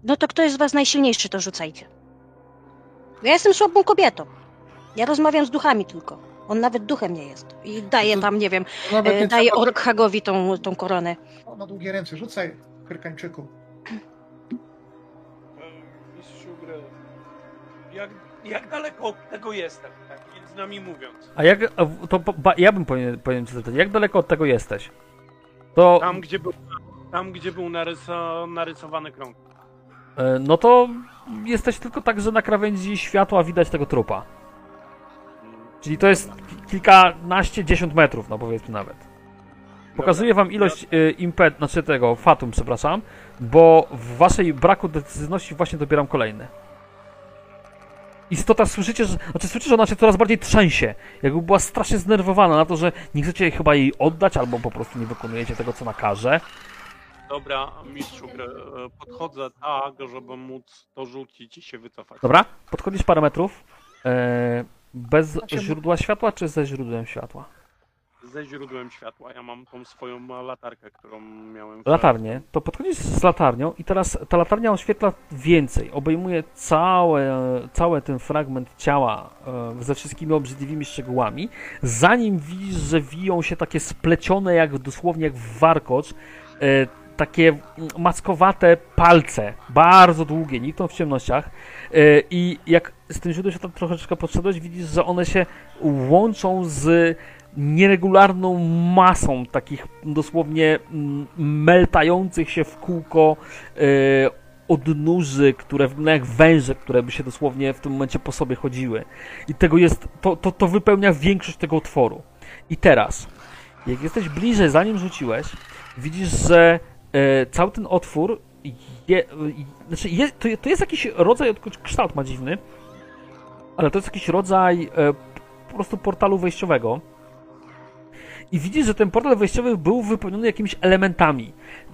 No to kto jest z was najsilniejszy, to rzucajcie. Ja jestem słabą kobietą. Ja rozmawiam z duchami tylko. On nawet duchem nie jest. I daje tam, nie wiem, Nawet e, nie daje trzeba- Orkhagowi tą, tą koronę. O, na długie ręce, rzucaj, Hyrkańczyku. E, Mistrzu gry. Jak, jak daleko od tego jestem, tak między nami mówiąc? A jak... a To, ba, ja bym powinien, powinien zapytać, jak daleko od tego jesteś? To... Tam, gdzie był, tam, gdzie był naryso, narysowany krąg. e, No to jesteś tylko tak, że na krawędzi światła widać tego trupa. Czyli to jest ki- kilkanaście, dziesiąt metrów, no powiedzmy nawet. Pokazuję wam ilość y, impet, znaczy tego, fatum, przepraszam, bo w waszej braku decyzyjności właśnie dobieram kolejny. Istota słyszycie, że, znaczy słyszycie, że ona się coraz bardziej trzęsie. Jakby była strasznie zdenerwowana na to, że nie chcecie chyba jej oddać, albo po prostu nie wykonujecie tego, co nakaże. Dobra, mistrzu gry, podchodzę tak, żeby móc to rzucić i się wycofać. Dobra, podchodzisz parę metrów. E, bez Znaczy- źródła światła, czy ze źródłem światła? Ze źródłem światła. Ja mam tą swoją latarkę, którą miałem. w- Latarnię. To podchodzisz z latarnią i teraz ta latarnia oświetla więcej. Obejmuje całe, cały ten fragment ciała e, ze wszystkimi obrzydliwymi szczegółami. Zanim widzisz, że wiją się takie splecione, jak dosłownie jak warkocz, e, takie mackowate palce, bardzo długie, nikną w ciemnościach. E, I jak z tym źródłem światła troszeczkę podszedłeś, widzisz, że one się łączą z nieregularną masą takich dosłownie mm, meltających się w kółko e, odnóży, które wyglądają jak węże, które by się dosłownie w tym momencie po sobie chodziły. I tego jest, to, to, to wypełnia większość tego otworu. I teraz, jak jesteś bliżej, zanim rzuciłeś, widzisz, że e, cały ten otwór je, znaczy je, to, to jest jakiś rodzaj, kształt ma dziwny, ale to jest jakiś rodzaj e, po prostu portalu wejściowego. I widzisz, że ten portal wejściowy był wypełniony jakimiś elementami.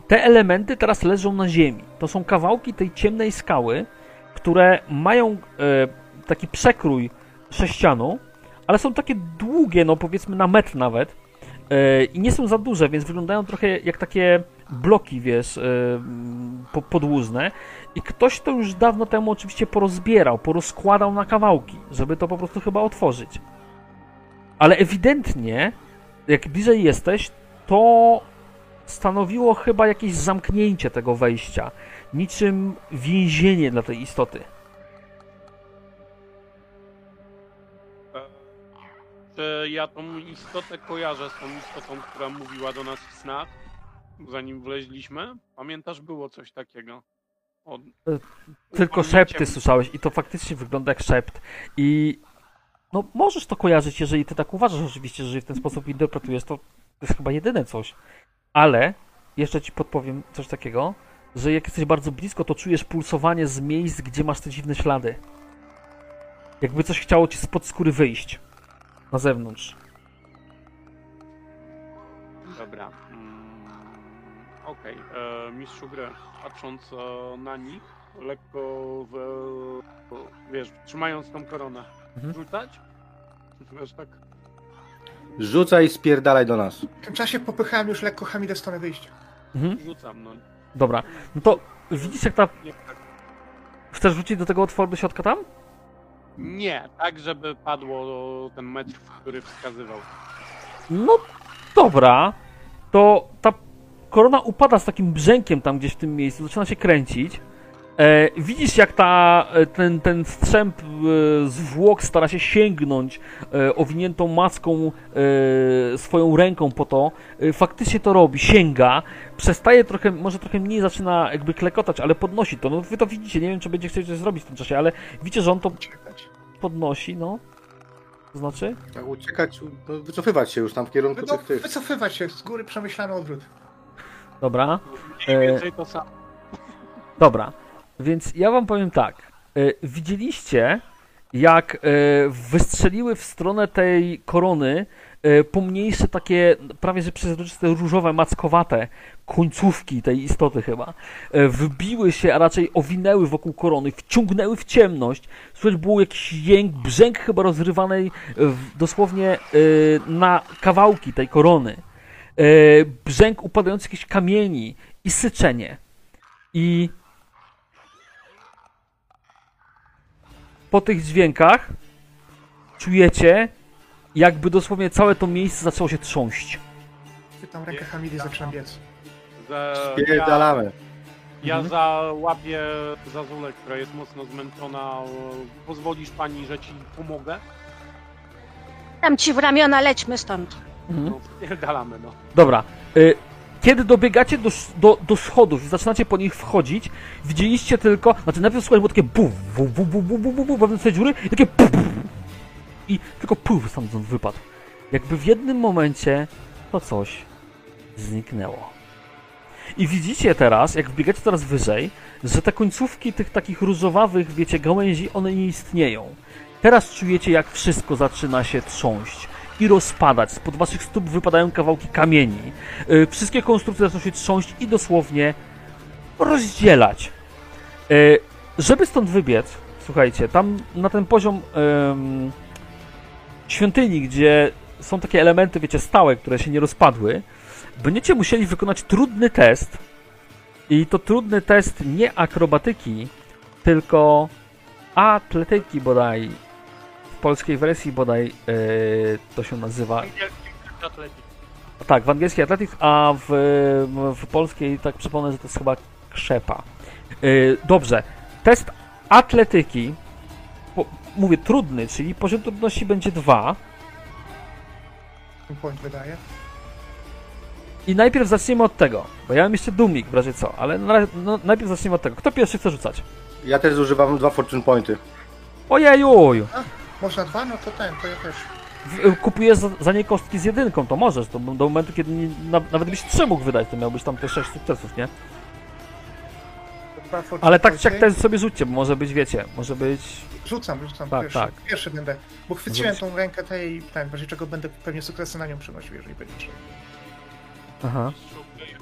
Te elementy teraz leżą na ziemi. To są kawałki tej ciemnej skały, które mają e, taki przekrój sześcianu, ale są takie długie, no powiedzmy na metr nawet. E, I nie są za duże, więc wyglądają trochę jak takie bloki, wiesz, e, po, podłużne. I ktoś to już dawno temu oczywiście porozbierał, porozkładał na kawałki, żeby to po prostu chyba otworzyć. Ale ewidentnie, jak bliżej jesteś, to stanowiło chyba jakieś zamknięcie tego wejścia. Niczym więzienie dla tej istoty. Czy ja tą istotę kojarzę z tą istotą, która mówiła do nas w snach, zanim wleźliśmy? Pamiętasz, było coś takiego? Od... Tylko szepty słyszałeś i to faktycznie wygląda jak szept. I no możesz to kojarzyć, jeżeli ty tak uważasz oczywiście, że w ten sposób interpretujesz, to jest chyba jedyne coś. Ale jeszcze ci podpowiem coś takiego, że jak jesteś bardzo blisko, to czujesz pulsowanie z miejsc, gdzie masz te dziwne ślady. Jakby coś chciało ci spod skóry wyjść. Na zewnątrz. Dobra. Mm, Okej, e, mistrzu gry, patrząc e, na nich, lekko w, wiesz, trzymając tą koronę. Rzucać? Wiesz, tak, Rzucaj i spierdalaj do nas. W tym czasie popychałem już lekko Hamidę w stronę wyjścia. Mhm. rzucam, no. Dobra. No to widzisz jak ta... Nie, tak, Chcesz rzucić do tego otworu do środka tam? nie, tak żeby padło ten metr, który wskazywał. No dobra, to ta korona upada z takim brzękiem tam gdzieś w tym miejscu, zaczyna się kręcić. E, widzisz jak ta, e, ten, ten strzęp e, zwłok stara się sięgnąć e, owiniętą maską e, swoją ręką po to. E, faktycznie to robi, sięga, przestaje trochę, może trochę mniej zaczyna jakby klekotać, ale podnosi to. No wy to widzicie, nie wiem czy będzie chciał coś zrobić w tym czasie, ale widzicie, że on to podnosi, no. To znaczy? Tak, uciekać, no, wycofywać się już tam w kierunku No, tych, tych. wycofywać się, z góry przemyślany odwrót. Dobra. Mniej więcej to samo. Dobra, więc ja wam powiem tak. E, widzieliście, jak e, wystrzeliły w stronę tej korony e, pomniejsze takie, prawie że przezroczyste, różowe, mackowate końcówki tej istoty chyba. Wybiły się, a raczej owinęły wokół korony, wciągnęły w ciemność. Słychać było jakiś jęk, brzęk chyba rozrywanej dosłownie na kawałki tej korony. Brzęk upadających jakichś kamieni i syczenie. I po tych dźwiękach czujecie, jakby dosłownie całe to miejsce zaczęło się trząść. Chwytam rękę Hamidy i zaczynam biec. Że Spierdalamy. Ja, ja załapię Zazulę, która jest mocno zmęczona. Pozwolisz pani, że ci pomogę? Dam ci w ramiona, lećmy stąd. Mhm. No, spierdalamy, no. Dobra. Y, kiedy dobiegacie do, do, do schodów i zaczynacie po nich wchodzić, widzieliście tylko, znaczy najpierw słuchać było takie buf, buf, buf, buf, buf, buf, buf dziury i takie puf, puf, i tylko puf stamtąd wypadł. Jakby w jednym momencie to coś zniknęło. I widzicie teraz, jak wbiegacie coraz wyżej, że te końcówki tych takich różowawych, wiecie, gałęzi, one nie istnieją. Teraz czujecie, jak wszystko zaczyna się trząść i rozpadać. Spod waszych stóp wypadają kawałki kamieni. Yy, wszystkie konstrukcje zaczną się trząść i dosłownie rozdzielać. Yy, żeby stąd wybiec, słuchajcie, tam na ten poziom świątyni, gdzie są takie elementy, wiecie, stałe, które się nie rozpadły, będziecie musieli wykonać trudny test. I to trudny test nie akrobatyki, tylko atletyki bodaj. Polskiej wersji bodaj yy, to się nazywa. Atletik. Tak, w angielskiej atletyk, a w, w polskiej tak przypomnę, że to jest chyba krzepa. Yy, dobrze. Test atletyki. Po, mówię trudny, czyli poziom trudności będzie 2. Ten point wydaje. I najpierw zaczniemy od tego, bo ja mam jeszcze dumik w razie co, ale na, razie- no, najpierw zaczniemy od tego. Kto pierwszy chce rzucać? Ja też zużywam dwa fortune pointy. Ojejuj! Można dwa? No to ten, to ja też. Y, Kupujesz za, za nie kostki z jedynką, to możesz, to do momentu, kiedy nie, na, nawet byś trzy mógł wydać, to miałbyś tam te sześć sukcesów, nie? Dwa Ale tak czy jak też sobie rzućcie, bo może być, wiecie, może być... Rzucam, rzucam Tak, pierwszy. tak. Pierwszy będę. Bo chwyciłem tą rękę tej, ten, w razie czego będę pewnie sukcesy na nią przynosił, jeżeli będzie trzeba. Aha.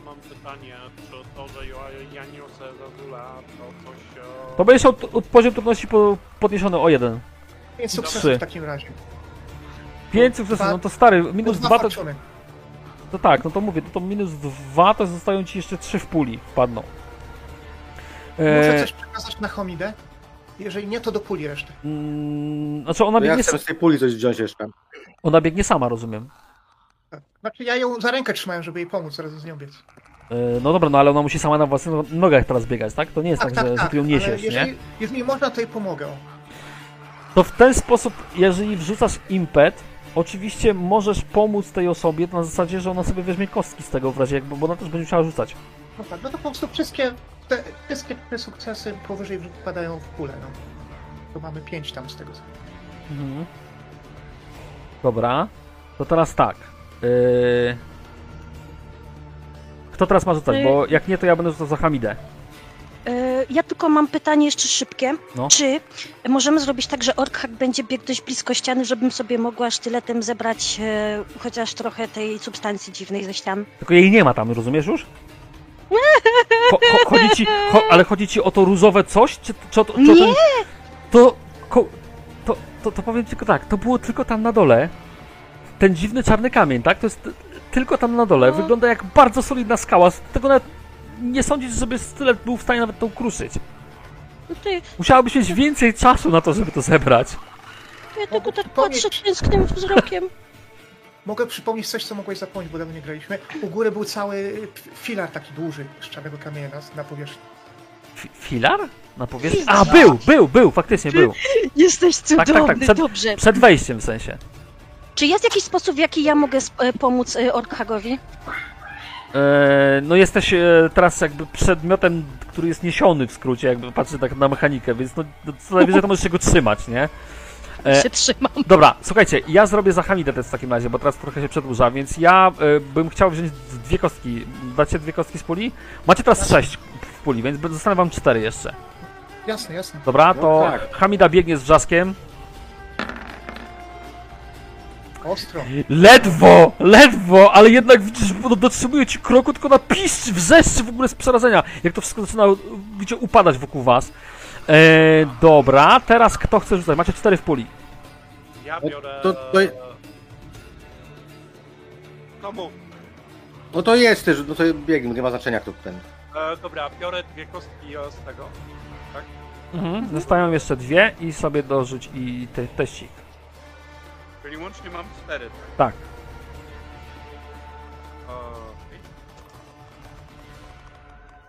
Mam pytanie, czy to, że ja, niosę Zazula, to coś... To będziesz od, od poziom trudności po, podniesiony o jeden. Pięć sukcesów Trzy. w takim razie. Pięć sukcesów, Dwa- no to stary, Minus minus dwa dwa to, fortuny. to tak, no to mówię, to, to minus dwa to zostają ci jeszcze trzy w puli, wpadną. Muszę E, coś przekazać na Homidę. Jeżeli nie, to do puli resztę. mm, znaczy ona ja biegnie, chcę s- z tej puli coś wziąć jeszcze. ona biegnie sama, rozumiem. Tak. Znaczy ja ją za rękę trzymałem, żeby jej pomóc, zaraz z nią biec. E, No dobra, no ale ona musi sama na własnych no- nogach teraz biegać, tak? To nie jest tak, że, że ty ją ale niesiesz, nie? jeżeli, jeżeli można, to jej pomogę. To w ten sposób, jeżeli wrzucasz impet, oczywiście możesz pomóc tej osobie na zasadzie, że ona sobie weźmie kostki z tego w razie jakby, bo ona też będzie musiała rzucać. No tak, no to po prostu wszystkie te, wszystkie te sukcesy powyżej wpadają w kulę, no. To mamy pięć tam z tego. Mhm. Dobra, to teraz tak. Yy... Kto teraz ma rzucać? Bo jak nie, to ja będę rzucał za Hamidę. E, Ja tylko mam pytanie jeszcze szybkie. No. Czy możemy zrobić tak, że Orkhak będzie biegł dość blisko ściany, żebym sobie mogła sztyletem zebrać e, chociaż trochę tej substancji dziwnej ze ścian? Tylko jej nie ma tam, rozumiesz już? Cho, cho, chodzi ci, cho, ale chodzi ci o to różowe coś? Czy, czy, czy o ten, to, ko, to, to, to powiem tylko tak, to było tylko tam na dole. Ten dziwny czarny kamień, tak? To jest tylko tam na dole. No. Wygląda jak bardzo solidna skała. Z tego nawet nie sądzisz, żeby stylet był w stanie nawet tą kruszyć. No ty, Musiałabyś mieć więcej czasu na to, żeby to zebrać. ja tylko tak patrzę tęsknym wzrokiem. Mogę przypomnieć coś, co mogłeś zapomnieć, bo dawno nie graliśmy. U góry był cały filar taki duży z czarnego kamienia na, na powierzchni. Fi- Filar? Na powierzchni? A, był, był, był, faktycznie był. Jesteś tak, tak, cudowny, przed- dobrze. Przed wejściem w sensie. Czy jest jakiś sposób, w jaki ja mogę pomóc e, Orkhagowi? E, no jesteś e, teraz jakby przedmiotem, który jest niesiony w skrócie, jakby patrzę tak na mechanikę, więc no, no co najwyżej to możesz się go trzymać, nie? E, Się trzymam. Dobra, słuchajcie, ja zrobię za Hamidę test w takim razie, bo teraz trochę się przedłuża, więc ja e, bym chciał wziąć dwie kostki. Dacie dwie kostki z puli? Macie teraz sześć w puli, więc zostanę wam cztery jeszcze. Jasne, jasne. Dobra, No to tak. Hamida biegnie z wrzaskiem. Ostro. Ledwo, ledwo, ale jednak widzisz, bo dotrzymuje ci kroku, tylko na piszczy, wrzeszczy w ogóle z przerażenia, jak to wszystko zaczyna gdzie upadać wokół was. E, dobra, teraz kto chce rzucać? Macie cztery w puli. Ja No, biorę... to- to- No mów. No to jest też, no to biegnie, nie ma znaczenia kto ten. E, dobra, biorę dwie kostki z tego. Mhm. Zostają jeszcze dwie i sobie dorzuć i te, teścik. Czyli łącznie mam cztery, tak? Tak. Okej.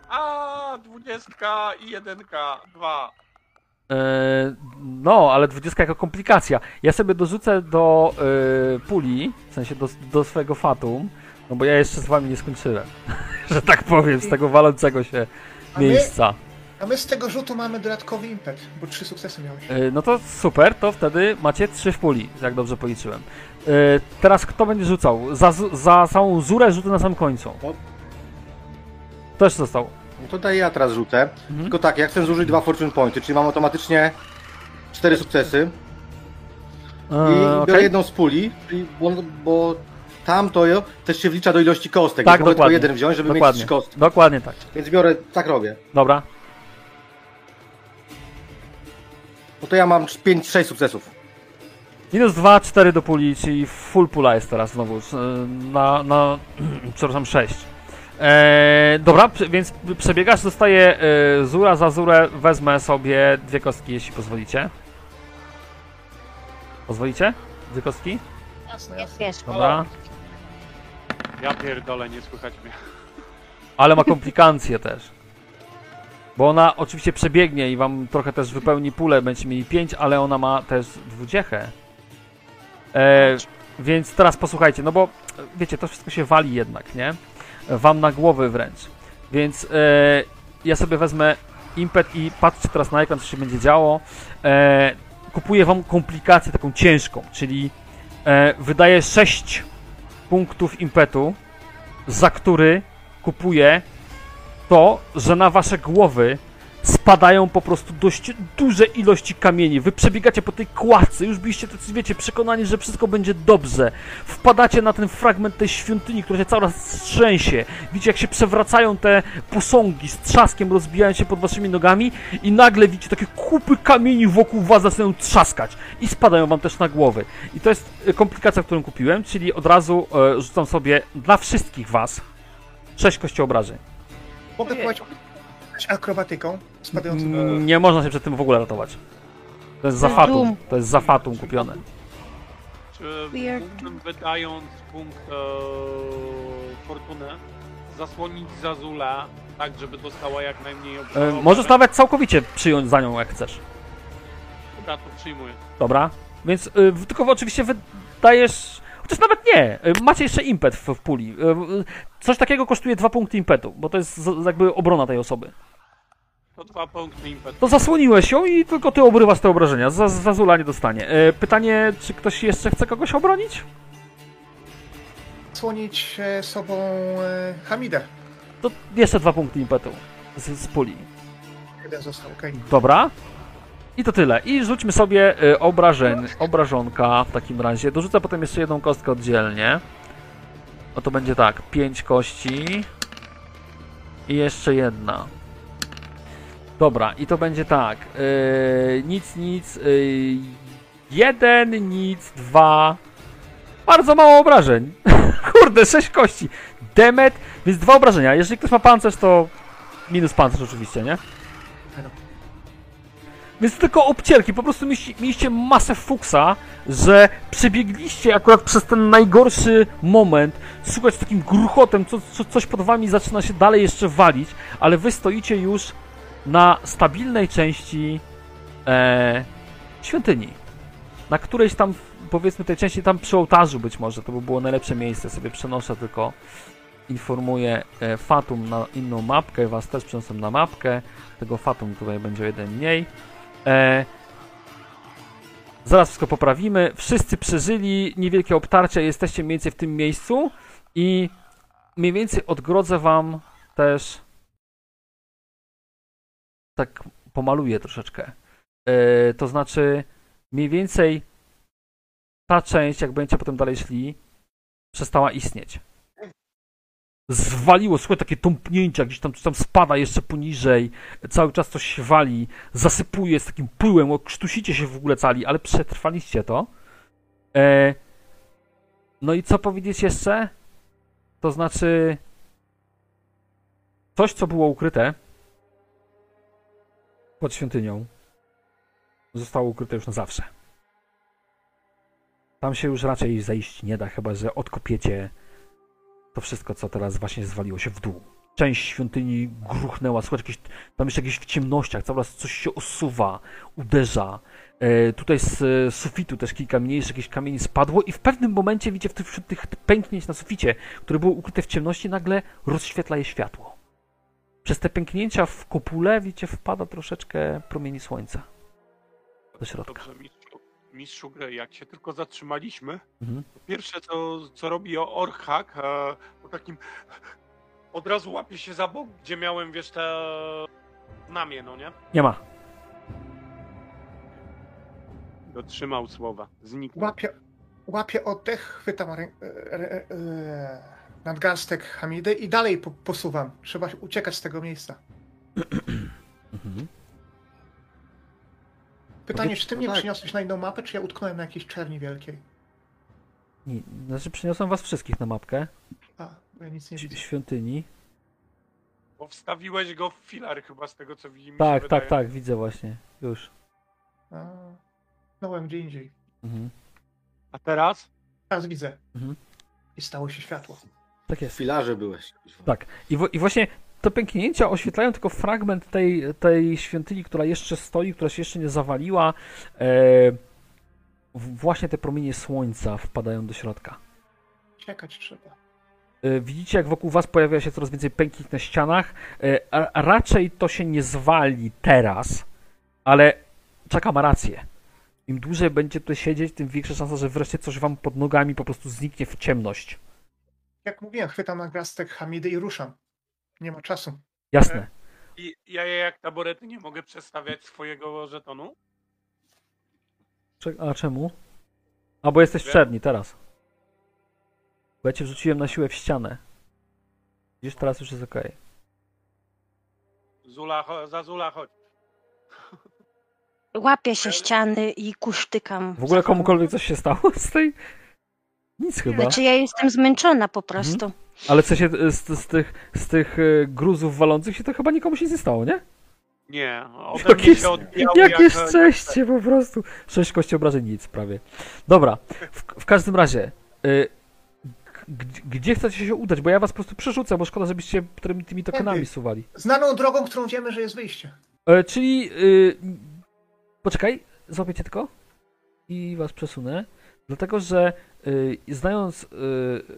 A, dwudziestka i jedynka, dwa. E, no, ale dwudziestka jako komplikacja. Ja sobie dorzucę do e, puli, w sensie do, do swojego fatum, no bo ja jeszcze z wami nie skończyłem, że tak powiem, z tego walącego się A my, miejsca. A my z tego rzutu mamy dodatkowy impet, bo trzy sukcesy miałeś. E, No to super, to wtedy macie trzy w puli, jak dobrze policzyłem. E, Teraz kto będzie rzucał? Za, za całą zurę rzuty na samym końcu. Też został. No to daję ja teraz rzucę. Mhm. Tylko tak, ja chcę zużyć dwa Fortune Pointy, czyli mam automatycznie cztery sukcesy. I Eee, biorę okej. jedną z puli, bo, bo tam to też się wlicza do ilości kostek. Tak, mogę tylko dokładnie. jeden wziąć, żeby mieć Dokładnie. trzy kostki. Dokładnie tak. Więc biorę, tak robię. Dobra. No to ja mam 5-6 sukcesów. Minus 2, 4 do puli, czyli full pula jest teraz znowu. Na, na przepraszam, 6. Eee, dobra, więc przebiegasz, dostaję e, zura za zurę, wezmę sobie dwie kostki, jeśli pozwolicie. Pozwolicie? Dwie kostki? Jasne, Jest, jasne. Dobra. Ja pierdolę, nie słychać mnie. Ale ma komplikacje też. Bo ona oczywiście przebiegnie i wam trochę też wypełni pulę, będziecie mieli 5, ale ona ma też dwudziechę. E, więc teraz posłuchajcie, no bo wiecie, to wszystko się wali jednak, nie? Wam na głowy wręcz. Więc e, ja sobie wezmę impet i patrzcie teraz na ekran, co się będzie działo. E, kupuję wam komplikację taką ciężką, czyli e, wydaję 6 punktów impetu, za który kupuję to, że na wasze głowy spadają po prostu dość duże ilości kamieni. Wy przebiegacie po tej kładce, już byliście tacy, wiecie, przekonani, że wszystko będzie dobrze. Wpadacie na ten fragment tej świątyni, która się cały czas trzęsie. Widzicie, jak się przewracają te posągi z trzaskiem, rozbijają się pod waszymi nogami i nagle widzicie takie kupy kamieni wokół was zaczynają trzaskać i spadają wam też na głowy. I to jest e, komplikacja, którą kupiłem, czyli od razu e, rzucam sobie dla wszystkich was 6 kości obrażeń. Mogę próbować akrobatyką spadającą do... Mm, Nie można się przed tym w ogóle ratować. To jest za To jest fatum. To jest za fatum kupione. Czy wydając punkt e, fortuny zasłonić Zazulę tak, żeby dostała jak najmniej E, obszarowe? możesz nawet całkowicie przyjąć za nią jak chcesz. Dobra, to przyjmuję. Dobra? Więc y, tylko oczywiście wydajesz. Chociaż nawet nie. Y, macie jeszcze impet w, w puli. Coś takiego kosztuje dwa punkty impetu, bo to jest jakby obrona tej osoby. To dwa punkty impetu. To zasłoniłeś ją i tylko ty obrywasz te obrażenia. Za- Zazula nie dostanie. Y, pytanie, czy ktoś jeszcze chce kogoś obronić? Słonić e, sobą e, Hamidę. To jeszcze dwa punkty impetu z, z puli. Jeden został, okej. Dobra. I to tyle. I rzućmy sobie y, obrażeń, obrażonka w takim razie. Dorzucę potem jeszcze jedną kostkę oddzielnie. No to będzie tak, 5 kości i jeszcze jedna. Dobra, i to będzie tak. y, nic, nic. y, jeden, nic, dwa. Bardzo mało obrażeń. Kurde, 6 kości. Demet, więc dwa obrażenia. Jeżeli ktoś ma pancerz, to minus pancerz oczywiście, nie? Więc tylko obcierki, po prostu mieliście, mieliście masę fuksa, że przebiegliście akurat przez ten najgorszy moment, słuchać takim gruchotem, co, co, coś pod wami zaczyna się dalej jeszcze walić, ale wy stoicie już na stabilnej części e, świątyni. Na którejś tam, powiedzmy tej części tam przy ołtarzu być może, to by było najlepsze miejsce, sobie przenoszę tylko informuję e, Fatum na inną mapkę, was też przeniosę na mapkę, tego Fatum tutaj będzie jeden mniej. E, zaraz wszystko poprawimy. Wszyscy przeżyli niewielkie obtarcie, jesteście mniej więcej w tym miejscu i mniej więcej odgrodzę wam też tak pomaluję troszeczkę. E, to znaczy mniej więcej ta część, jak będziecie potem dalej szli, przestała istnieć. Zwaliło, słuchaj, takie tąpnięcia, gdzieś tam, tam spada jeszcze poniżej, cały czas coś się wali, zasypuje z takim pyłem, krztusicie się w ogóle cali, ale przetrwaliście to. E, no i co powiedzieć jeszcze? To znaczy, coś, co było ukryte pod świątynią, zostało ukryte już na zawsze. Tam się już raczej zejść nie da, chyba że odkopiecie to wszystko, co teraz właśnie zwaliło się w dół. Część świątyni gruchnęła, słuchaj, jakieś, tam jeszcze jakieś w ciemnościach, cały czas coś się osuwa, uderza. E, tutaj z e, sufitu też kilka mniejszych jakichś kamieni spadło i w pewnym momencie, widzicie, w tych, wśród tych pęknięć na suficie, które były ukryte w ciemności, nagle rozświetla je światło. Przez te pęknięcia w kopule, widzicie, wpada troszeczkę promieni słońca do środka. Dobrze, mistrzu, gry, jak się tylko zatrzymaliśmy, Mhm. to pierwsze co, co robi Orchak, e, po takim Od razu łapię się za bok, gdzie miałem, wiesz, te znamie, no nie? Nie ma. Dotrzymał słowa. Zniknął. Łapię, łapię oddech, chwytam e, e, e, nadgarstek Hamidy i dalej po, posuwam. Trzeba uciekać z tego miejsca. Mhm. Pytanie, czy ty mnie no tak. przyniosłeś na inną mapę, czy ja utknąłem na jakiejś czerni wielkiej? Nie, znaczy przyniosłem was wszystkich na mapkę A, bo ja nic nie widzę. świątyni. Bo wstawiłeś go w filar chyba z tego, co widzimy. Tak, tak, tak, widzę właśnie. Już. A, Znałem gdzie indziej. Mhm. A teraz? Teraz widzę. Mhm. I stało się światło. Tak W jest. filarze byłeś. Tak. I, wo- I właśnie te pęknięcia oświetlają tylko fragment tej, tej świątyni, która jeszcze stoi, która się jeszcze nie zawaliła. E, właśnie te promienie słońca wpadają do środka. Uciekać trzeba. E, Widzicie, jak wokół was pojawia się coraz więcej pęknięć na ścianach. E, a- Raczej to się nie zwali teraz, ale czeka ma rację. Im dłużej będziecie tutaj siedzieć, tym większa szansa, że wreszcie coś wam pod nogami po prostu zniknie w ciemność. Jak mówiłem, chwytam nadgarstek Hamidy i ruszam. Nie ma czasu. Jasne. I ja jak taborety nie mogę przestawiać swojego żetonu? A czemu? A bo jesteś w czerni teraz. Bo ja cię wrzuciłem na siłę w ścianę. Widzisz, teraz już jest okej. Zula, cho- za Zula chodź. Łapię się ściany i kusztykam. W ogóle komukolwiek coś się stało z tej... Nic chyba. Znaczy ja jestem zmęczona po prostu. Ale w sensie y, z, z tych, z tych y, gruzów walących się to chyba nikomu się nie stało, nie? Nie, ode Jakie, się jakie jak- szczęście po prostu. Sześć kości obrażeń, nic prawie. Dobra, w, w każdym razie... Y, g- gdzie chcecie się udać? Bo ja was po prostu przerzucę, bo szkoda, żebyście tymi, tymi tokenami suwali. Znaną drogą, którą wiemy, że jest wyjście. E, czyli. y, poczekaj, złapię cię tylko i was przesunę. Dlatego, że y, znając y,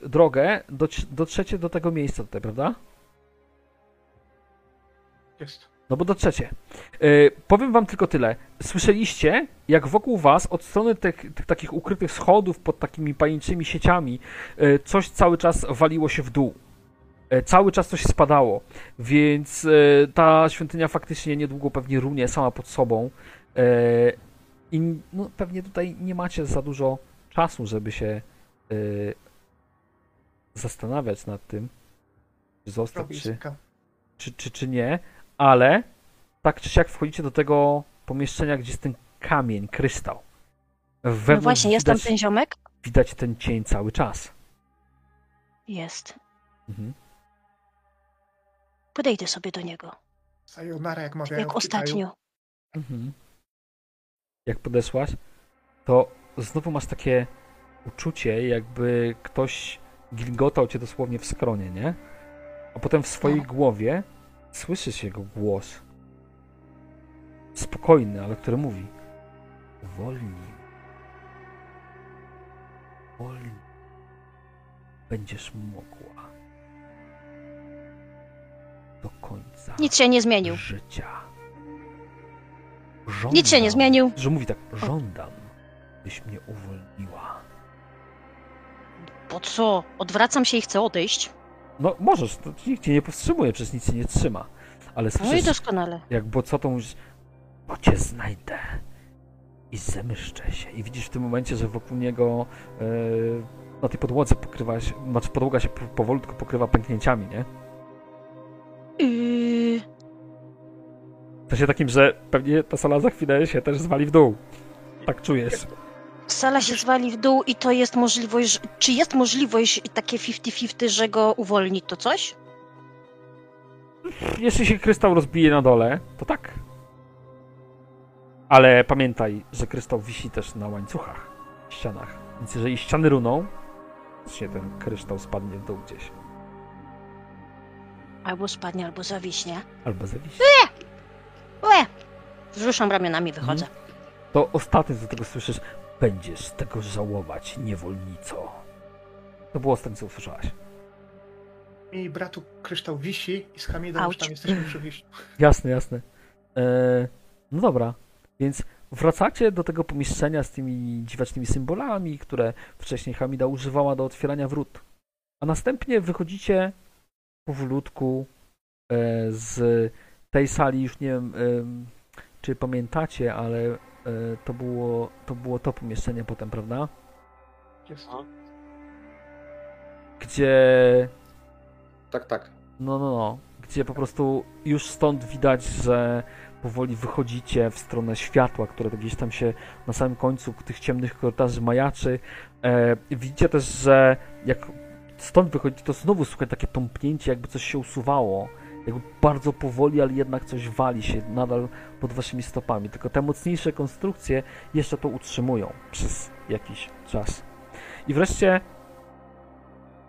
drogę, dotrzecie do tego miejsca tutaj, prawda? Jest. No bo dotrzecie. Y, powiem wam tylko tyle. Słyszeliście, jak wokół was, od strony tych, tych takich ukrytych schodów pod takimi pajęczymi sieciami, y, coś cały czas waliło się w dół. Y, cały czas coś spadało. Więc ta świątynia faktycznie niedługo pewnie runie sama pod sobą. I no, pewnie tutaj nie macie za dużo czasu, żeby się y, zastanawiać nad tym, czy zostać, czy czy, czy, czy nie, ale tak czy siak wchodzicie do tego pomieszczenia, gdzie jest ten kamień, kryształ. Wewnątrz No właśnie, jest tam widać, ten ziomek? widać ten cień cały czas. Jest. Mhm. Podejdę sobie do niego. Sayonara, jak mawiają Jak ostatnio. Mhm. Jak podeszłaś, to znowu masz takie uczucie, jakby ktoś gilgotał cię dosłownie w skronie, nie? A potem w swojej No. głowie słyszysz jego głos. Spokojny, ale który mówi: Uwolnij. Uwolnij. Będziesz mogła. Do końca Nic się nie zmienił. życia. Żądam, Nic się nie zmienił. Że mówi tak, żądam, byś mnie uwolniła. Po co? Odwracam się i chcę odejść. No możesz, to nikt cię nie powstrzymuje, przecież nic cię nie trzyma. Ale No i słyszysz, doskonale. jak bocotą mówisz, bo cię znajdę i zemyszczę się. I widzisz w tym momencie, że wokół niego e, na tej podłodze pokrywa się, znaczy podłoga się po- powolutku pokrywa pęknięciami, nie? Yy, W sensie takim, że pewnie ta sala za chwilę się też zwali w dół. Tak czujesz. Sala się zwali w dół i to jest możliwość, czy jest możliwość takie 50-50, że go uwolni to coś? Jeśli się krystał rozbije na dole, to tak. Ale pamiętaj, że krystał wisi też na łańcuchach, ścianach. Więc jeżeli ściany runą, to się ten kryształ spadnie w dół gdzieś. Albo spadnie, albo zawiśnie. Albo zawisi. Łe! Wzruszam ramionami, wychodzę. To ostatnie, co tego słyszysz, będziesz tego żałować, niewolnico. To było ostatnie, co usłyszałaś. Mi bratu kryształ wisi i z Hamidą już tam jesteśmy przy wyjściu. Jasne, jasne. E, no dobra, więc wracacie do tego pomieszczenia z tymi dziwacznymi symbolami, które wcześniej Hamida używała do otwierania wrót. A następnie wychodzicie powolutku e, z tej sali, już nie wiem, em, czy pamiętacie, ale to było, to było to pomieszczenie potem, prawda? Jest. A? Gdzie Tak, tak. No, no, no. Gdzie po prostu już stąd widać, że powoli wychodzicie w stronę światła, które gdzieś tam się na samym końcu tych ciemnych korytarzy majaczy. E, widzicie też, że jak stąd wychodzi, to znowu słychać takie tąpnięcie, jakby coś się usuwało. Jakby bardzo powoli, ale jednak coś wali się nadal pod waszymi stopami. Tylko te mocniejsze konstrukcje jeszcze to utrzymują przez jakiś czas. I wreszcie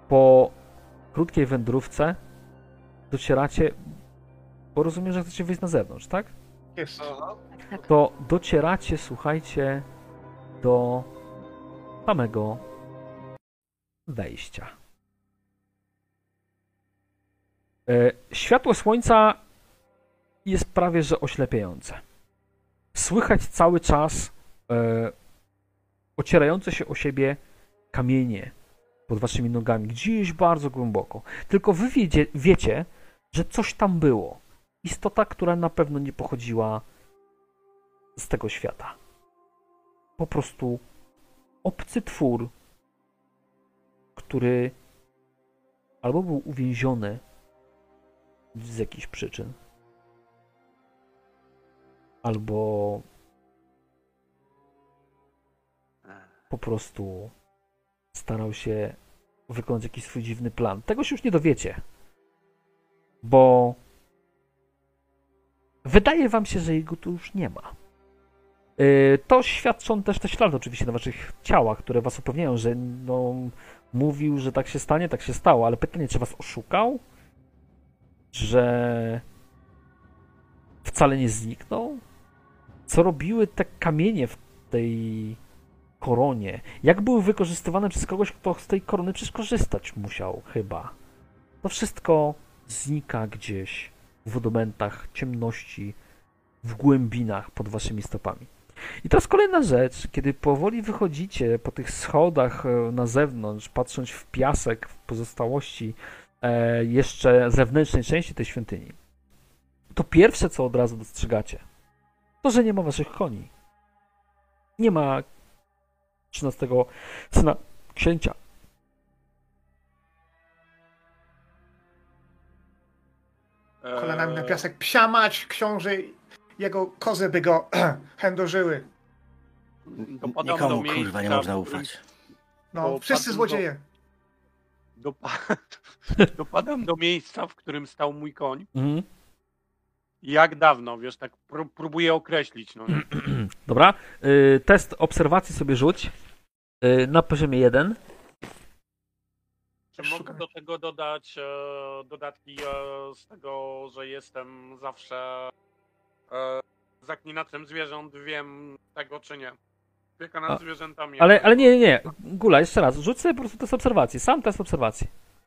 po krótkiej wędrówce docieracie, bo rozumiem, że chcecie wyjść na zewnątrz, tak? Jest. To docieracie, słuchajcie, do samego wejścia. Światło słońca jest prawie że oślepiające. Słychać cały czas e, ocierające się o siebie kamienie pod waszymi nogami, gdzieś bardzo głęboko. Tylko wy wiecie, wiecie, że coś tam było. Istota, która na pewno nie pochodziła z tego świata. Po prostu obcy twór, który albo był uwięziony z jakichś przyczyn, albo po prostu starał się wykonać jakiś swój dziwny plan. Tego się już nie dowiecie, bo wydaje wam się, że jego tu już nie ma. Yy, To świadczą też te ślady oczywiście na waszych ciałach, które was upewniają, że no, mówił, że tak się stanie, tak się stało, ale pytanie, czy was oszukał? Że wcale nie zniknął? Co robiły te kamienie w tej koronie? Jak były wykorzystywane przez kogoś, kto z tej korony przecież korzystać musiał chyba? To wszystko znika gdzieś w wodomentach ciemności, w głębinach pod waszymi stopami. I teraz kolejna rzecz, kiedy powoli wychodzicie po tych schodach e, na zewnątrz, patrząc w piasek, w pozostałości jeszcze zewnętrznej części tej świątyni, to pierwsze, co od razu dostrzegacie, to, że nie ma waszych koni. Nie ma 13 syna księcia. Kolanami na piasek. Psia mać, książę, jego kozy by go chędożyły. Nikomu kurwa nie można ufać. No, wszyscy złodzieje. Dopa- dopadam do miejsca, w którym stał mój koń. Mhm. Jak dawno, wiesz, tak pró- próbuję określić. No? Dobra, y, test obserwacji sobie rzuć y, na poziomie 1. Czy mogę do tego dodać e, dodatki e, z tego, że jestem zawsze e, zaklinaczem zwierząt, wiem tego czy nie. Opieka nad A, zwierzętami. Ale, ale nie, nie, nie. Gula, jeszcze raz. Rzuć sobie po prostu test obserwacji. Sam test obserwacji.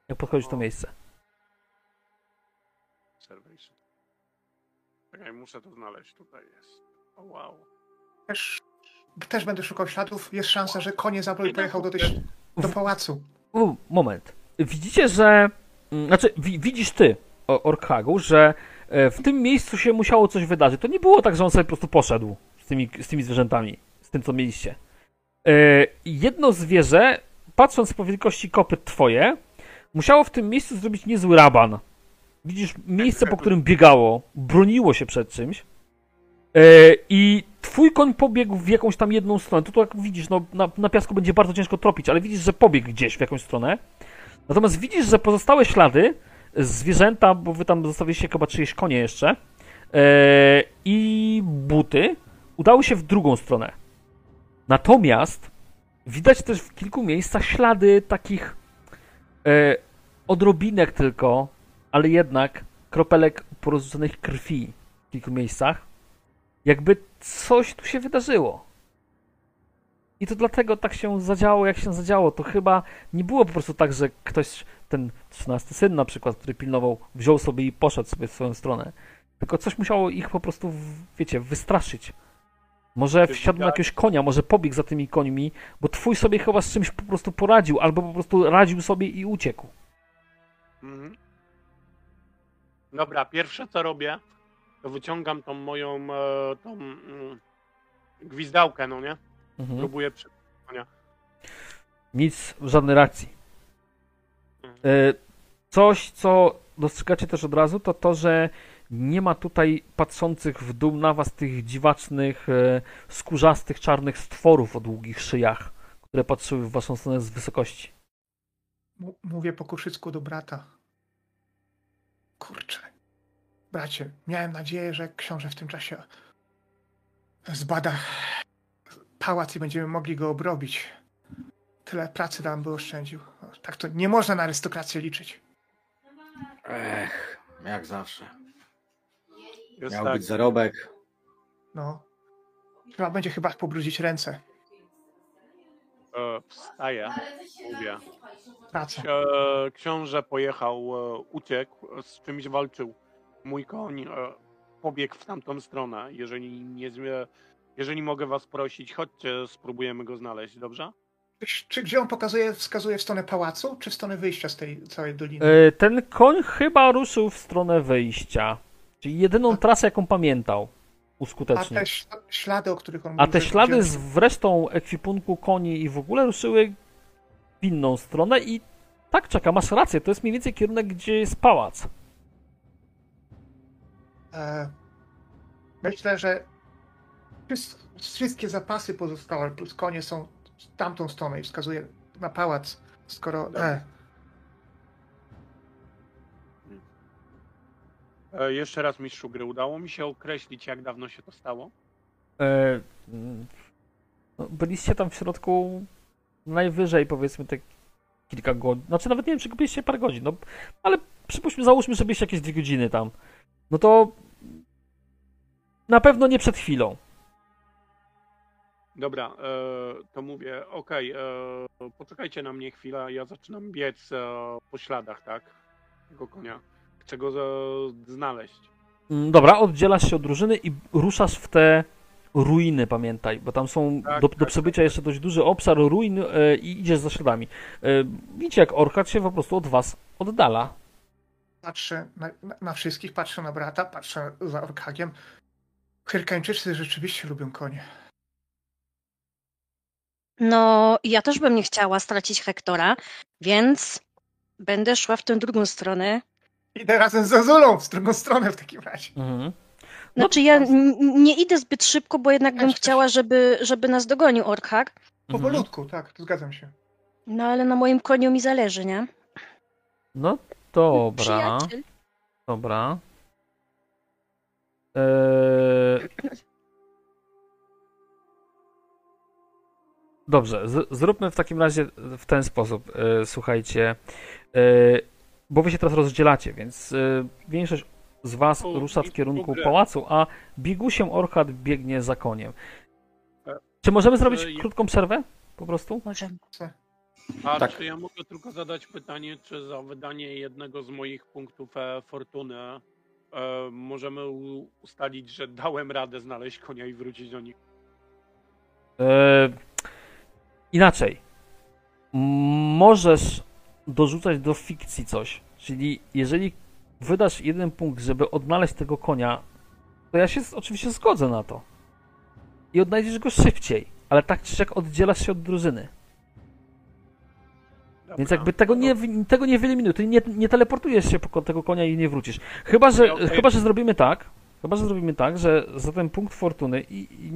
Jak podchodzisz w to miejsce. Observation. Czekaj, muszę to znaleźć. Tutaj jest. O, wow. Też, też będę szukał śladów. Jest szansa, że konie zabrał i pojechał do, tej, do pałacu. U, moment. Widzicie, że. mm, Znaczy, wi, widzisz ty, o- Orkhagu, że e, w tym miejscu się musiało coś wydarzyć. To nie było tak, że on sobie po prostu poszedł z tymi, z tymi zwierzętami, tym, co mieliście. E, Jedno zwierzę, patrząc po wielkości kopyt twoje, musiało w tym miejscu zrobić niezły raban. Widzisz miejsce, po którym biegało, broniło się przed czymś. E, I twój koń pobiegł w jakąś tam jedną stronę. Tu, tu jak widzisz, no, na, na piasku będzie bardzo ciężko tropić, ale widzisz, że pobiegł gdzieś w jakąś stronę. Natomiast widzisz, że pozostałe ślady zwierzęta, bo wy tam zostawiliście chyba czyjeś konie jeszcze e, i buty udały się w drugą stronę. Natomiast widać też w kilku miejscach ślady takich e, odrobinek tylko, ale jednak kropelek porozrzuconych krwi w kilku miejscach. Jakby coś tu się wydarzyło. I to dlatego tak się zadziało, jak się zadziało. To chyba nie było po prostu tak, że ktoś, ten trzynasty syn na przykład, który pilnował, wziął sobie i poszedł sobie w swoją stronę. Tylko coś musiało ich po prostu, wiecie, wystraszyć. Może wsiadł na jakiegoś konia, może pobiegł za tymi końmi, bo twój sobie chyba z czymś po prostu poradził, albo po prostu radził sobie i uciekł. Mhm. Dobra, pierwsze co robię, to wyciągam tą moją e, tą mm, gwizdałkę, no nie? Mhm. Próbuję przy... Nic, żadnej reakcji. E, Coś, co dostrzegacie też od razu, to to, że nie ma tutaj patrzących w dół na was tych dziwacznych, e, skórzastych, czarnych stworów o długich szyjach, które patrzyły w waszą stronę z wysokości. M- mówię po kuszycku do brata. Kurczę. Bracie, miałem nadzieję, że książę w tym czasie zbada pałac i będziemy mogli go obrobić. Tyle pracy nam by oszczędził. Tak to nie można na arystokrację liczyć. Ech, jak zawsze. Jest Miał tak, być zarobek. No. Trzeba będzie chyba pobrudzić ręce. e, wstaję, mówię. Pracę. Ksi- Książę pojechał, e, uciekł, z czymś walczył. Mój koń e, pobiegł w tamtą stronę. Jeżeli nie zwie- jeżeli mogę was prosić, chodźcie, spróbujemy go znaleźć, dobrze? Czy, czy gdzie on pokazuje, wskazuje w stronę pałacu, czy w stronę wyjścia z tej całej doliny? E, Ten koń chyba ruszył w stronę wyjścia. Czyli jedyną trasę, jaką pamiętał. A Uskutecznił. te śl- ślady, o których on A mówił, te że ślady z resztą ekwipunku koni i w ogóle ruszyły w inną stronę i tak czeka, masz rację, to jest mniej więcej kierunek, gdzie jest pałac. E, myślę, że wszys- wszystkie zapasy pozostałe plus konie są w tamtą stronę i wskazuje na pałac, skoro... E, Jeszcze raz, mistrzu gry, udało mi się określić, jak dawno się to stało? E, no, byliście tam w środku najwyżej powiedzmy te kilka godzin, znaczy nawet nie wiem, czy byliście parę godzin, no ale przypuśćmy, załóżmy, że byliście jakieś dwie godziny tam. No to na pewno nie przed chwilą. Dobra, e, to mówię, okej, e, poczekajcie na mnie chwilę, ja zaczynam biec e, po śladach, tak? Tego konia. Chcę go znaleźć. Mm, Dobra, oddzielasz się od drużyny i ruszasz w te ruiny, pamiętaj, bo tam są Tak, do, tak, do tak, przebycia tak. jeszcze dość duży obszar ruin e, i idziesz za śladami. E, widzicie, jak Orkat się po prostu od was oddala. patrzę na, na, na wszystkich, patrzę na brata, patrzę za Orkagiem. Hyrkańczycy rzeczywiście lubią konie. No, ja też bym nie chciała stracić Hektora, więc będę szła w tę drugą stronę. Idę razem z Azulą w drugą stronę w takim razie. Mhm. Znaczy, ja nie idę zbyt szybko, bo jednak bym chciała, żeby, żeby nas dogonił Orkhak. Mhm. Powolutku, tak, to zgadzam się. No, ale na moim koniu mi zależy, nie? No dobra, Przyjaciel. dobra. Eee... Dobrze, z- zróbmy w takim razie w ten sposób. E, słuchajcie, e, bo wy się teraz rozdzielacie, więc e, większość z was O, rusza w w kierunku ogóle- pałacu, a Bigusiem Orchard biegnie za koniem. E, Czy możemy zrobić e, ja- krótką przerwę? Po prostu? Możemy. A Tak. czy ja mogę tylko zadać pytanie, czy za wydanie jednego z moich punktów e, fortuny e, możemy u- ustalić, że dałem radę znaleźć konia i wrócić do nich? E, inaczej. Możesz dorzucać do fikcji coś. Czyli jeżeli wydasz jeden punkt, żeby odnaleźć tego konia, to ja się oczywiście zgodzę na to. I odnajdziesz go szybciej. Ale tak czy siak oddzielasz się od drużyny. Dobra. Więc jakby tego nie, tego nie wyeliminuj. Ty nie, nie teleportujesz się po tego konia i nie wrócisz. Chyba, że, Okej. chyba, że zrobimy tak. Chyba, że zrobimy tak, że za ten punkt fortuny i, i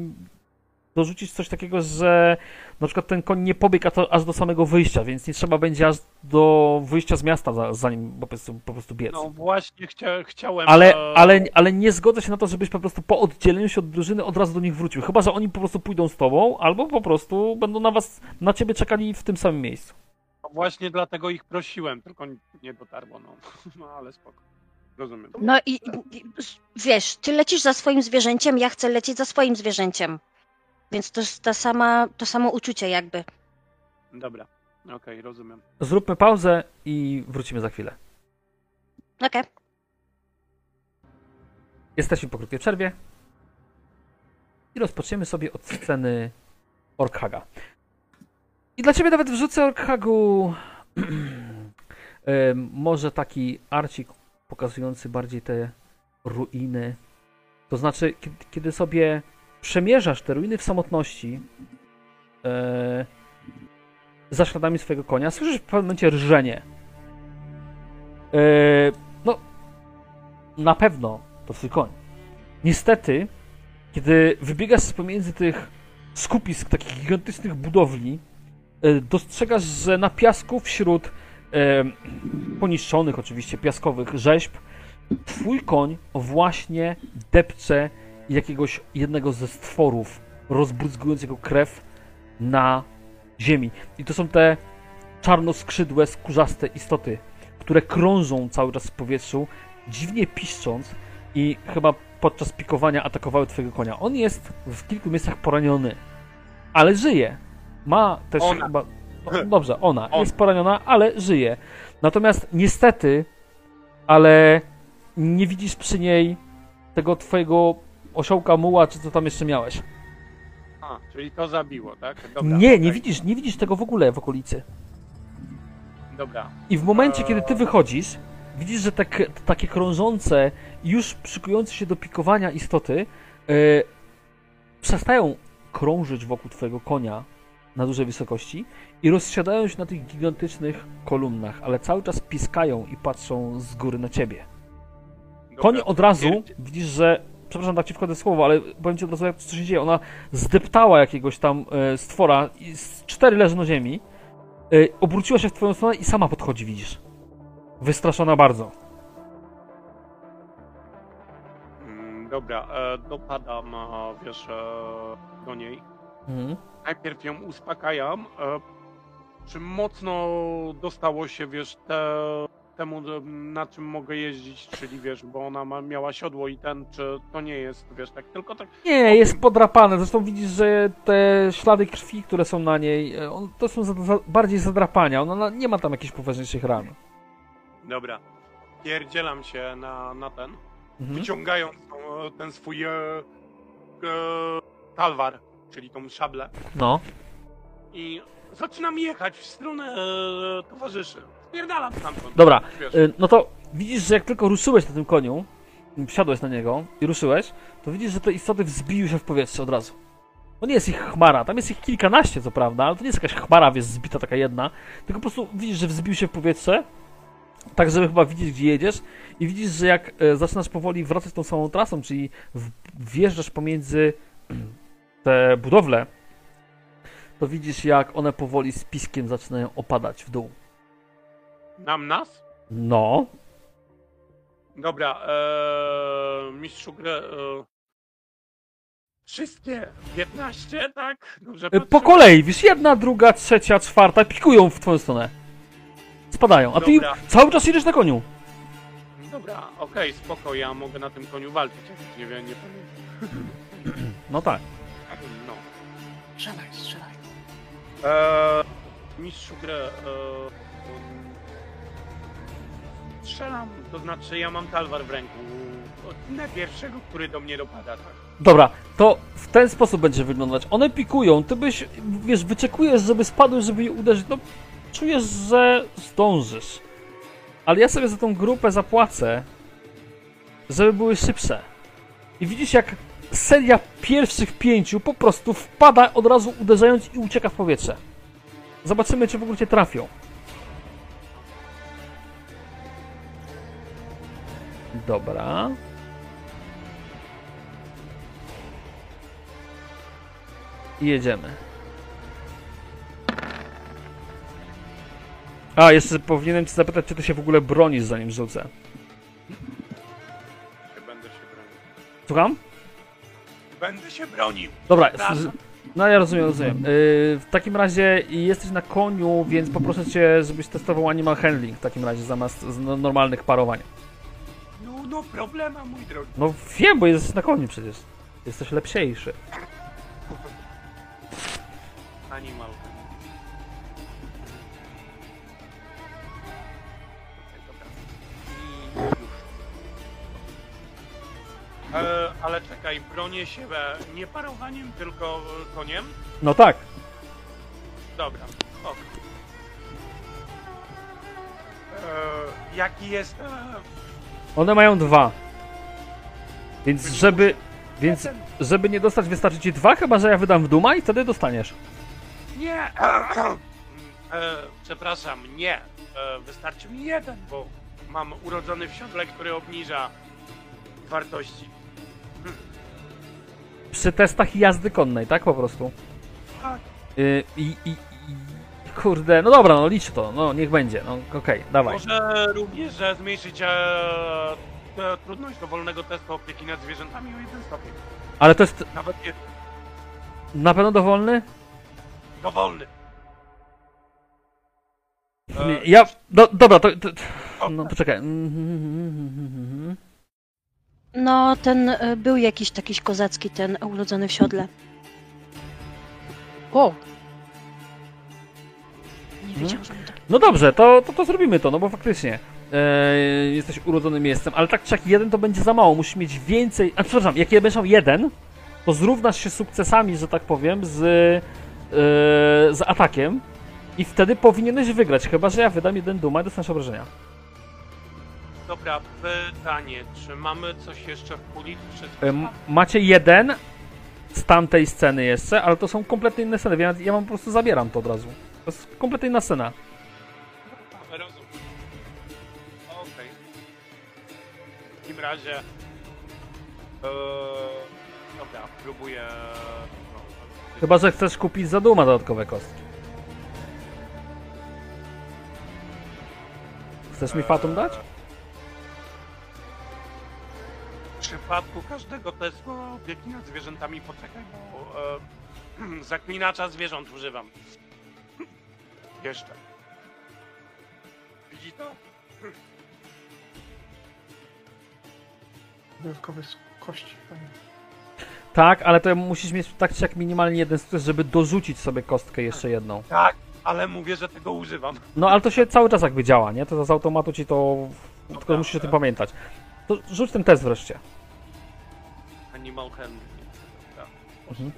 dorzucić coś takiego, że na przykład ten koń nie pobiegł a to aż do samego wyjścia, więc nie trzeba będzie aż do wyjścia z miasta, za- zanim po prostu, po prostu biec. No właśnie chcia, chciałem... Ale, e, ale, ale nie zgodzę się na to, żebyś po prostu po oddzieleniu się od drużyny od razu do nich wrócił. Chyba, że oni po prostu pójdą z tobą, albo po prostu będą na was, na ciebie czekali w tym samym miejscu. Właśnie dlatego ich prosiłem, tylko nie dotarło, no. No ale spoko. Rozumiem. No i, i wiesz, ty lecisz za swoim zwierzęciem, ja chcę lecieć za swoim zwierzęciem. Więc to jest ta sama, to samo uczucie jakby. Dobra. Okej, rozumiem. Zróbmy pauzę i wrócimy za chwilę. Okej. Jesteśmy po krótkiej przerwie i rozpoczniemy sobie od sceny Orkhaga. I dla ciebie nawet wrzucę Orkhagu może taki arcik pokazujący bardziej te ruiny. To znaczy, kiedy sobie przemierzasz te ruiny w samotności e, za śladami swojego konia, słyszysz w pewnym momencie rżenie. E, no, na pewno to twój koń. Niestety, kiedy wybiegasz z pomiędzy tych skupisk takich gigantycznych budowli, e, dostrzegasz, że na piasku wśród e, poniszczonych oczywiście piaskowych rzeźb twój koń właśnie depcze jakiegoś jednego ze stworów rozbryzgującego krew na ziemi. I to są te czarnoskrzydłe, skórzaste istoty, które krążą cały czas w powietrzu, dziwnie piszcząc i chyba podczas pikowania atakowały twojego konia. On jest w kilku miejscach poraniony, ale żyje. Ma też Ona. chyba... No, dobrze, ona On. jest poraniona, ale żyje. Natomiast niestety, ale nie widzisz przy niej tego twojego osiołka muła, czy co tam jeszcze miałeś. A, czyli to zabiło, tak? Dobra, nie, nie widzisz, nie widzisz tego w ogóle w okolicy. Dobra. I w momencie, Eee. kiedy ty wychodzisz, widzisz, że te, k- takie krążące, już szykujące się do pikowania istoty e, przestają krążyć wokół twojego konia na dużej wysokości i rozsiadają się na tych gigantycznych kolumnach, ale cały czas piskają i patrzą z góry na ciebie. dobra. Koń od razu widzisz, że. Przepraszam, tak ci wchodzę słowo, ale powiem ci od razu, jak co się dzieje. Ona zdeptała jakiegoś tam e, stwora, i z cztery leży na ziemi, e, obróciła się w twoją stronę i sama podchodzi, widzisz. Wystraszona bardzo. Mm, Dobra, e, dopadam, wiesz, do niej. Mhm. Najpierw ją uspokajam. Czy mocno dostało się, wiesz, te, temu, na czym mogę jeździć, czyli wiesz, bo ona ma, miała siodło i ten, czy to nie jest, wiesz, tak, tylko tak. Nie, jest podrapane. Zresztą widzisz, że te ślady krwi, które są na niej, e, on, to są za, za, bardziej zadrapania. Ona na- nie ma tam jakichś poważniejszych ran. Dobra. Pierdzielam się na, na ten, Mhm. wyciągając tą, ten swój e, e, talwar, czyli tą szablę. No. i zaczynam jechać w stronę e, towarzyszy. Spierdalam stamtąd. Dobra, Wiesz, Y, No to widzisz, że jak tylko ruszyłeś na tym koniu, wsiadłeś na niego i ruszyłeś, to widzisz, że te istoty wzbiły się w powietrze od razu. To nie jest ich chmara, tam jest ich kilkanaście, co prawda, ale to nie jest jakaś chmara, wiesz, zbita taka jedna, tylko po prostu widzisz, że wzbił się w powietrze, tak żeby chyba widzieć, gdzie jedziesz i widzisz, że jak e, zaczynasz powoli wracać tą samą trasą, czyli w, wjeżdżasz pomiędzy te budowle, to widzisz, jak one powoli z piskiem zaczynają opadać w dół. Nam nas? No, Dobra, e, mistrzu gry. E, wszystkie 15, tak? Dobrze Y, Po patrzyłem? kolei, wiesz, jedna, druga, trzecia, czwarta, pikują w twoją stronę. Spadają, a ty Dobra. cały czas jedziesz na koniu. Dobra, okej, spoko, ja mogę na tym koniu walczyć, jak nie wiem, nie pamiętam. No tak. No. Strzelaj, strzelaj. E, mistrzu gry. E, strzelam, to znaczy ja mam talwar w ręku. Na pierwszego, który do mnie dopada, tak? Dobra, to w ten sposób będzie wyglądać. One pikują, ty byś, wiesz, wyczekujesz, żeby spadły, żeby je uderzyć. No, czujesz, że zdążysz. Ale ja sobie za tą grupę zapłacę, żeby były szybsze. I widzisz, jak seria pierwszych pięciu po prostu wpada od razu uderzając i ucieka w powietrze. Zobaczymy, czy w ogóle cię trafią. Dobra. I jedziemy. A, jeszcze powinienem cię zapytać, czy ty się w ogóle bronisz, zanim rzucę. Będę się bronił. Słucham? Będę się bronił! Dobra, no ja rozumiem, rozumiem. Yy, w takim razie jesteś na koniu, więc poproszę cię, żebyś testował animal handling w takim razie zamiast no- normalnych parowań. No, problema, mój drogi. No wiem, bo jesteś na koniu przecież. Jesteś lepsiejszy. Animal. Okej, dobra. I już. E, ale czekaj, bronię się e, nie parowaniem, tylko e, koniem? No tak. Dobra, ok. E, jaki jest e, One mają dwa. Więc żeby. Więc żeby nie dostać, wystarczy ci dwa, chyba że ja wydam w Duma i wtedy dostaniesz. Nie! e, przepraszam, nie. E, wystarczy mi jeden, bo mam urodzony w siodle, który obniża wartości. Przy testach jazdy konnej, tak po prostu. Tak. Y, I, i, i kurde, no dobra, no licz to, no niech będzie, no okej, dawaj. Może również, że zmniejszyć e, tę trudność dowolnego testu opieki nad zwierzętami o jeden stopień. Ale to jest Nawet nie na pewno dowolny? dowolny. E, Ja, do, dobra, to, to no poczekaj. Mhm. No, ten y, był jakiś taki kozacki, ten urodzony w siodle. O! Mhm. wiedział, że. No dobrze, to, to, to zrobimy to, no bo faktycznie e, jesteś urodzonym miejscem, ale tak czy jak jeden to będzie za mało, musisz mieć więcej, a przepraszam, jak będziesz miał jeden, to zrównasz się sukcesami, że tak powiem, z, e, z atakiem i wtedy powinieneś wygrać, chyba że ja wydam jeden duma i dostaniesz obrażenia. Dobra, pytanie, czy mamy coś jeszcze w puli? Wszystko E, macie jeden z tamtej sceny jeszcze, ale to są kompletnie inne sceny, więc ja mam po prostu zabieram to od razu. To jest kompletnie inna scena. Rozumiem. Okej. W takim razie. E, dobra, próbuję. No, Chyba, że chcesz kupić za duma dodatkowe kostki. Chcesz mi Fatum dać? W przypadku każdego testu opieki nad zwierzętami poczekaj, bo e, zaklinacza zwierząt używam. Jeszcze. Widzi to? Dodatkowe s- kości. Fajnie. Tak, ale to musisz mieć tak czy jak minimalnie jeden sukces, żeby dorzucić sobie kostkę jeszcze jedną. Tak, ale mówię, że tego używam. No ale to się cały czas jakby działa, nie? To z automatu ci to... Tylko Dobra, musisz o tym e, pamiętać. To rzuć ten test wreszcie. Animal handling. Mhm.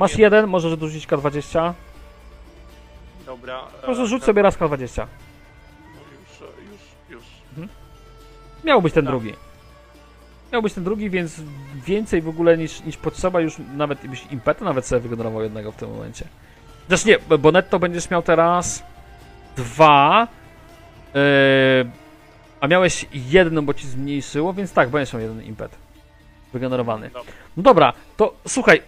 Masz jeden, możesz dorzucić K20. Dobra. Po prostu e, rzuć sobie raz K20. No już, już, już. Miał być ten Tak. drugi. Miał być ten drugi, więc więcej w ogóle niż, niż potrzeba już nawet byś impetu nawet sobie wygenerował jednego w tym momencie. Zresztą nie, bo netto będziesz miał teraz dwa, yy, a miałeś jeden, bo ci zmniejszyło, więc tak, będziesz miał jeden impet wygenerowany. Dobra. No dobra, to słuchaj,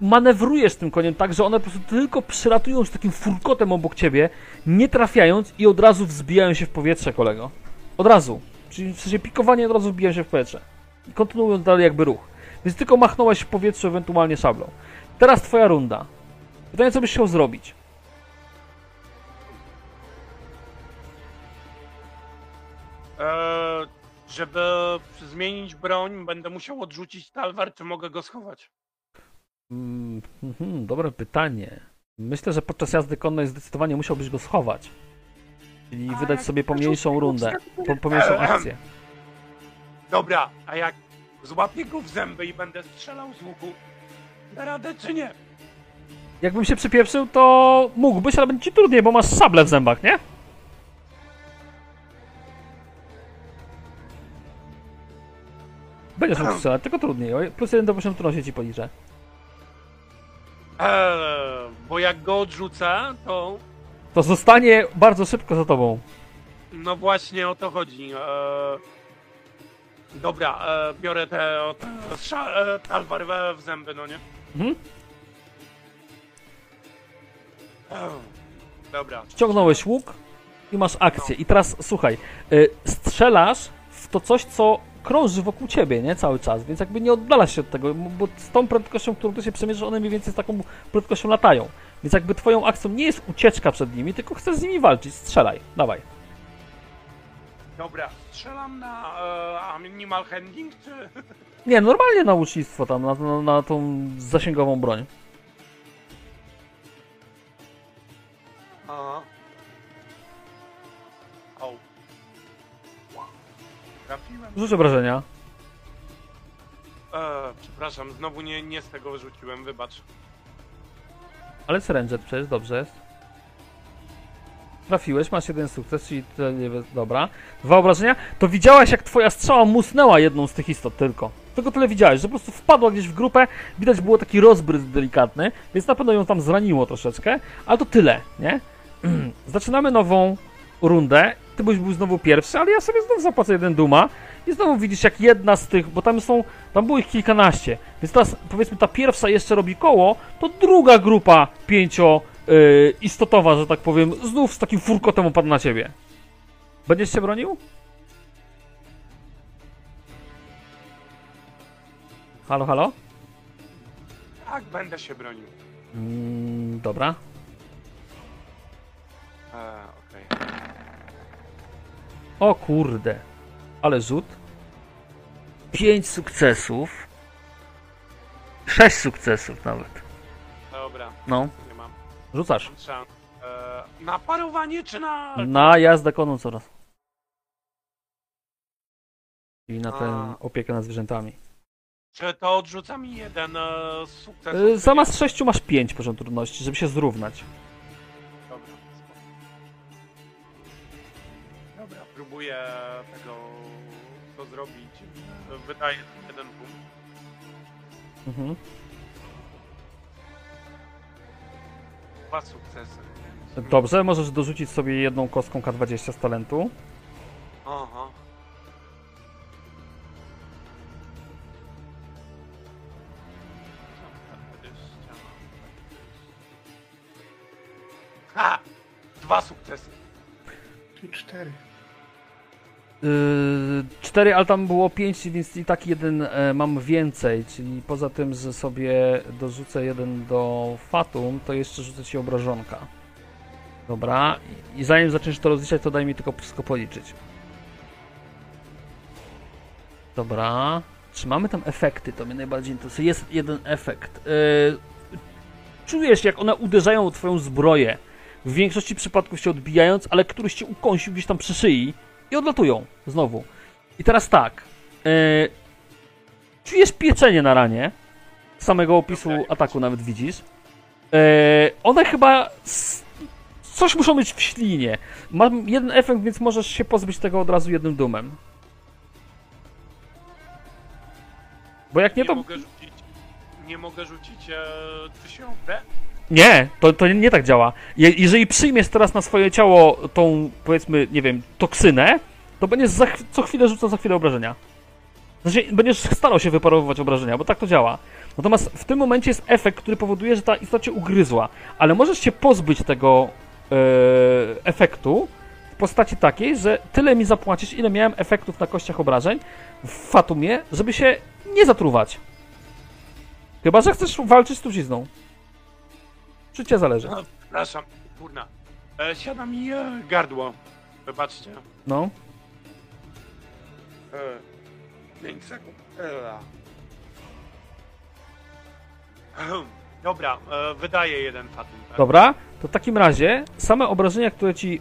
manewrujesz tym koniem tak, że one po prostu tylko przylatują z takim furkotem obok ciebie, nie trafiając i od razu wzbijają się w powietrze, kolego. Od razu. Czyli w sensie pikowanie od razu wbijają się w powietrze. Kontynuując dalej jakby ruch. Więc tylko machnąłeś w powietrzu ewentualnie szablą. Teraz twoja runda. Pytanie, co byś chciał zrobić? E, żeby zmienić broń, będę musiał odrzucić talwar, czy mogę go schować? Mm, mhm, dobre pytanie. Myślę, że podczas jazdy konnej zdecydowanie musiałbyś go schować. Czyli A wydać sobie pomniejszą rundę, po, pomniejszą akcję. Dobra, a jak złapię go w zęby i będę strzelał z łuku, da radę czy nie? Jakbym się przypieprzył, to mógłbyś, ale będzie ci trudniej, bo masz szablę w zębach, nie? Będziesz mógł strzelać, tylko trudniej. Plus jeden do poziom trudności ci policzę. Eee, bo jak go odrzucę, to To zostanie bardzo szybko za tobą. no właśnie o to chodzi. Eee, dobra, e, biorę te, o, te sza, e, talwar w zęby, no nie? Mhm. Eee, dobra. Ściągnąłeś łuk i masz akcję. I teraz słuchaj, y, strzelasz w to coś, co krąży wokół ciebie, nie? Cały czas, więc jakby nie oddalasz się od tego, bo z tą prędkością, którą ty się przemierzysz, one mniej więcej z taką prędkością latają. Więc jakby twoją akcją nie jest ucieczka przed nimi, tylko chcesz z nimi walczyć. Strzelaj, dawaj. Dobra, strzelam na e, animal handling, czy... Nie, normalnie na łucznictwo tam, na, na, na tą zasięgową broń. Aha. Rzuć obrażenia. E, przepraszam, znowu nie, nie z tego wyrzuciłem, wybacz. Ale syrenget przecież, dobrze jest. Trafiłeś, masz jeden sukces, czyli tyle nie dobra. Dwa obrażenia. To widziałaś, jak twoja strzała musnęła jedną z tych istot tylko. Tylko tyle widziałeś, że po prostu wpadła gdzieś w grupę, widać było taki rozbrysk delikatny, więc na pewno ją tam zraniło troszeczkę, ale to tyle, nie? Zaczynamy nową rundę. Ty byś był znowu pierwszy, ale ja sobie znowu zapłacę jeden duma i znowu widzisz, jak jedna z tych, bo tam są, tam było ich kilkanaście, więc teraz powiedzmy ta pierwsza jeszcze robi koło, to druga grupa pięcio yy, istotowa, że tak powiem, znów z takim furkotem opadł na ciebie. Będziesz się bronił? Halo, halo? Tak, będę się bronił. Mm, dobra. E, okej. O kurde. Ale rzut. Pięć sukcesów. Sześć sukcesów nawet. Dobra, No, nie mam. rzucasz. Mam. E, na parowanie czy na... Na jazdę koną coraz. I na tę opiekę nad zwierzętami. Czy to odrzuca mi jeden e, sukces? Yy, zamiast sześciu masz pięć poziom trudności, żeby się zrównać. Dobra. Dobra, próbuję tego to zrobić. Wydaje jeden punkt. Mhm. Dwa sukcesy. Dobrze, możesz dorzucić sobie jedną kostką K20 z talentu. Aha. Ha! Dwa sukcesy. Czyli cztery. Yy, cztery, ale tam było pięć, więc i tak jeden e, mam więcej, czyli poza tym, że sobie dorzucę jeden do Fatum, to jeszcze rzucę ci obrażonka. Dobra, i, i zanim zaczniesz to rozliczać, to daj mi tylko wszystko policzyć. Dobra, czy mamy tam efekty? To mnie najbardziej interesuje. Jest jeden efekt. Yy, czujesz, jak one uderzają w twoją zbroję. W większości przypadków się odbijając, ale któryś cię ukąsił gdzieś tam przy szyi i odlatują znowu. I teraz tak. E, czujesz pieczenie na ranie. Samego opisu Okej. ataku nawet widzisz. E, one chyba. s- Coś muszą być w ślinie. Mam jeden efekt, więc możesz się pozbyć tego od razu jednym dumem. Bo jak nie, Nie to. mogę rzucić. Nie mogę rzucić e, tysiące. Nie, to, to nie tak działa. Je, jeżeli przyjmiesz teraz na swoje ciało tą, powiedzmy, nie wiem, toksynę, to będziesz za, co chwilę rzucał za chwilę obrażenia. Znaczy, będziesz starał się wyparowywać obrażenia, bo tak to działa. Natomiast w tym momencie jest efekt, który powoduje, że ta istota cię ugryzła. Ale możesz się pozbyć tego e, efektu w postaci takiej, że tyle mi zapłacisz, ile miałem efektów na kościach obrażeń w Fatumie, żeby się nie zatruwać. Chyba, że chcesz walczyć z trucizną. Czy cię zależy? No, przepraszam, kurna. E, siada mi e, gardło. Wybaczcie. No. E, 5 sekund. E, Ahem. Dobra, e, wydaję jeden fatum. Tak? Dobra, to w takim razie same obrażenia, które ci e,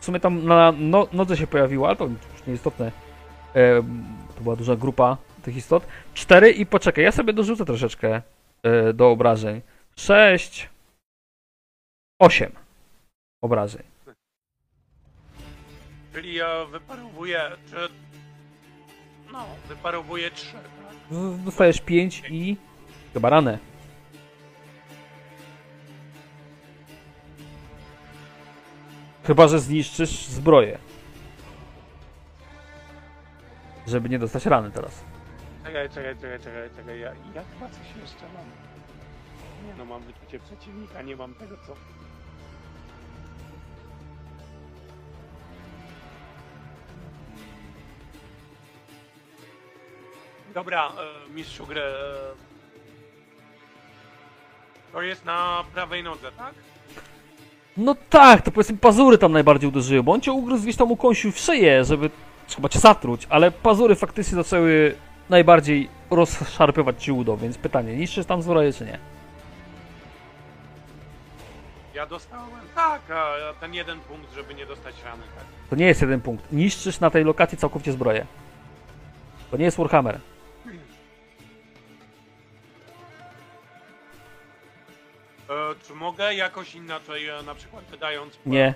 w sumie tam na no, nodze się pojawiły, ale to już nieistotne. E, to była duża grupa tych istot. Cztery i poczekaj, ja sobie dorzucę troszeczkę do obrażeń. Sześć. Osiem obrażeń. Czyli e, wyparowuję, czy... No, wyparowuję 3, tak? W- Dostajesz pięć i chyba ranę. Chyba, że zniszczysz zbroję. Żeby nie dostać rany teraz. Czekaj, czekaj, czekaj, czekaj, czekaj, ja, ja chyba coś jeszcze mam. Nie no, mam wyczucie przeciwnika, nie mam tego, co... Dobra, e, mistrzu gry. E, to jest na prawej nodze, tak? No tak, to powiedzmy pazury tam najbardziej uderzyły, bo on cię ugryzł gdzieś tam ukąsił w szyję, żeby chyba cię zatruć, ale pazury faktycznie zaczęły najbardziej rozszarpywać ci udo, więc pytanie, niszczysz tam zbroję czy nie? Ja dostałem. Tak, a ten jeden punkt, żeby nie dostać rany, tak. To nie jest jeden punkt. Niszczysz na tej lokacji całkowicie zbroję. To nie jest Warhammer. E, czy mogę jakoś inaczej, e, na przykład wydając... Nie.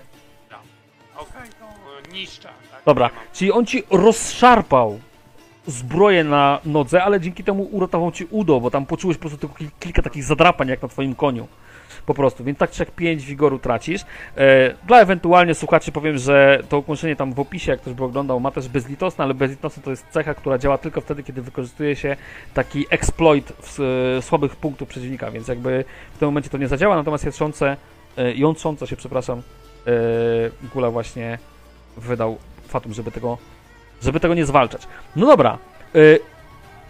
Okej, to e, niszczę. Tak? Dobra, czyli on ci rozszarpał zbroję na nodze, ale dzięki temu uratował ci udo, bo tam poczułeś po prostu tylko kil- kilka takich zadrapań jak na twoim koniu. Po prostu, więc tak jak 5 wigoru tracisz. E, dla ewentualnie słuchaczy powiem, że to ukończenie tam w opisie, jak ktoś by oglądał, ma też bezlitosne, ale bezlitosne to jest cecha, która działa tylko wtedy, kiedy wykorzystuje się taki exploit w, e, słabych punktów przeciwnika, więc jakby w tym momencie to nie zadziała, natomiast jątrzące, e, jątrzące się, przepraszam, e, Gula właśnie wydał Fatum, żeby tego, żeby tego nie zwalczać. No dobra, y,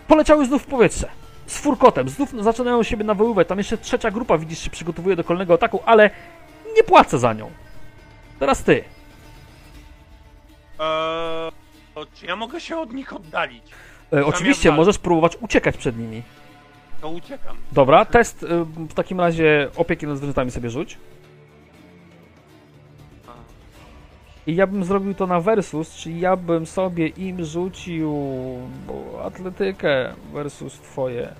poleciały znów w powietrze. Z furkotem, znów zaczynają siebie nawoływać. Tam jeszcze trzecia grupa, widzisz, się przygotowuje do kolejnego ataku, ale nie płacę za nią. Teraz ty. Eee, czy ja mogę się od nich oddalić? E, oczywiście możesz próbować uciekać przed nimi. To uciekam. Dobra, test y, w takim razie opieki nad zwierzętami sobie rzuć. I ja bym zrobił to na versus, czyli ja bym sobie im rzucił atletykę versus twoje.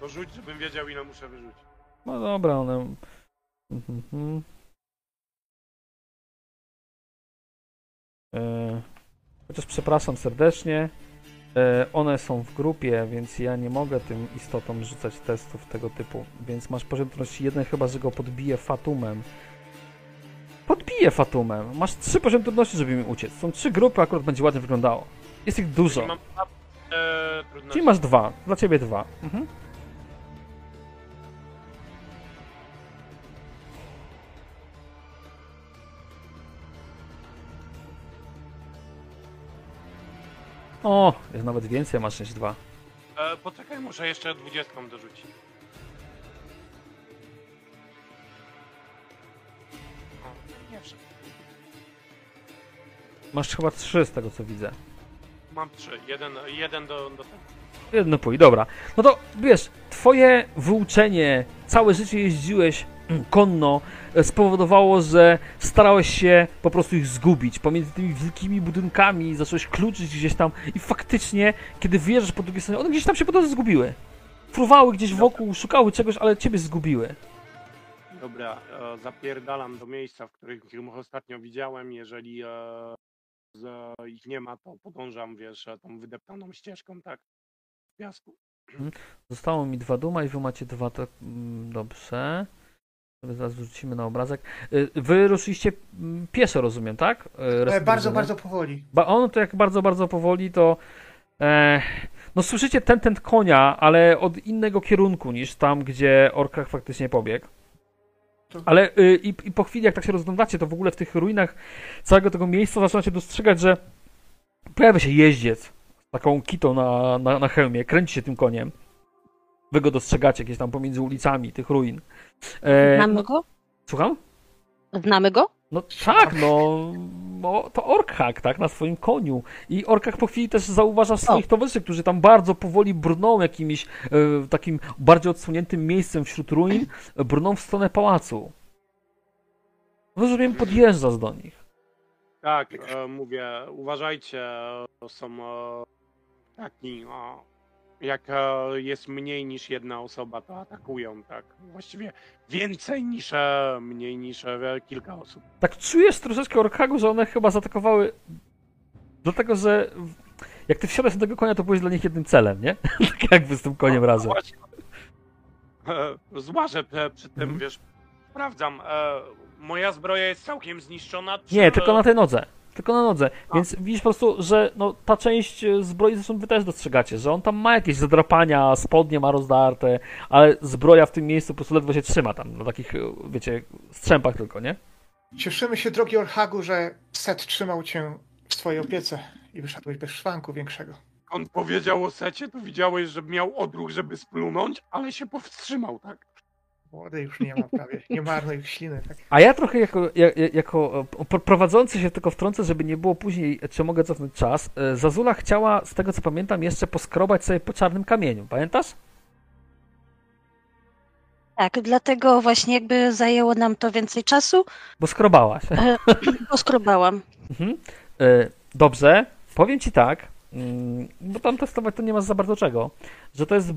To rzuć, żebym wiedział ile muszę wyrzucić. No dobra, one. Mhm. E, Chociaż przepraszam serdecznie. E, One są w grupie, więc ja nie mogę tym istotom rzucać testów tego typu. Więc masz poziom trudności jeden, chyba że go podbije fatumem. Podbije fatumem. Masz trzy poziom trudności, żeby mi uciec. Są trzy grupy, akurat będzie ładnie wyglądało. Jest ich dużo. Czyli mam e. Czyli masz dwa. Dla ciebie dwa. Mhm. O, jest nawet więcej masz niż dwa. E, poczekaj, muszę jeszcze dwudziestką dorzucić. O, nie wszedł. Masz chyba trzy z tego co widzę. Mam trzy. Jeden, jeden do, do tego. Jedno pój, dobra. No to wiesz, twoje wyuczenie, całe życie jeździłeś mm, konno, spowodowało, że starałeś się po prostu ich zgubić. Pomiędzy tymi wielkimi budynkami zacząłeś kluczyć gdzieś tam i faktycznie, kiedy wyjeżdżasz po drugiej stronie, one gdzieś tam się po drodze zgubiły. Fruwały gdzieś wokół, szukały czegoś, ale ciebie zgubiły. Dobra, e, zapierdalam do miejsca, w którym którym ostatnio widziałem. Jeżeli e, z, ich nie ma, to podążam, wiesz, e, tą wydeptaną ścieżką, tak? W piasku. Zostało mi dwa duma i wy macie dwa, to mm, dobrze. Zaraz wrzucimy na obrazek. Y, Wy ruszyliście mm, pieszo, rozumiem, tak? Y, E, bardzo, bardzo powoli. Ba on to jak bardzo, bardzo powoli, to e, no słyszycie ten, ten konia, ale od innego kierunku niż tam, gdzie Orkach faktycznie pobiegł. Ale y, i, i po chwili, jak tak się rozglądacie, to w ogóle w tych ruinach całego tego miejsca zaczynacie dostrzegać, że pojawia się jeździec z taką kitą na, na, na hełmie, kręci się tym koniem. Wy go dostrzegacie gdzieś tam pomiędzy ulicami tych ruin. E, Znamy no, go? słucham? Znamy go? No tak, no, no to Orkhak, tak, na swoim koniu. I Orkhak po chwili też zauważa swoich towarzyszy, którzy tam bardzo powoli brną jakimś e, takim bardziej odsuniętym miejscem wśród ruin, brną w stronę pałacu. No, żebym podjeżdżasz do nich. Tak, e, mówię, uważajcie, to są e, taki, o, jak e, jest mniej niż jedna osoba, to atakują, tak? Właściwie więcej niż, e, mniej niż e, kilka osób. Tak czujesz troszeczkę Orkhagu, że one chyba zaatakowały dlatego, że jak ty wsiadasz na tego konia, to byłeś dla nich jednym celem, nie? tak jakby z tym koniem No, razem. właśnie. E, Złażę e, przy tym, Mhm. wiesz, sprawdzam, moja zbroja jest całkiem zniszczona, czy... Nie, tylko na tej nodze. Tylko na nodze. A. Więc widzisz po prostu, że no, ta część e, zbroi, zresztą wy też dostrzegacie, że on tam ma jakieś zadrapania, spodnie ma rozdarte, ale zbroja w tym miejscu po prostu ledwo się trzyma tam, na takich, e, wiecie, strzępach tylko, nie? Cieszymy się, drogi Orchagu, że Set trzymał cię w swojej opiece i wyszedłeś bez szwanku większego. On powiedział o secie, to widziałeś, że miał odruch, żeby splunąć, ale się powstrzymał, tak? Młody już nie ma prawie, nie marnuj śliny. Tak. A ja trochę jako, ja- ja- jako e, pro- prowadzący się tylko wtrącę, żeby nie było później, czy mogę cofnąć czas, e, Zazula chciała, z tego co pamiętam, jeszcze poskrobać sobie po czarnym kamieniu, pamiętasz? Tak, dlatego właśnie jakby zajęło nam to więcej czasu, Bo skrobałaś. e, poskrobałam. Mhm. E, Dobrze, powiem ci tak. mm, bo tam testować to nie ma za bardzo czego, że to jest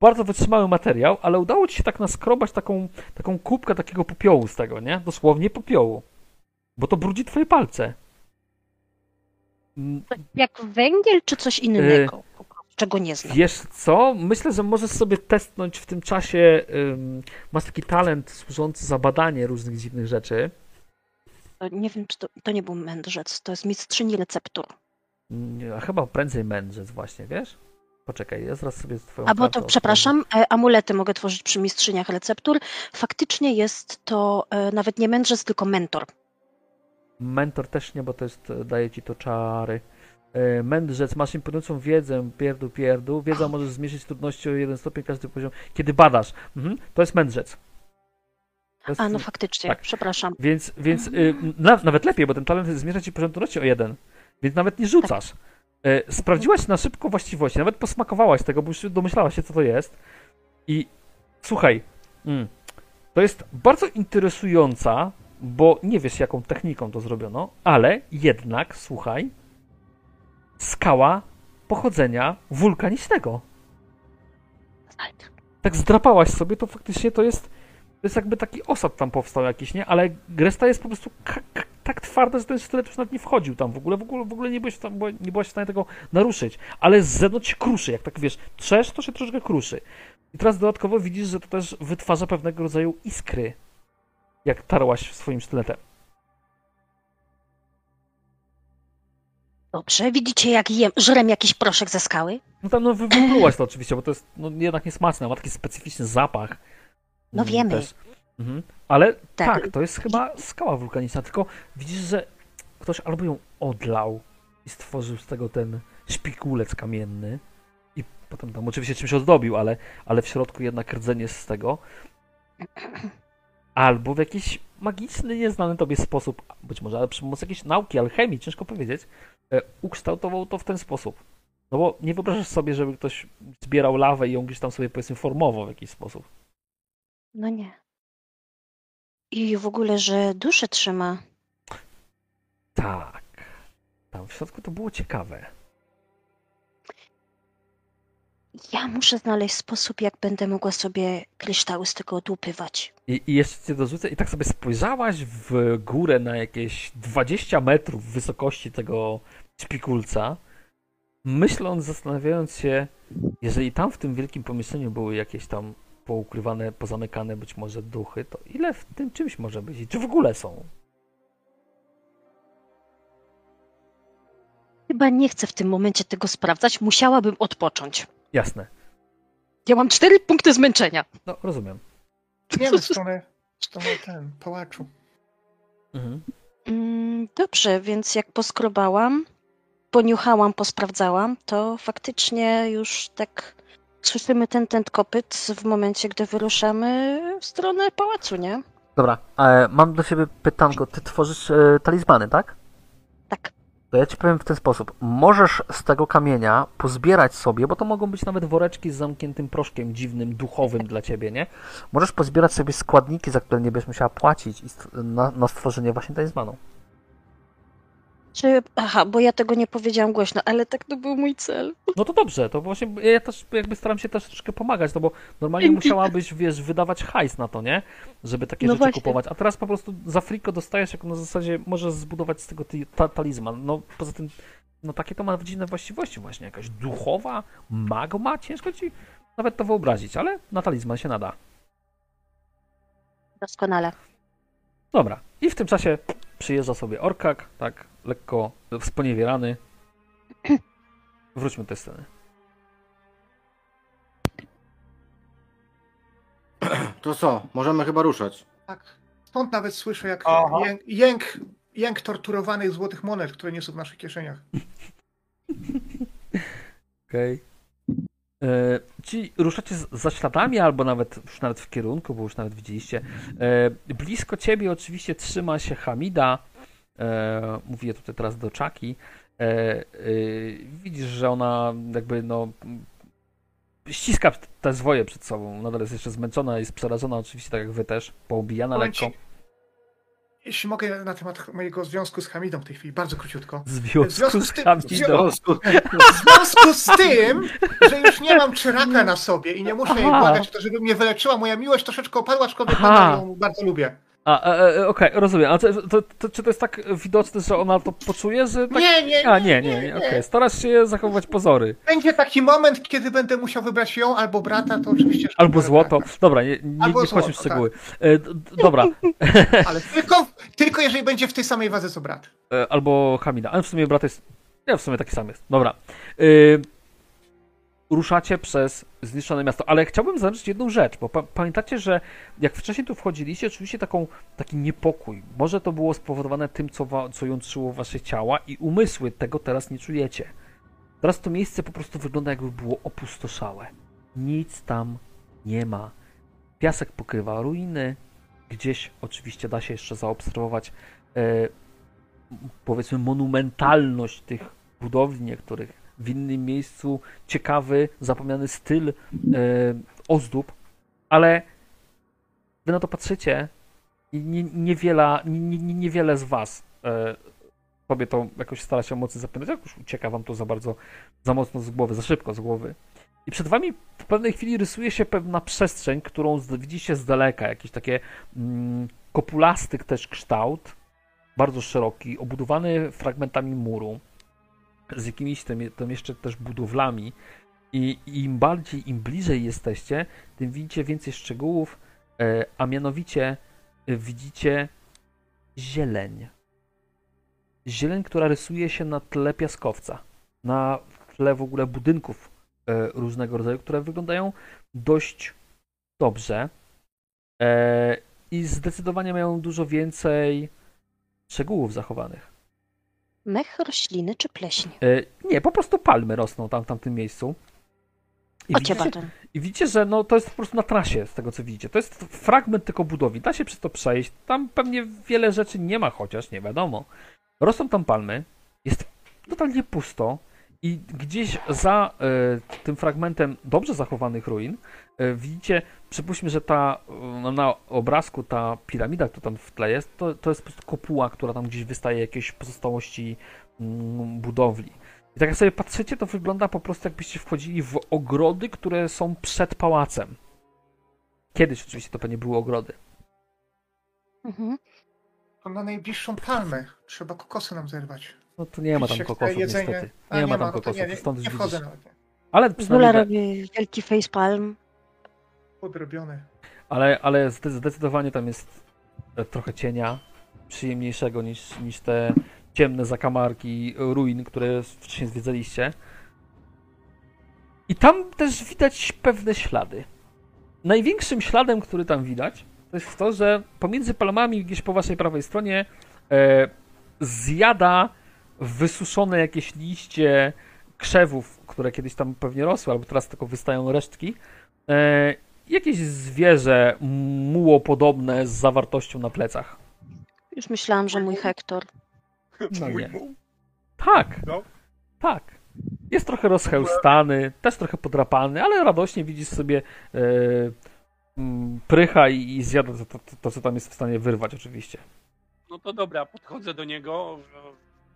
bardzo wytrzymały materiał, ale udało ci się tak naskrobać taką, taką kubkę takiego popiołu z tego, nie? Dosłownie popiołu. Bo to brudzi twoje palce. Mm, Jak węgiel czy coś innego, prostu, czego nie znam. Wiesz co? Myślę, że możesz sobie testnąć w tym czasie. Masz taki talent służący za badanie różnych dziwnych rzeczy. Nie wiem, czy to, to nie był mędrzec, to jest mistrzyni receptur. Mm, A chyba prędzej mędrzec właśnie, wiesz? Poczekaj, ja zaraz sobie twoją A bo to, przepraszam, e, amulety mogę tworzyć przy mistrzyniach receptur. Faktycznie jest to e, nawet nie mędrzec, tylko mentor. Mentor też nie, bo to jest, daje ci to czary. E, Mędrzec, masz imponującą wiedzę, pierdu, pierdu. Wiedza możesz zmniejszyć trudności o jeden stopień każdy poziom, kiedy badasz. Mhm, to jest mędrzec. To jest, A no faktycznie, tak. przepraszam. Więc, więc y, na, nawet lepiej, bo ten talent zmierza ci poziom trudności o jeden. Więc nawet nie rzucasz. E, sprawdziłaś na szybko właściwości, nawet posmakowałaś tego, bo już domyślałaś się, co to jest. I słuchaj, mm, to jest bardzo interesująca, bo nie wiesz, jaką techniką to zrobiono, ale jednak, słuchaj, skała pochodzenia wulkanicznego. Tak zdrapałaś sobie, to faktycznie to jest. To jest jakby taki osad tam powstał jakiś, nie? Ale Gresta jest po prostu tak twarda, że ten sztylet już nawet nie wchodził tam w ogóle. W ogóle, w ogóle nie, byłeś tam, nie byłaś w stanie tego naruszyć. Ale z zewnątrz się kruszy, jak tak wiesz, trzesz, to się troszeczkę kruszy. I teraz dodatkowo widzisz, że to też wytwarza pewnego rodzaju iskry, jak tarłaś swoim sztyletem. Dobrze, widzicie jak jem, żrem jakiś proszek ze skały? No tam no wy- wyplułaś to oczywiście, bo to jest no, jednak niesmaczne, ma taki specyficzny zapach. No Mm, wiemy. Też. Mhm. Ale tak. Tak. to jest chyba skała wulkaniczna, tylko widzisz, że ktoś albo ją odlał i stworzył z tego ten szpikulec kamienny i potem tam oczywiście czymś ozdobił, ale, ale w środku jednak rdzenie z tego. Albo w jakiś magiczny, nieznany tobie sposób, być może ale przy pomocy jakiejś nauki, alchemii, ciężko powiedzieć, e, ukształtował to w ten sposób. No bo nie wyobrażasz sobie, żeby ktoś zbierał lawę i ją gdzieś tam sobie powiedzmy formował w jakiś sposób. No nie. I w ogóle, że duszę trzyma. Tak. Tam w środku to było ciekawe. Ja muszę znaleźć sposób, jak będę mogła sobie kryształy z tego odłupywać. I, I jeszcze cię dorzucę, i tak sobie spojrzałaś w górę na jakieś 20 metrów wysokości tego szpikulca, myśląc, zastanawiając się, jeżeli tam w tym wielkim pomieszczeniu były jakieś tam poukrywane, pozamykane być może duchy, to ile w tym czymś może być? I czy w ogóle są? Chyba nie chcę w tym momencie tego sprawdzać, musiałabym odpocząć. Jasne. Ja mam cztery punkty zmęczenia. No, rozumiem. Nie, w stronę, w stronę ten, pałaczu. Mhm. Mm, dobrze, więc jak poskrobałam, poniuchałam, posprawdzałam, to faktycznie już tak słyszymy ten ten kopyt w momencie, gdy wyruszamy w stronę pałacu, nie? Dobra, e, mam do ciebie pytanko. Ty tworzysz e, talizmany, tak? Tak. To ja ci powiem w ten sposób. Możesz z tego kamienia pozbierać sobie, bo to mogą być nawet woreczki z zamkniętym proszkiem dziwnym, duchowym dla ciebie, nie? Możesz pozbierać sobie składniki, za które nie będziesz musiała płacić i na, na stworzenie właśnie talizmanu. Czy, aha, bo ja tego nie powiedziałam głośno, ale tak to był mój cel. No to dobrze, to właśnie ja też jakby staram się też troszkę pomagać, no bo normalnie musiałabyś, wiesz, wydawać hajs na to, nie? Żeby takie No rzeczy właśnie. kupować, a teraz po prostu za friko dostajesz, jako na zasadzie możesz zbudować z tego ta, talizman. No poza tym, no takie to ma dziwne właściwości właśnie, jakaś duchowa, magma, ciężko ci nawet to wyobrazić, ale na talizman się nada. Doskonale. Dobra, i w tym czasie przyjeżdża sobie orkak, tak, lekko sponiewierany. Wróćmy do tej sceny. To co? Możemy chyba ruszać. Tak. Stąd nawet słyszę, jak jęk, jęk, jęk torturowanych złotych monet, które nie są w naszych kieszeniach. Okej. Okay. Ci ruszacie za śladami, albo nawet już nawet w kierunku, bo już nawet widzieliście. E, blisko ciebie oczywiście trzyma się Hamida. E, mówię tutaj teraz do Czaki. E, e, widzisz, że ona jakby no ściska te zwoje przed sobą. Nadal jest jeszcze zmęczona, jest przerażona oczywiście, tak jak wy też. Poobijana Powiem lekko. jeśli mogę na temat mojego związku z Hamidą w tej chwili, bardzo króciutko. W W związku związku z tym- w związku, W związku z tym, że już nie mam czyraka na sobie i nie muszę jej Aha. błagać, to żeby mnie wyleczyła, moja miłość troszeczkę opadła, aczkolwiek nadal ją bardzo lubię. A, e, e, okej, rozumiem. A to, to, to, czy to jest tak widoczne, że ona to poczuje, że tak... Nie, nie, A, nie, nie, nie, okej. Starasz się zachować pozory. Będzie taki moment, kiedy będę musiał wybrać ją albo brata, to oczywiście... Albo złoto. brata. Dobra, nie, nie, Albo nie wchodźmy w złoto, szczegóły. E, d- d- dobra. Ale tylko, tylko jeżeli będzie w tej samej wadze co brat. E, albo Hamida. Ale w sumie brat jest. Ja w sumie taki sam jest. Dobra. Y, ruszacie przez zniszczone miasto, ale chciałbym zaznaczyć jedną rzecz, bo pa- pamiętacie, że jak wcześniej tu wchodziliście, czuliście taką, taki niepokój. Może to było spowodowane tym, co, co jątrzyło wasze ciała i umysły. Tego teraz nie czujecie. Teraz to miejsce po prostu wygląda jakby było opustoszałe. Nic tam nie ma. Piasek pokrywa ruiny. Gdzieś oczywiście da się jeszcze zaobserwować e, powiedzmy monumentalność tych budowli niektórych. W innym miejscu ciekawy, zapomniany styl e, ozdób, ale wy na to patrzycie i nie, niewiele, nie, nie, z was e, sobie to jakoś stara się mocy zapamiętać, jak już ucieka wam to za bardzo, za mocno z głowy, za szybko z głowy. I przed wami w pewnej chwili rysuje się pewna przestrzeń, którą widzicie z daleka, jakiś takie mm, kopulasty też kształt, bardzo szeroki, obudowany fragmentami muru, z jakimiś tam, tam jeszcze też budowlami. I im bardziej, im bliżej jesteście, tym widzicie więcej szczegółów, e, a mianowicie e, widzicie zieleń. Zieleń, która rysuje się na tle piaskowca, na tle w ogóle budynków e, różnego rodzaju, które wyglądają dość dobrze i zdecydowanie mają dużo więcej szczegółów zachowanych. Mech rośliny czy pleśń? E, nie, po prostu palmy rosną tam w tamtym miejscu. I widzicie. I widzicie, że no, to jest po prostu na trasie, z tego co widzicie. To jest fragment tylko budowy. Da się przez to przejść. Tam pewnie wiele rzeczy nie ma, chociaż nie wiadomo. Rosną tam palmy. Jest totalnie pusto. I gdzieś za e, tym fragmentem dobrze zachowanych ruin e, widzicie, przypuśćmy, że ta e, na obrazku ta piramida, która tam w tle jest, to, to jest po prostu kopuła, która tam gdzieś wystaje jakieś pozostałości mm, budowli. I tak jak sobie patrzycie, to wygląda po prostu jakbyście wchodzili w ogrody, które są przed pałacem. Kiedyś oczywiście to pewnie były ogrody. Mhm. To na najbliższą palmę. Trzeba kokosy nam zerwać. No to nie ma tam kokosów jedzenie. niestety. A, Nie, ma tam no to kokosów, nie, nie, stąd nie już wchodzę widzisz. nawet. nie. Ale Zula przynajmniej, robi wielki facepalm. Podrobione. ale, ale zde- zdecydowanie tam jest e, trochę cienia przyjemniejszego niż, niż te ciemne zakamarki ruin, które wcześniej zwiedzaliście. I tam też widać pewne ślady. Największym śladem, który tam widać, to jest to, że pomiędzy palmami, gdzieś po waszej prawej stronie, e, zjada wysuszone jakieś liście krzewów, które kiedyś tam pewnie rosły, albo teraz tylko wystają resztki. E, jakieś zwierzę mułopodobne z zawartością na plecach. Już myślałam, że mój Hektor. No Mój nie. muł? Tak, No. tak. Jest trochę rozchełstany, też trochę podrapany, ale radośnie widzisz sobie e, mm, prycha i, i zjada to, to, to, co tam jest w stanie wyrwać oczywiście. No to dobra, podchodzę do niego,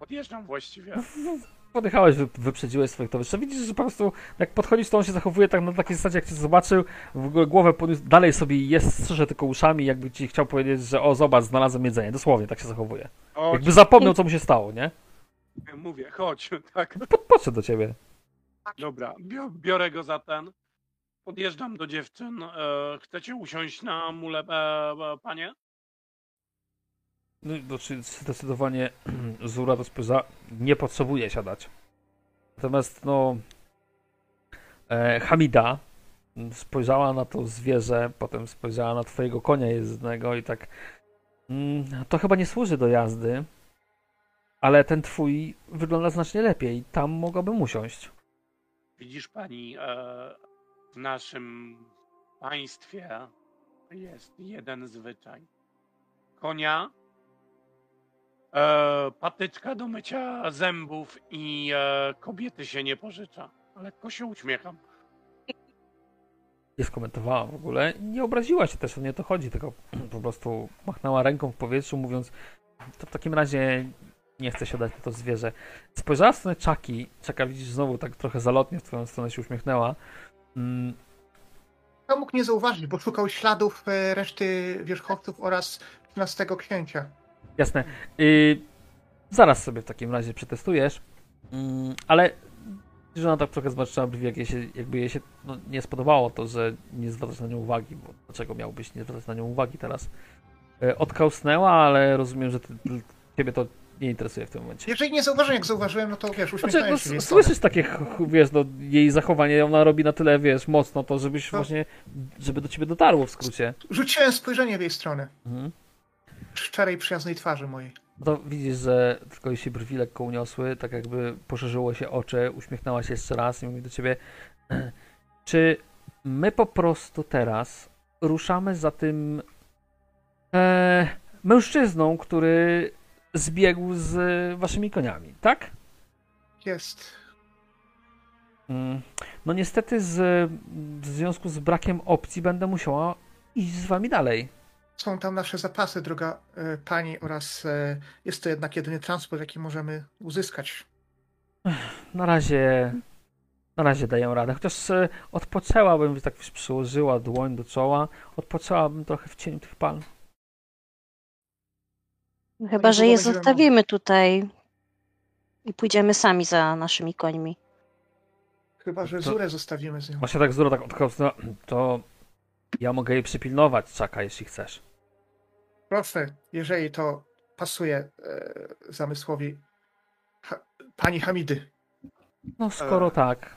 podjeżdżam właściwie. Podjechałeś, wy, wyprzedziłeś swoich towarzyszy. Widzisz, że po prostu jak podchodzisz, to on się zachowuje tak na takiej zasadzie, jak cię zobaczył, w ogóle głowę podniósł, dalej sobie jest, strzeże tylko uszami, jakby ci chciał powiedzieć, że o zobacz, znalazłem jedzenie. Dosłownie tak się zachowuje. O, Jakby zapomniał, co mu się stało, nie? mówię, chodź, tak. Pod, podszedł do ciebie. Dobra, bio- biorę go za ten. Podjeżdżam do dziewczyn. E, chcecie usiąść na mule, e, e, panie? No, to czy zdecydowanie Zura nie potrzebuje siadać. Natomiast no e, Hamida spojrzała na to zwierzę, potem spojrzała na twojego konia jezdnego i tak mm, to chyba nie służy do jazdy, ale ten twój wygląda znacznie lepiej. Tam mogłabym usiąść. Widzisz pani, e, w naszym państwie jest jeden zwyczaj. Konia, e, patyczka do mycia zębów i e, kobiety się nie pożycza. Lekko się uśmiecham. nie skomentowała w ogóle. Nie obraziła się też, o nie to chodzi, tylko po prostu machnęła ręką w powietrzu, mówiąc, to w takim razie nie chcę się oddać na to zwierzę. Spojrzała w stronę Czaki. Czaka widzisz znowu tak trochę zalotnie w twoją stronę się uśmiechnęła. Mm, To mógł nie zauważyć, bo szukał śladów e, reszty wierzchowców oraz 13 księcia. Jasne. Y, zaraz sobie w takim razie przetestujesz. Mm, ale że ona tak trochę zmarszczyła brwi, jak jej się, jakby jej się no, nie spodobało to, że nie zwracasz na nią uwagi, bo dlaczego miałbyś nie zwracać na nią uwagi teraz? Y, odkausnęła, ale rozumiem, że ty, ciebie to nie interesuje w tym momencie. Jeżeli nie zauważyłem, jak zauważyłem, no to wiesz, Znaczy, uśmiechnąłem no, się. słyszysz takie, wiesz, no, jej zachowanie, ona robi na tyle, wiesz, mocno to, żebyś No. właśnie, żeby do ciebie dotarło w skrócie. Rzuciłem spojrzenie w jej stronę. Mhm. Szczerej, przyjaznej twarzy mojej. No to widzisz, że tylko jej się brwi lekko uniosły, tak jakby poszerzyło się oczy, uśmiechnęła się jeszcze raz i mówi do ciebie, czy my po prostu teraz ruszamy za tym e, mężczyzną, który zbiegł z waszymi koniami, tak? Jest. Mm, No niestety z, w związku z brakiem opcji będę musiała iść z wami dalej. Są tam nasze zapasy, droga e, pani, oraz e, jest to jednak jedyny transport, jaki możemy uzyskać. Na razie. Na razie daję radę. Chociaż e, odpoczęłabym, tak przyłożyła dłoń do czoła, odpoczęłabym trochę w cieniu tych palm. Chyba, że je zostawimy tutaj i pójdziemy sami za naszymi końmi. Chyba, że To- Zurę zostawimy z nią. Właśnie tak Zura tak odkopnęła, to ja mogę jej przypilnować, czaka, jeśli chcesz. Proszę, jeżeli to pasuje e, zamysłowi ha, pani Hamidy. No skoro E. tak.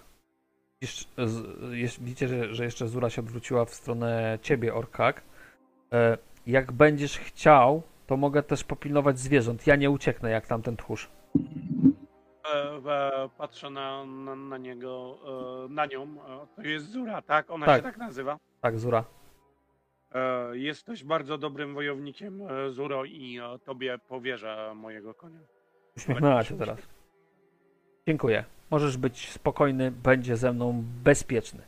Widzisz, z, jest, widzicie, że, że jeszcze Zura się odwróciła w stronę ciebie, Orkak. E, jak będziesz chciał, to mogę też popilnować zwierząt. Ja nie ucieknę jak tamten tchórz. E, e, patrzę na, na, na niego, e, na nią. To jest Zura, tak? Ona Tak. się tak nazywa. Tak, Zura. E, jesteś bardzo dobrym wojownikiem, e, Zuro, i e, tobie powierzę mojego konia. Uśmiechnęła się teraz. Dziękuję. Możesz być spokojny, będzie ze mną bezpieczny.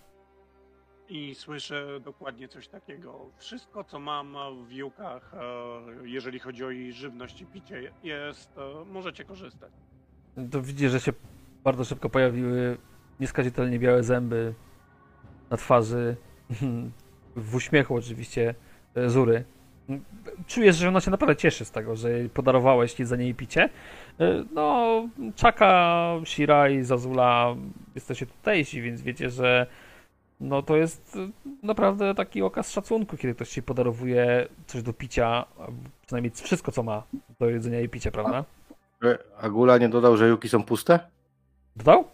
I słyszę dokładnie coś takiego. Wszystko, co mam w e, jeżeli chodzi o jej żywność i picie, jest. Możecie korzystać. To widzisz, że się bardzo szybko pojawiły nieskazitelnie białe zęby na twarzy. W uśmiechu oczywiście e, Zury. Czujesz, że ona się naprawdę cieszy z tego, że jej podarowałeś jedzenie i picie. E, No, Czaka, Shira i Zazula jesteście tutejsi, więc wiecie, że no to jest e, naprawdę taki okaz szacunku, kiedy ktoś ci podarowuje coś do picia, przynajmniej wszystko, co ma do jedzenia i picia, prawda? A Gula nie dodał, że Juki są puste? Dodał?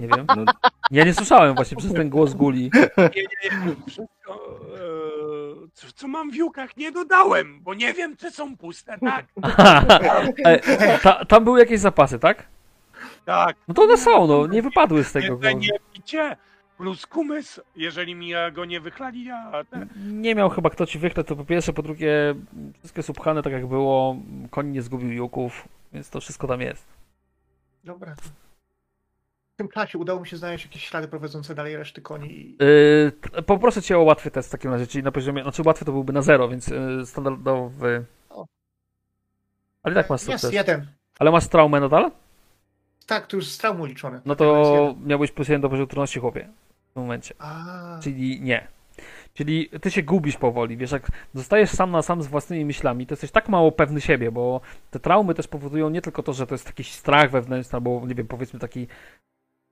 Nie wiem. No, Ja nie słyszałem właśnie przez ten głos guli. Nie, nie, nie. Wszystko, e, co, co mam w Jukach, nie dodałem, bo nie wiem, czy są puste, tak? E, ta, tam były jakieś zapasy, tak? Tak. No to one są, no, nie wypadły z tego. Jedzenie, picie plus kumys, jeżeli mi go nie wychlali, ja te, Nie miał chyba kto ci wychleć, to po pierwsze, po drugie, wszystko jest upchane tak jak było, koń nie zgubił juków, więc to wszystko tam jest. Dobra. W tym czasie udało mi się znaleźć jakieś ślady prowadzące dalej reszty koni. Yy, poproszę cię o łatwy test w takim razie, czyli na poziomie, znaczy łatwy to byłby na zero, więc yy, standardowy. O. Ale tak masz Jest sukces. jeden. Ale masz traumę nadal? Tak, to już z traumu liczone. No Jest to miałbyś plus jeden do poziomu trudności, chłopie. W tym momencie. A, Czyli nie. Czyli ty się gubisz powoli, wiesz, jak zostajesz sam na sam z własnymi myślami, to jesteś tak mało pewny siebie, bo te traumy też powodują nie tylko to, że to jest jakiś strach wewnętrzny, albo nie wiem, powiedzmy taki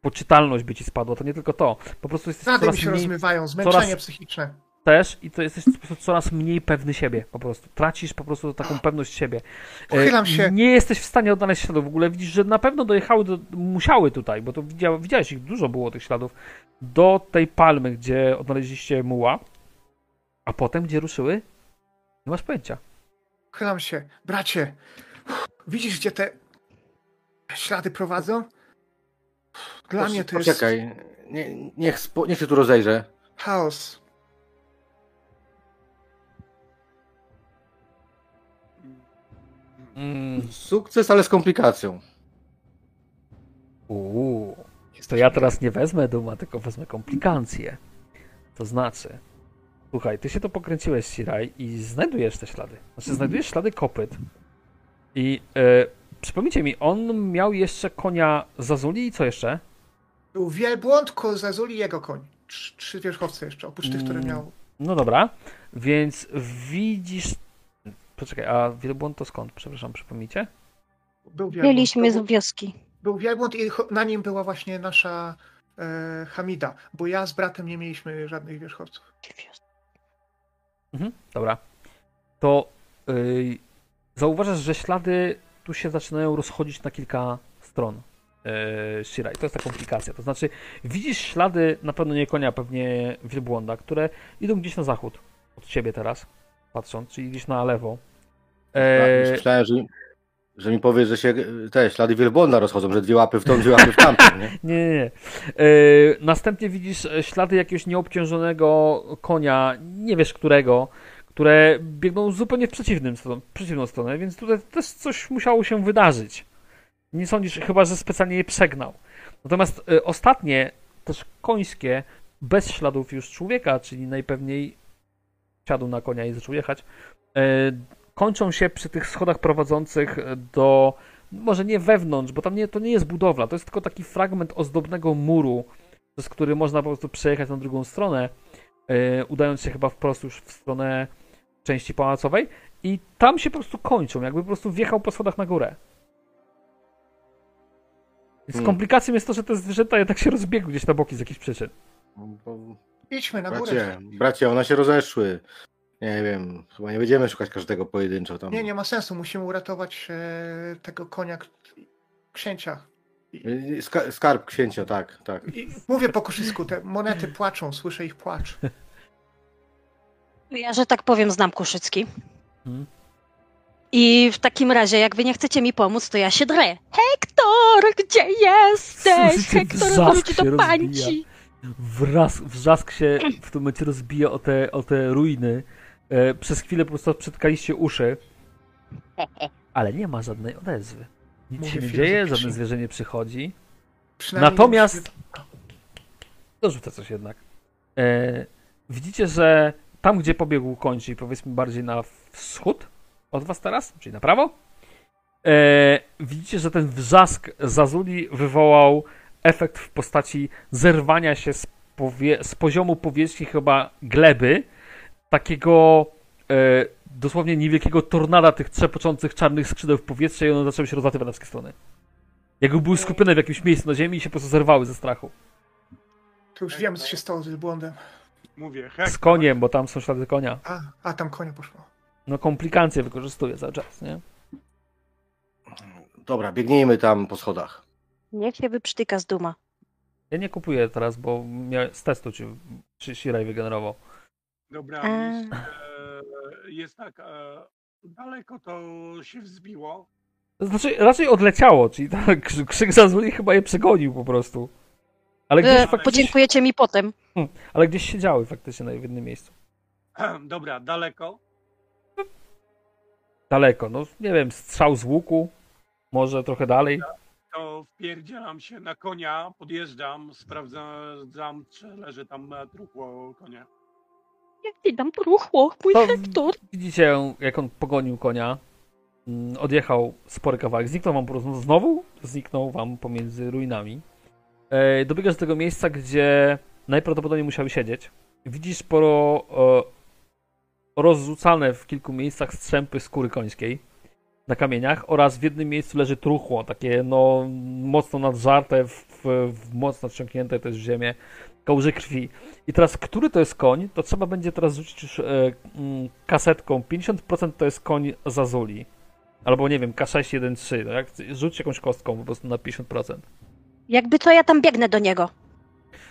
poczytalność by ci spadła, to nie tylko to. Po prostu jesteś Rady mi coraz się mniej rozmywają, zmęczenie coraz- psychiczne. też i to jesteś po prostu coraz mniej pewny siebie, po prostu. Tracisz po prostu taką pewność siebie. E, Pochylam się. Nie jesteś w stanie odnaleźć śladów. W ogóle widzisz, że na pewno dojechały, do, musiały tutaj, bo to widział, widziałeś ich, dużo było tych śladów, do tej palmy, gdzie odnaleźliście muła, a potem gdzie ruszyły? Nie masz pojęcia. Pochylam się. Bracie, widzisz, gdzie te ślady prowadzą? Dla mnie to jest Poczekaj, nie, niech, spo, niech się tu rozejrzę. chaos. Mm. Sukces, ale z komplikacją. Uuu. To ja teraz nie wezmę duma, tylko wezmę komplikacje. To znaczy, słuchaj, ty się to pokręciłeś, Siraj, i znajdujesz te ślady. Znaczy, znajdujesz ślady kopyt. I e, przypomnijcie mi, on miał jeszcze konia Zazuli i co jeszcze? Był wielbłąd, Zazuli i jego koń. Trz- Trzy wierzchowce jeszcze, oprócz tych, które Mm. miał. No dobra, więc widzisz. Poczekaj, a wielbłąd to skąd? Przepraszam, przypomnijcie? Był wielbłąd. Mieliśmy z Był, wioski. był wielbłąd i na nim była właśnie nasza e, Hamida, bo ja z bratem nie mieliśmy żadnych wierzchowców. Mhm, dobra. To yy, zauważasz, że ślady tu się zaczynają rozchodzić na kilka stron. Yy, to jest ta komplikacja. To znaczy, widzisz ślady, na pewno nie konia, pewnie wielbłąda, które idą gdzieś na zachód od ciebie teraz, patrząc, czyli gdzieś na lewo. Eee... Myślałem, że, że mi powie, że się e, te ślady wielbłąda rozchodzą, że dwie łapy w tą, dwie łapy w tamtą, nie? Nie, nie, nie. Yy, następnie widzisz e, ślady jakiegoś nieobciążonego konia, nie wiesz którego, które biegną zupełnie w przeciwnym przeciwną stronę, więc tutaj też coś musiało się wydarzyć. Nie sądzisz, chyba że specjalnie je przegnał. Natomiast e, ostatnie, też końskie, bez śladów już człowieka, czyli najpewniej siadł na konia i zaczął jechać, e, kończą się przy tych schodach prowadzących do może nie wewnątrz, bo tam nie, to nie jest budowla, to jest tylko taki fragment ozdobnego muru, przez który można po prostu przejechać na drugą stronę, yy, udając się chyba wprost już w stronę części pałacowej i tam się po prostu kończą, jakby po prostu wjechał po schodach na górę. Więc Hmm. komplikacją jest to, że te zwierzęta jednak się rozbiegły gdzieś na boki z jakichś przyczyn. Bo, Idźmy na górę. bracie, bracie, one się rozeszły. Nie wiem, chyba nie będziemy szukać każdego pojedynczo tam. Nie, nie ma sensu. Musimy uratować e, tego konia księcia. Ska skarb księcia, tak, tak. I mówię po koszysku, te monety płaczą, słyszę ich płacz. Ja, że tak powiem, znam Kuszycki. Hmm. I w takim razie, jak wy nie chcecie mi pomóc, to ja się drę. Hektor, gdzie jesteś? Hektor, wróć do pańci. Wraz, wrzask się w tym momencie rozbija o te, o te ruiny. E, przez chwilę po prostu przytkaliście uszy, ale nie ma żadnej odezwy. Nic Mówię się nie dzieje, żadne zwierzę nie przychodzi. Natomiast- Dorzucę coś jednak. E, widzicie, że tam, gdzie pobiegł koń, czyli powiedzmy bardziej na wschód od was teraz, czyli na prawo, e, widzicie, że ten wrzask Zazuli wywołał efekt w postaci zerwania się z, powie- z poziomu powierzchni chyba gleby, takiego e, dosłownie niewielkiego tornada tych trzepoczących czarnych skrzydeł w powietrze i one zaczęły się rozlatywać na wszystkie strony. Jakby były skupione w jakimś miejscu na ziemi i się po prostu zerwały ze strachu. To już wiem, co się stało z wielbłądem. Mówię, Z hek, koniem, bo tam są ślady konia. A, a tam konia poszło. No komplikacje wykorzystuje cały czas, nie? Dobra, biegnijmy tam po schodach. Niech się wyprztyka z duma. Ja nie kupuję teraz, bo z testu czy, czy Shirai wygenerował. Dobra, A. mistrz, e, jest tak, e, daleko to się wzbiło. To znaczy, raczej odleciało, czyli tak, krzyk, Zazuli chyba je przegonił po prostu. Ale gdzieś, E, faktycznie, podziękujecie mi potem. ale gdzieś siedziały faktycznie na jednym miejscu. Dobra, daleko. Daleko, no nie wiem, strzał z łuku, może trochę dalej. To wpierdzielam się na konia, podjeżdżam, sprawdzam, czy leży tam e, truchło konia. Jak ci dam truchło, mój To Hektor. widzicie, jak on pogonił konia, mm, odjechał spory kawałek, zniknął wam po prostu znowu, zniknął wam pomiędzy ruinami. E, Dobiegasz do tego miejsca, gdzie najprawdopodobniej musiał siedzieć. Widzisz sporo e, rozrzucane w kilku miejscach strzępy skóry końskiej na kamieniach oraz w jednym miejscu leży truchło, takie no mocno nadżarte, w, w, mocno wciągnięte też w ziemię, kałuże krwi. I teraz, który to jest koń, to trzeba będzie teraz rzucić już e, mm, kasetką. 50% to jest koń Zazuli. Albo nie wiem, K613. No jak, rzuć jakąś kostką po prostu na 50%. Jakby co, ja tam biegnę do niego.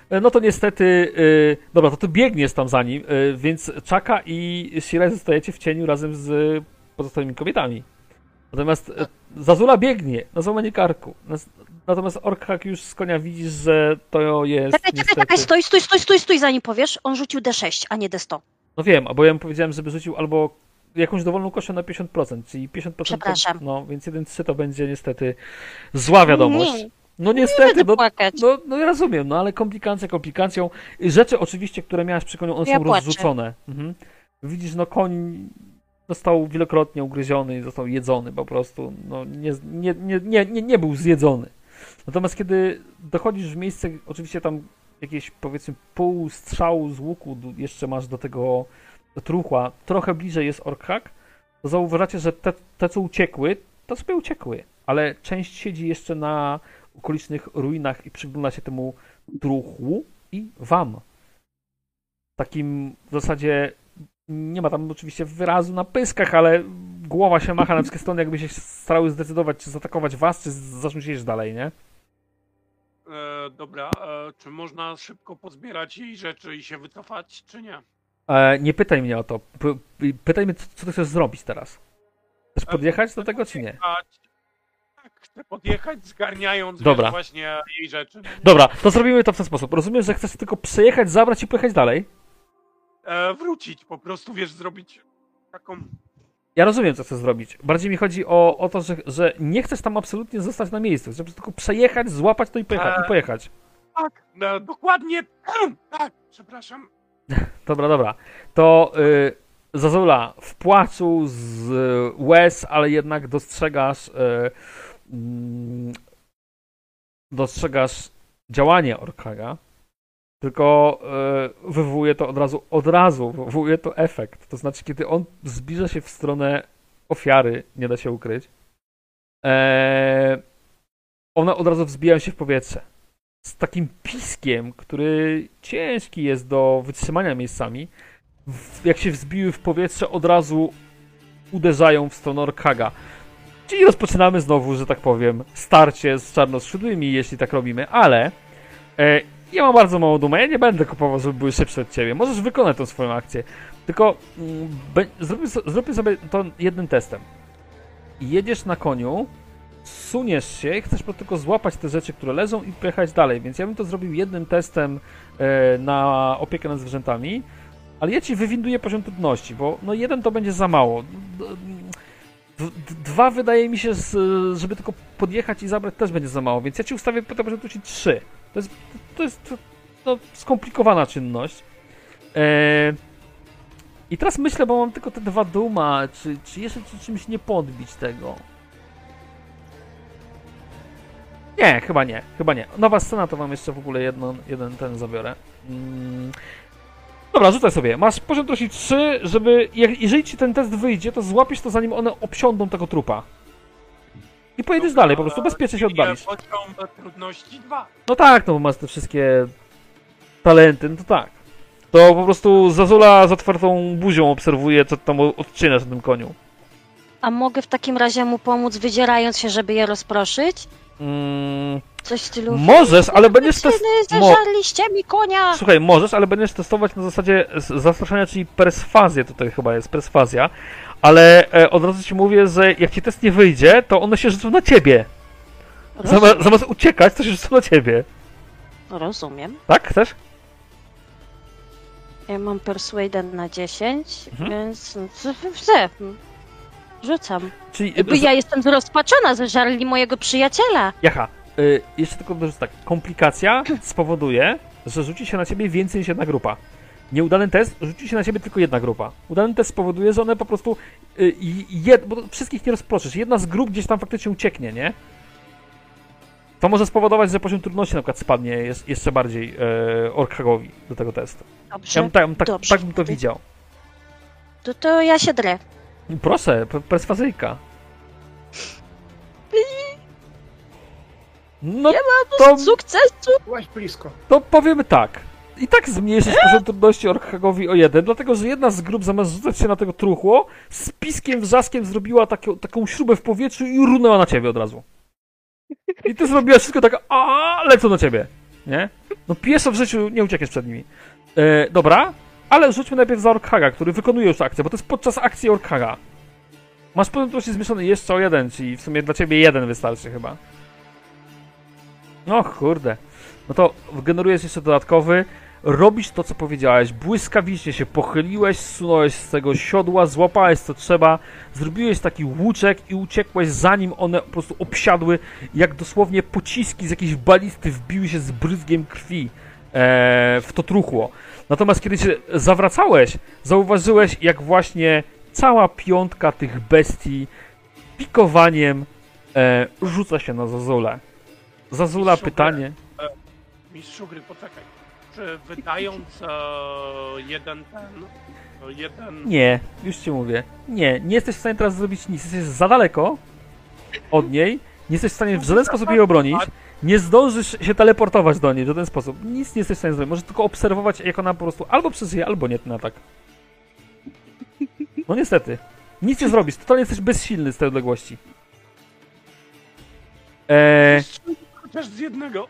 E, No to niestety, e, dobra, to ty biegniesz tam za nim, e, więc Czaka i Shirai zostajecie w cieniu razem z pozostałymi kobietami. Natomiast e, Zazula biegnie na złamanie karku. Natomiast Orkhak już z konia widzisz, że to jest Czekaj, czekaj, niestety... czekaj, stój, stój, stój, stój, stój, zanim powiesz. On rzucił D6, a nie D100. No wiem, bo ja mu powiedziałem, żeby rzucił albo jakąś dowolną kością na 50%, czyli 50%. Przepraszam. To, no, więc 1-3 to będzie niestety zła wiadomość. Nie. No niestety, Będę no, no, no ja rozumiem, no ale komplikacja komplikacją. Rzeczy oczywiście, które miałaś przy koniu, one Ja są płaczę. rozrzucone. Mhm. Widzisz, no koń został wielokrotnie ugryziony i został jedzony po prostu. No nie, nie, nie, nie, nie, nie był zjedzony. Natomiast kiedy dochodzisz w miejsce, oczywiście tam jakieś powiedzmy pół strzału z łuku jeszcze masz do tego truchła, trochę bliżej jest orkhak, to zauważacie, że te, te co uciekły, to sobie uciekły, ale część siedzi jeszcze na okolicznych ruinach i przygląda się temu truchłu i wam. Takim w zasadzie nie ma tam oczywiście wyrazu na pyskach, ale głowa się macha na wszystkie strony, jakby się starały zdecydować, czy zaatakować was, czy zacząć jeść dalej, nie? E, dobra, e, czy można szybko pozbierać jej rzeczy i się wycofać, czy nie? E, nie pytaj mnie o to. P- pytaj mnie, co, ty chcesz zrobić teraz. Chcesz E, podjechać do tego, czy nie? Chcę podjechać, zgarniając Dobra. wiesz, właśnie jej rzeczy. Dobra, to zrobimy to w ten sposób. Rozumiem, że chcesz tylko przejechać, zabrać i pojechać dalej? E, wrócić, po prostu, wiesz, zrobić taką... Ja rozumiem, co chcesz zrobić. Bardziej mi chodzi o, o to, że, że nie chcesz tam absolutnie zostać na miejscu. Chcesz tylko przejechać, złapać to i pojechać. I Eee. pojechać. Tak, e, dokładnie, tak, przepraszam. Dobra, dobra. To y, Zazula w płaczu z y, łez, ale jednak dostrzegasz y, dostrzegasz działanie Orkaga, tylko y, wywołuje to od razu, od razu wywołuje to efekt. To znaczy, kiedy on zbliża się w stronę ofiary, nie da się ukryć, e, one od razu wzbijają się w powietrze. Z takim piskiem, który ciężki jest do wytrzymania miejscami, jak się wzbiły w powietrze, od razu uderzają w stronę Orkaga. Czyli rozpoczynamy znowu, że tak powiem, starcie z czarnoskrzydłymi, jeśli tak robimy, ale e, ja mam bardzo mało dumę, ja nie będę kupował, żeby były szybsze od ciebie. Możesz wykonać tą swoją akcję. Tylko mm, sobie to jednym testem. Jedziesz na koniu, suniesz się i chcesz tylko złapać te rzeczy, które leżą i pojechać dalej, więc ja bym to zrobił jednym testem e, na opiekę nad zwierzętami, ale ja ci wywinduję poziom trudności, bo no jeden to będzie za mało. D- d- d- Dwa wydaje mi się, z- żeby tylko podjechać i zabrać też będzie za mało, więc ja ci ustawię po to poziom trudności trzy. To jest, to jest no, skomplikowana czynność. E, I teraz myślę, bo mam tylko te dwa duma, czy, czy jeszcze czy czymś nie podbić tego. Nie, chyba nie, chyba nie. Nowa scena to wam jeszcze w ogóle jedno, jeden ten zabiorę. Mm. Dobra, rzucaj sobie. Masz poziom trudności 3, żeby. Jak, jeżeli ci ten test wyjdzie, to złapiesz to zanim one obsiądą tego trupa. I pojedziesz dalej, po prostu bezpiecznie się oddalisz. Poziom trudności 2. No tak, no bo masz te wszystkie talenty, no to tak. To po prostu Zazula z otwartą buzią obserwuje, co tam odczynasz na tym koniu. A mogę w takim razie mu pomóc, wydzierając się, żeby je rozproszyć? Mm, Coś w stylu... możesz, ale będziesz test... Syny, mo- zeżarliście mi konia! Słuchaj, możesz, ale będziesz testować na zasadzie z- zastraszania, czyli perswazję tutaj chyba jest, perswazja. Ale e, od razu ci mówię, że jak ci test nie wyjdzie, to one się rzucą na ciebie. Rozumiem. zamiast uciekać, to się rzucą na ciebie. Rozumiem. Tak? Chcesz? Ja mam Persuader na 10, Mhm. więc... Chcę. Rzucam. Czyli... Jakby ja jestem zrozpaczona, zeżarli mojego przyjaciela. Jaha, y, jeszcze tylko dorzucę tak. Komplikacja spowoduje, że rzuci się na ciebie więcej niż jedna grupa. Nieudany test rzuci się na ciebie tylko jedna grupa. Udany test spowoduje, że one po prostu. Y, jed, bo wszystkich nie rozproszysz. Jedna z grup gdzieś tam faktycznie ucieknie, nie? To może spowodować, że poziom trudności na przykład spadnie jest, jeszcze bardziej e, Orkagowi do tego testu. Dobrze. Ja bym, tak, tak, Dobrze. tak bym to widział. To, to ja się drę. Proszę, pe- perswazyjka. No to, Sukcesu! Byłaś blisko. to powiemy tak. I tak zmniejszyć poziom trudności Orkagowi o jeden, dlatego że jedna z grup zamiast rzucać się na tego truchło, z piskiem, wrzaskiem zrobiła taką, taką śrubę w powietrzu i runęła na ciebie od razu. I ty zrobiłaś wszystko tak, a lecą na ciebie. Nie? No pieszo w życiu nie uciekniesz przed nimi. E, dobra, ale rzućmy najpierw za Orkaga, który wykonuje już akcję, bo to jest podczas akcji Orkaga. Masz trudności zmniejszony jeszcze o jeden, czyli w sumie dla ciebie jeden wystarczy chyba. No kurde. No to generujesz jeszcze dodatkowy, robić to, co powiedziałeś. Błyskawicznie się pochyliłeś, zsunąłeś z tego siodła, złapałeś co trzeba, zrobiłeś taki łuczek i uciekłeś zanim one po prostu obsiadły, jak dosłownie pociski z jakiejś balisty wbiły się z bryzgiem krwi e, w to truchło. Natomiast kiedy się zawracałeś, zauważyłeś, jak właśnie cała piątka tych bestii pikowaniem e, rzuca się na Zazulę. Zazula Super. pytanie. Mistrzu gry, poczekaj. Czy wydając e, jeden ten... e, Jeden... Nie, już ci mówię. Nie, nie jesteś w stanie teraz zrobić nic. Jesteś za daleko od niej. Nie jesteś w stanie w żaden sposób jej obronić. Nie zdążysz się teleportować do niej w żaden sposób. Nic nie jesteś w stanie zrobić. Możesz tylko obserwować, jak ona po prostu albo przeżyje, albo nie ten atak. No niestety. Nic nie zrobisz. Totalnie jesteś bezsilny z tej odległości. Eee, Chociaż z jednego.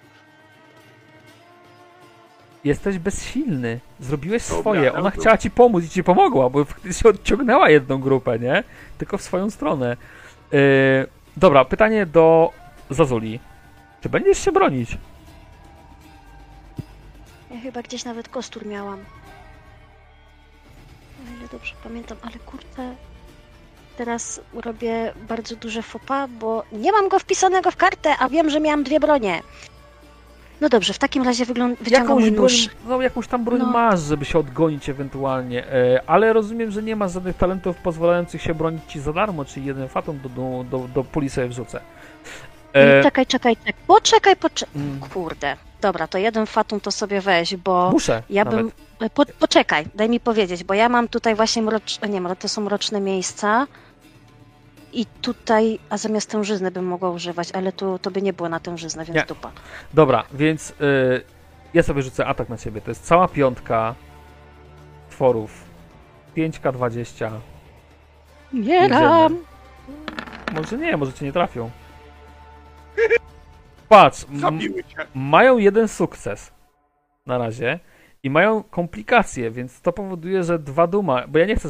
jesteś bezsilny. Zrobiłeś swoje. Ona chciała ci pomóc i ci pomogła, bo faktycznie odciągnęła jedną grupę, nie? Tylko w swoją stronę. Yy, dobra, pytanie do Zazuli. Czy będziesz się bronić? Ja chyba gdzieś nawet kostur miałam. O ile dobrze pamiętam, ale kurczę. Teraz robię bardzo duże fopa, bo nie mam go wpisanego w kartę, a wiem, że miałam dwie bronie. No dobrze, w takim razie wyciągam Jakąś mój broń, nóż. no, jakąś tam broń No. masz, żeby się odgonić ewentualnie, e, ale rozumiem, że nie masz żadnych talentów pozwalających się bronić ci za darmo, czyli jeden fatum do, do, do, do puli sobie wrzucę. E, Czekaj, czekaj, czekaj. Poczekaj, poczekaj. mm, Kurde. Dobra, to jeden fatum to sobie weź, bo muszę ja nawet. bym. Po, poczekaj, daj mi powiedzieć, bo ja mam tutaj właśnie mrocz... nie, to są mroczne miejsca. I tutaj, a zamiast tężyzny bym mogła używać, ale tu to by nie było na tężyznę, więc Nie. dupa. Dobra, więc y, ja sobie rzucę atak na ciebie. To jest cała piątka tworów. 5K20. Umieram! Może nie, może cię nie trafią. Patrz, Zabiły mają jeden sukces na razie i mają komplikacje, więc to powoduje, że dwa duma, bo ja nie chcę, żeby